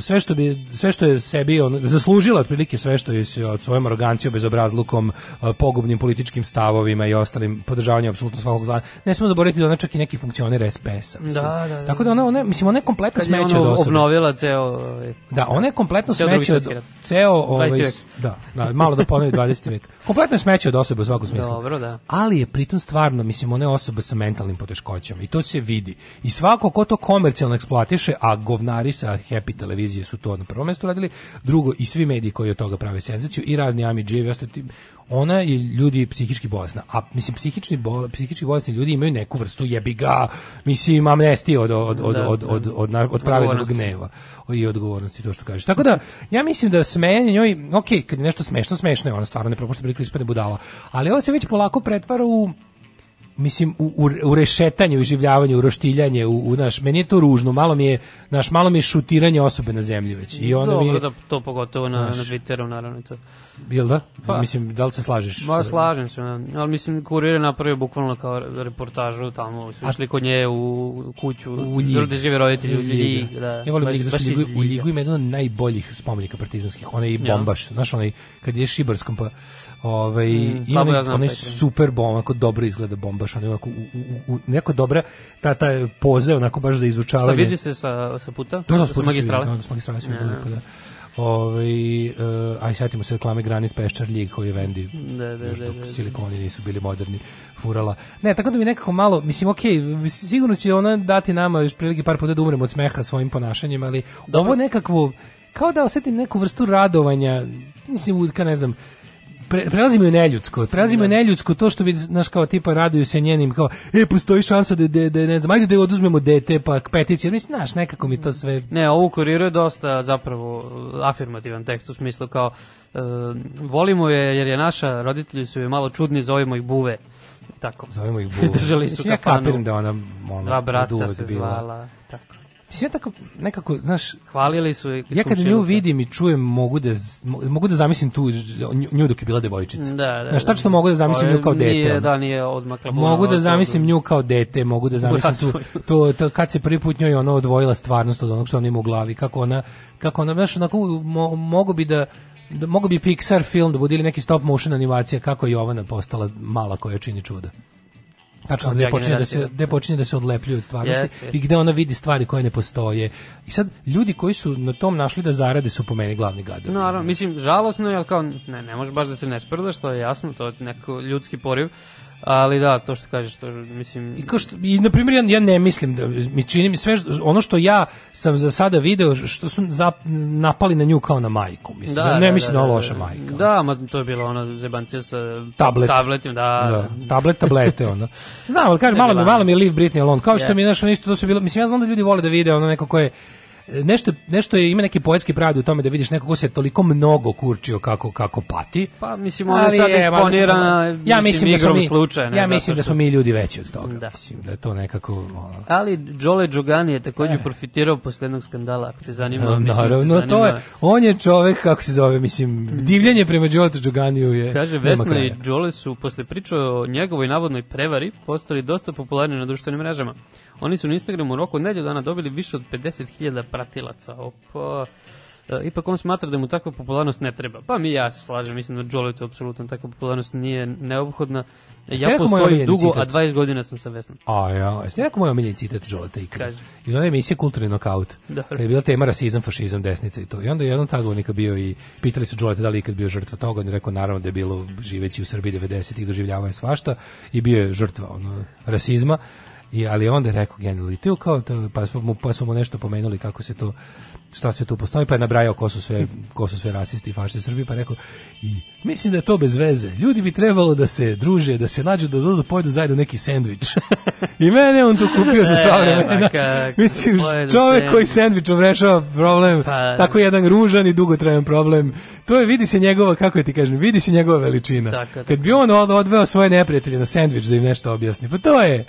sve što bi sve što je sebi on zaslužila otprilike sve što je se od svojom arogancijom, bezobrazlukom, e, pogubnim političkim stavovima i ostalim podržavanjem apsolutno svakog zla. Ne smemo zaboraviti da ona čak i neki funkcioner SPS-a. Da, da, da. Tako da ona, ona mislim ona je kompletno Kad je smeće ono od osobe. obnovila ceo... ovaj, Da, ona je kompletno smeće od ceo ovaj 20. vek. da, da, malo da ponovi 20. vek. Kompletno smeće od osobe u svakom smislu. Dobro, da. Ali je pritom stvarno, mislim, ona je osoba sa mentalnim poteškoćama i to se vidi. I svako ko to komercijalno eksploatiše, a govnari sa Happy televizije su to na prvom mjestu radili, drugo i svi mediji koji od toga prave senzaciju i razni Amidžijevi, ostali ti- ona je ljudi psihički bolesna, a mislim psihični bol, psihički bolesni ljudi imaju neku vrstu jebi ga, mislim amnestije od od od Da, od da. od od, na- od pravednog gneva i odgovornosti to što kažeš. Tako da ja mislim da smejanje njoj, ok, kad je nešto smešno, smešno je, ona stvarno ne propušta priliku da ispadne budala. Ali ovo se već polako pretvara u mislim u, u, u rešetanju, u življavanju, u roštiljanje, u, u naš, meni je to ružno, malo mi je, naš, malo mi je šutiranje osobe na zemlji već. I onda mi Dobro, je, da, to pogotovo na, na Znaš. Twitteru, naravno. To. Jel da? Pa. mislim, da li se slažeš? Ma, slažem se, ali mislim, kurir je napravio bukvalno kao reportažu tamo, su išli kod nje u kuću, u Ljig. gde žive roditelji, u Ljig, da. Ja volim Ljig, zašto Ljigu, u. Ljigu ima jedan od najboljih spomenika partizanskih, onaj Ja. bombaš, znaš onaj, kad je šibarskom pa, ovaj, Mm, ima onaj, ja znam onaj super bom, onako dobro izgleda bombaš, onaj, onako, u, u, u, neko dobra, ta, ta poze, onako baš za Šta izučavanje. vidi se sa, sa puta? Da, da, sa sa magistrale? Da, da, s magistrale se vidi Ja. lepo, da. Ovaj, uh, aj setimo se reklame Granit Peščar Ljig koji je Vendi. Da, da, još da, dok da, da. silikoni nisu bili moderni furala. Ne, tako da mi nekako malo, mislim, okej, mislim, sigurno će ona dati nama još prilike par puta da umremo od smeha svojim ponašanjem, ali ovo nekakvo, kao da osetim neku vrstu radovanja, mislim, uz- ka ne znam, pre, prelazi mi u neljudsko, prelazi mi u neljudsko to što bi, znaš, kao tipa raduju se njenim, kao, e, postoji šansa da, da, da ne znam, ajde da oduzmemo dete, pa peticija, mislim, znaš, nekako mi to sve Ne, ovo kuriru je dosta zapravo afirmativan tekst u smislu kao e, volimo je jer je naša, roditelji su je malo čudni, zovemo ih buve. Tako. Zovemo ih buve. Držali su Mislim, ja kafanu. kapiram da ona, ona Dva brata se zvala. Tako. Ja tako, nekako, znaš, Hvalili su je. ja kada nju vidim i čujem, mogu da, mogu da zamislim tu nju, dok je bila devojčica. Da, da. Znaš, da. tačno mogu da zamislim nju kao dete. Nije, da, nije odmakla. Mogu da zamislim toga. nju kao dete, mogu da zamislim tu, to, to, kad se prvi put njoj ono odvojila stvarnost od onog što ona ima u glavi, kako ona, kako ona, znaš, onako, mo, mogu bi da, da mogu bi Pixar film da bude ili neki stop motion animacija kako je Jovana postala mala koja čini čuda. Tačno, gde počinje, da se, gde počinje da se odlepljuje od stvarnosti Jeste. i gde ona vidi stvari koje ne postoje. I sad, ljudi koji su na tom našli da zarade su po meni glavni gadovi. Naravno, mislim, žalosno je, ali kao, ne, ne može baš da se ne sprda, što je jasno, to je neko ljudski poriv. Ali da, to što kažeš, to mislim... I, kao što, i na primjer, ja, ja ne mislim da mi čini mi sve ono što ja sam za sada video što su zap, napali na nju kao na majku mislim da, ne mislim da, ona loša majka Da, ma to je bilo ono zebancija sa Tablet. tabletima, da. da, tablet tablete ono znam ali kažem malo mi malo mi je Leave Britney alone kao što Je. mi je nešto isto to su bilo mislim ja znam da ljudi vole da vide ono neko ko je nešto, nešto je, ima neki poetski pravdi u tome da vidiš neko ko se toliko mnogo kurčio kako, kako pati. Pa mislim ona sad eksponirana ja mislim da smo mi, slučaja, ne ja mislim da što- smo mi ljudi veći od toga. Da. Mislim da je to nekako ono, Ali Jole Džogani je E. također profitirao posle jednog skandala, ako te zanima. mislim, ako te Naravno, zanima. to je, on je čovek, kako se zove, mislim, divljenje prema Đoletu Đoganiju je, Kaže, Vesna i Jole su posle priče o njegovoj navodnoj prevari postali dosta popularni na društvenim mrežama. Oni su na Instagramu u roku od nedelju dana dobili više od 50.000 pratilaca. Opa. E, ipak on smatra da mu takva popularnost ne treba. Pa mi ja se slažem, mislim da Joletu apsolutno takva popularnost nije neophodna. Ja postojim dugo, citat? a 20 godina sam sa Vesnom. A ja, jeste rekao moj omiljeni citat Đoleta ikada? Kaži. Iz one emisije Kulturni nokaut. Dobro. Kad je bila tema rasizam, fašizam, desnica i to. I onda je jedan sagovornika bio i pitali su Đoleta da li ikad bio žrtva toga. On je rekao naravno da je bilo živeći u Srbiji 90-ih, doživljavao je svašta i bio je žrtva ono, rasizma. I, ali onda je rekao genijalno i tu kao to, pa smo mu, pa smo mu nešto pomenuli kako se to šta sve tu postoji, pa je nabrajao ko su sve, ko su sve rasisti i fašisti u Srbiji, pa je rekao i mislim da je to bez veze. Ljudi bi trebalo da se druže, da se nađu, da dođu da pojedu zajedno neki sendvič. I mene on tu kupio za sva E, vremena. ma kako Mislim, čovek koji sendvič. sendvičom rešava problem, Pa- tako jedan ružan i dugotrajan problem. To je, vidi se njegova, kako ja ti kažem, vidi se njegova veličina. Tako, tako. Kad bi on od- odveo svoje neprijatelje na sendvič da im nešto objasni, pa to je,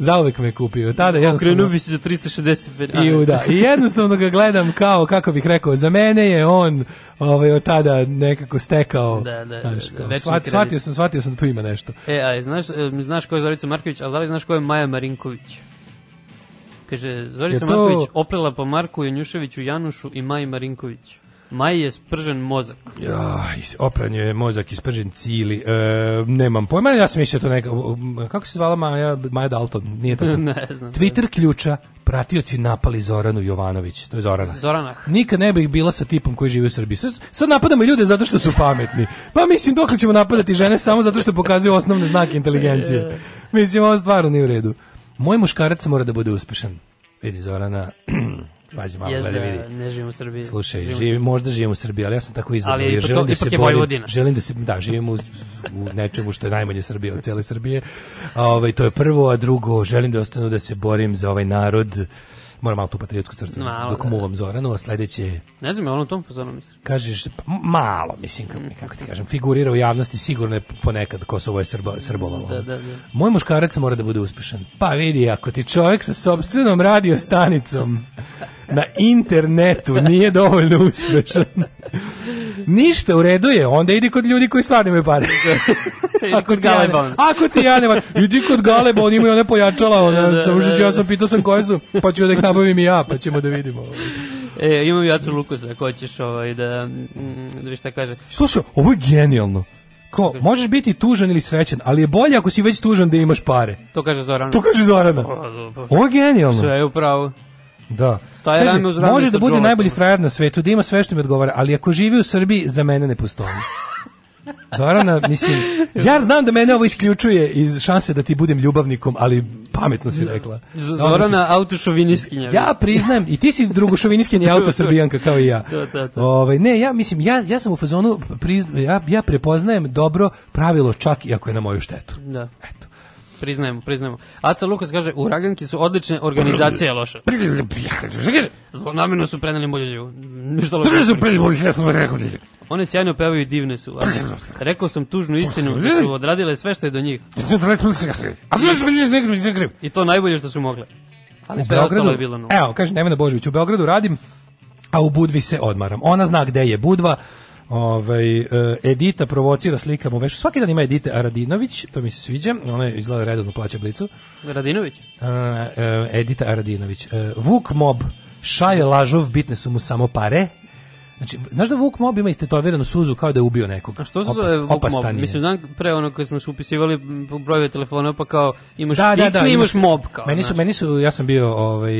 zauvek me kupio. Tada jednostavno... Okrenuo bi se za 365 I, da, I jednostavno ga gledam kao, kako bih rekao, za mene je on ovaj, od tada nekako stekao. Da, da, znaš, da, kao, shvat- kredit. shvatio sam, shvatio sam da tu ima nešto. E, a znaš, e, znaš ko je Zorica Marković, ali da li znaš ko je Maja Marinković? Kaže, Zorica to- Marković oplela po Marku Janjuševiću Janušu i Maji Marinković. Maji je spržen mozak. Ja, opran je mozak ispržen cili. E, nemam pojma, ja sam mislio to neka... Kako se zvala Maja, Maja Dalton? Nije tako. Ne znam. Twitter ključa, pratioci napali Zoranu Jovanović. To je Zorana. Zoranah. Nikad ne bih bila sa tipom koji živi u Srbiji. Sad, sad napadamo ljude zato što su pametni. Pa mislim, dok ćemo napadati žene samo zato što pokazuju osnovne znake inteligencije. Mislim, ovo stvarno nije u redu. Moj muškarac mora da bude uspešan. Vidi, Zorana, pazi malo, Jest gledaj, da vidi. ne živim u Srbiji. Slušaj, Živim živim, možda živim u Srbiji, ali ja sam tako izabrao. Ali jer želim to- da se borim, želim da se, da, živim u, u nečemu što je najmanje Srbije od cijele Srbije. A, ovaj, to je prvo, a drugo, želim da ostanu da se borim za ovaj narod. Moram malo tu patriotsku crtu, Malo, dok da. muvam Zoranu, a sledeće Ne znam, je ono u tom fazonu mislim. kažeš p- malo, mislim, kako, kako ti kažem, figurira u javnosti, sigurno je ponekad Kosovo je srbo, srbovalo. Da, da, da. Moj muškarac mora da bude uspešan. Pa vidi, ako ti čovjek sa sobstvenom radiostanicom na internetu nije dovoljno uspešan, ništa u redu je, onda idi kod ljudi koji stvarno imaju pare. Ako kod ti ja Galeba. Ako ti ja ne idi kod Galeba, oni imaju one pojačala, one, Da, da, samo što ću, da. ja sam pitao sam koje su, pa ću da ih nabavim i ja, pa ćemo da vidimo. E, imam ja tu Lukusa, ako ćeš ovaj, da, mm, da viš šta kaže. Slušaj, ovo je genijalno. Ko, možeš biti tužan ili srećan, ali je bolje ako si već tužan da imaš pare. To kaže Zoran. To kaže Zorana. Ovo je genijalno. Sve je upravo. Da. Staje Kaže, rame uz rame može da bude najbolji frajer na svetu, da ima sve što mi odgovara, ali ako živi u Srbiji, za mene ne postoji. Zorana, mislim, ja znam da mene ovo isključuje iz šanse da ti budem ljubavnikom, ali pametno si rekla. Z- Da, Zorana autošoviniskinja. Ja priznajem, i ti si drugošoviniskinja i autosrbijanka kao i ja. To, to, to. Ovaj, ne, ja mislim, ja, ja sam u fazonu, prizna, ja, ja prepoznajem dobro pravilo čak i ako je na moju štetu. Da. Eto. Priznajemo, priznajemo. Aca Lukas kaže, u Raganki su odlične organizacije loša. Zlonamjerno su preneli živu. Ništa loše. One sjajno pevaju i divne su. Rekao sam tužnu istinu da su odradile sve što je do njih. I to najbolje što su mogle. Ali sve ostalo je bilo nula. Evo, kaže Nevena Božović, u Beogradu radim, a u Budvi se odmaram. Ona zna gde je Budva, Ovaj e, Edita provocira slikama u vešu. Svaki dan ima Edite Aradinović, to mi se sviđa. Ona je izgleda redovno plaća blicu. Radinović? E, e, Edita Aradinović. Vuk Mob, šaje lažov, bitne su mu samo pare. Znači, znaš da Vuk Mob ima istetoviranu suzu kao da je ubio nekog? A što se zove Vuk Mob? Mislim, znam pre ono kad smo se upisivali brojeve telefona, pa kao imaš da, da, da, X, imaš mob. Kao, meni su, meni su, ja sam bio, ovaj,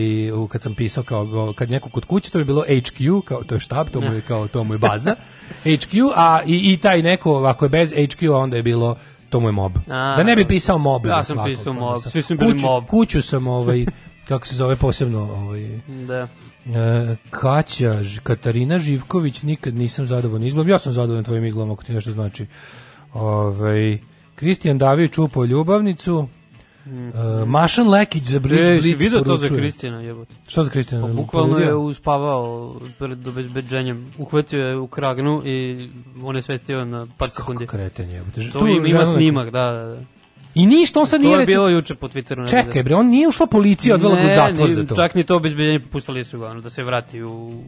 kad sam pisao, kao, kad neko kod kuće, to je bilo HQ, kao, to je štab, to mu je, kao, to mu je baza, HQ, a i, i taj neko, ako je bez HQ, onda je bilo to mu je mob. A, da ne bi pisao mob Ja za sam svakog. pisao ono, mob, svi su bili kuću, mob. Kuću sam, ovaj, kako se zove posebno, ovaj, Da. E, Kaća, Katarina Živković, nikad nisam zadovoljan izglom. Ja sam zadovoljan tvojim iglom, ako ti nešto znači. Ovaj Kristijan Davić čupao ljubavnicu. E, Mašan Lekić za Blitz. E, Blitz vidio to za. Kristijana, jebote? Što za Kristijana? Pa, bukvalno je uspavao pred obezbeđenjem. Uhvatio je u kragnu i on je svestio na par sekundi. Kreten je. To ima, ima snimak, da, da, da. I ništa, on sad to nije je recimo- bilo juče po Twitteru. Čekaj bre, on nije ušla policija, odvela ga u zatvor ni- za to. Čak ni to obezbeđenje pustili su ga, ono, da se vrati u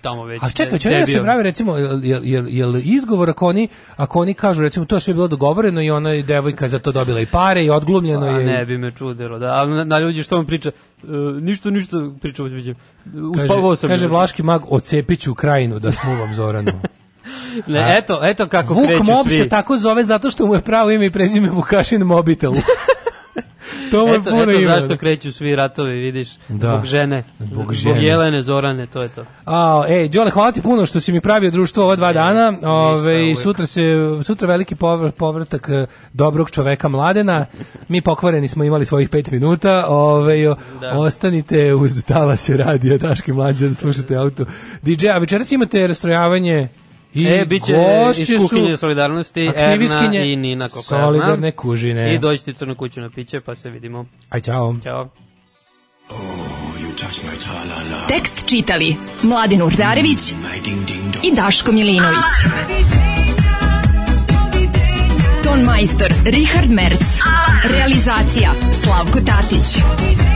tamo već. A čekaj, je da se pravi recimo jel, jel, jel, izgovor ako oni, ako oni kažu recimo to je sve bilo dogovoreno i ona je devojka je za to dobila i pare i odglumljeno Pa, je. ne bi me čudilo, da. Ali na, na ljudi što on priča, e, ništa, ništa priča. Uspavao Kaže, sam. kaže juče. Vlaški mag, ocepiću krajinu da smuvam Zoranu. Ne, A- eto, eto kako Vuk kreću Mob svi. se tako zove zato što mu je pravo ime i prezime Vukašin Mobitel. to mu je Eto, puno eto ime. zašto kreću svi ratovi, vidiš, Da. zbog žene, Zbog žene. Jelene, Zorane, to je to. A, ej, Đole, hvala ti puno što si mi pravio društvo ova dva dana. Ove, uvijek. sutra se sutra veliki povr- povratak eh, dobrog čoveka Mladena. Mi pokvareni smo imali svojih pet minuta. Ove, o- Da. ostanite uz talase radija Daški mlađan, slušate auto. DJ, a večeras imate rastrojavanje i e, bit će iz su kuhinje solidarnosti Erna i Nina Koperna. Solidarne kužine. I dođite u crnu kuću na piće, pa se vidimo. Aj, čao. Ćao. Tekst čitali Mladin Urdarević i Daško Milinović. Ton majstor Richard Merc. Realizacija Slavko Tatić.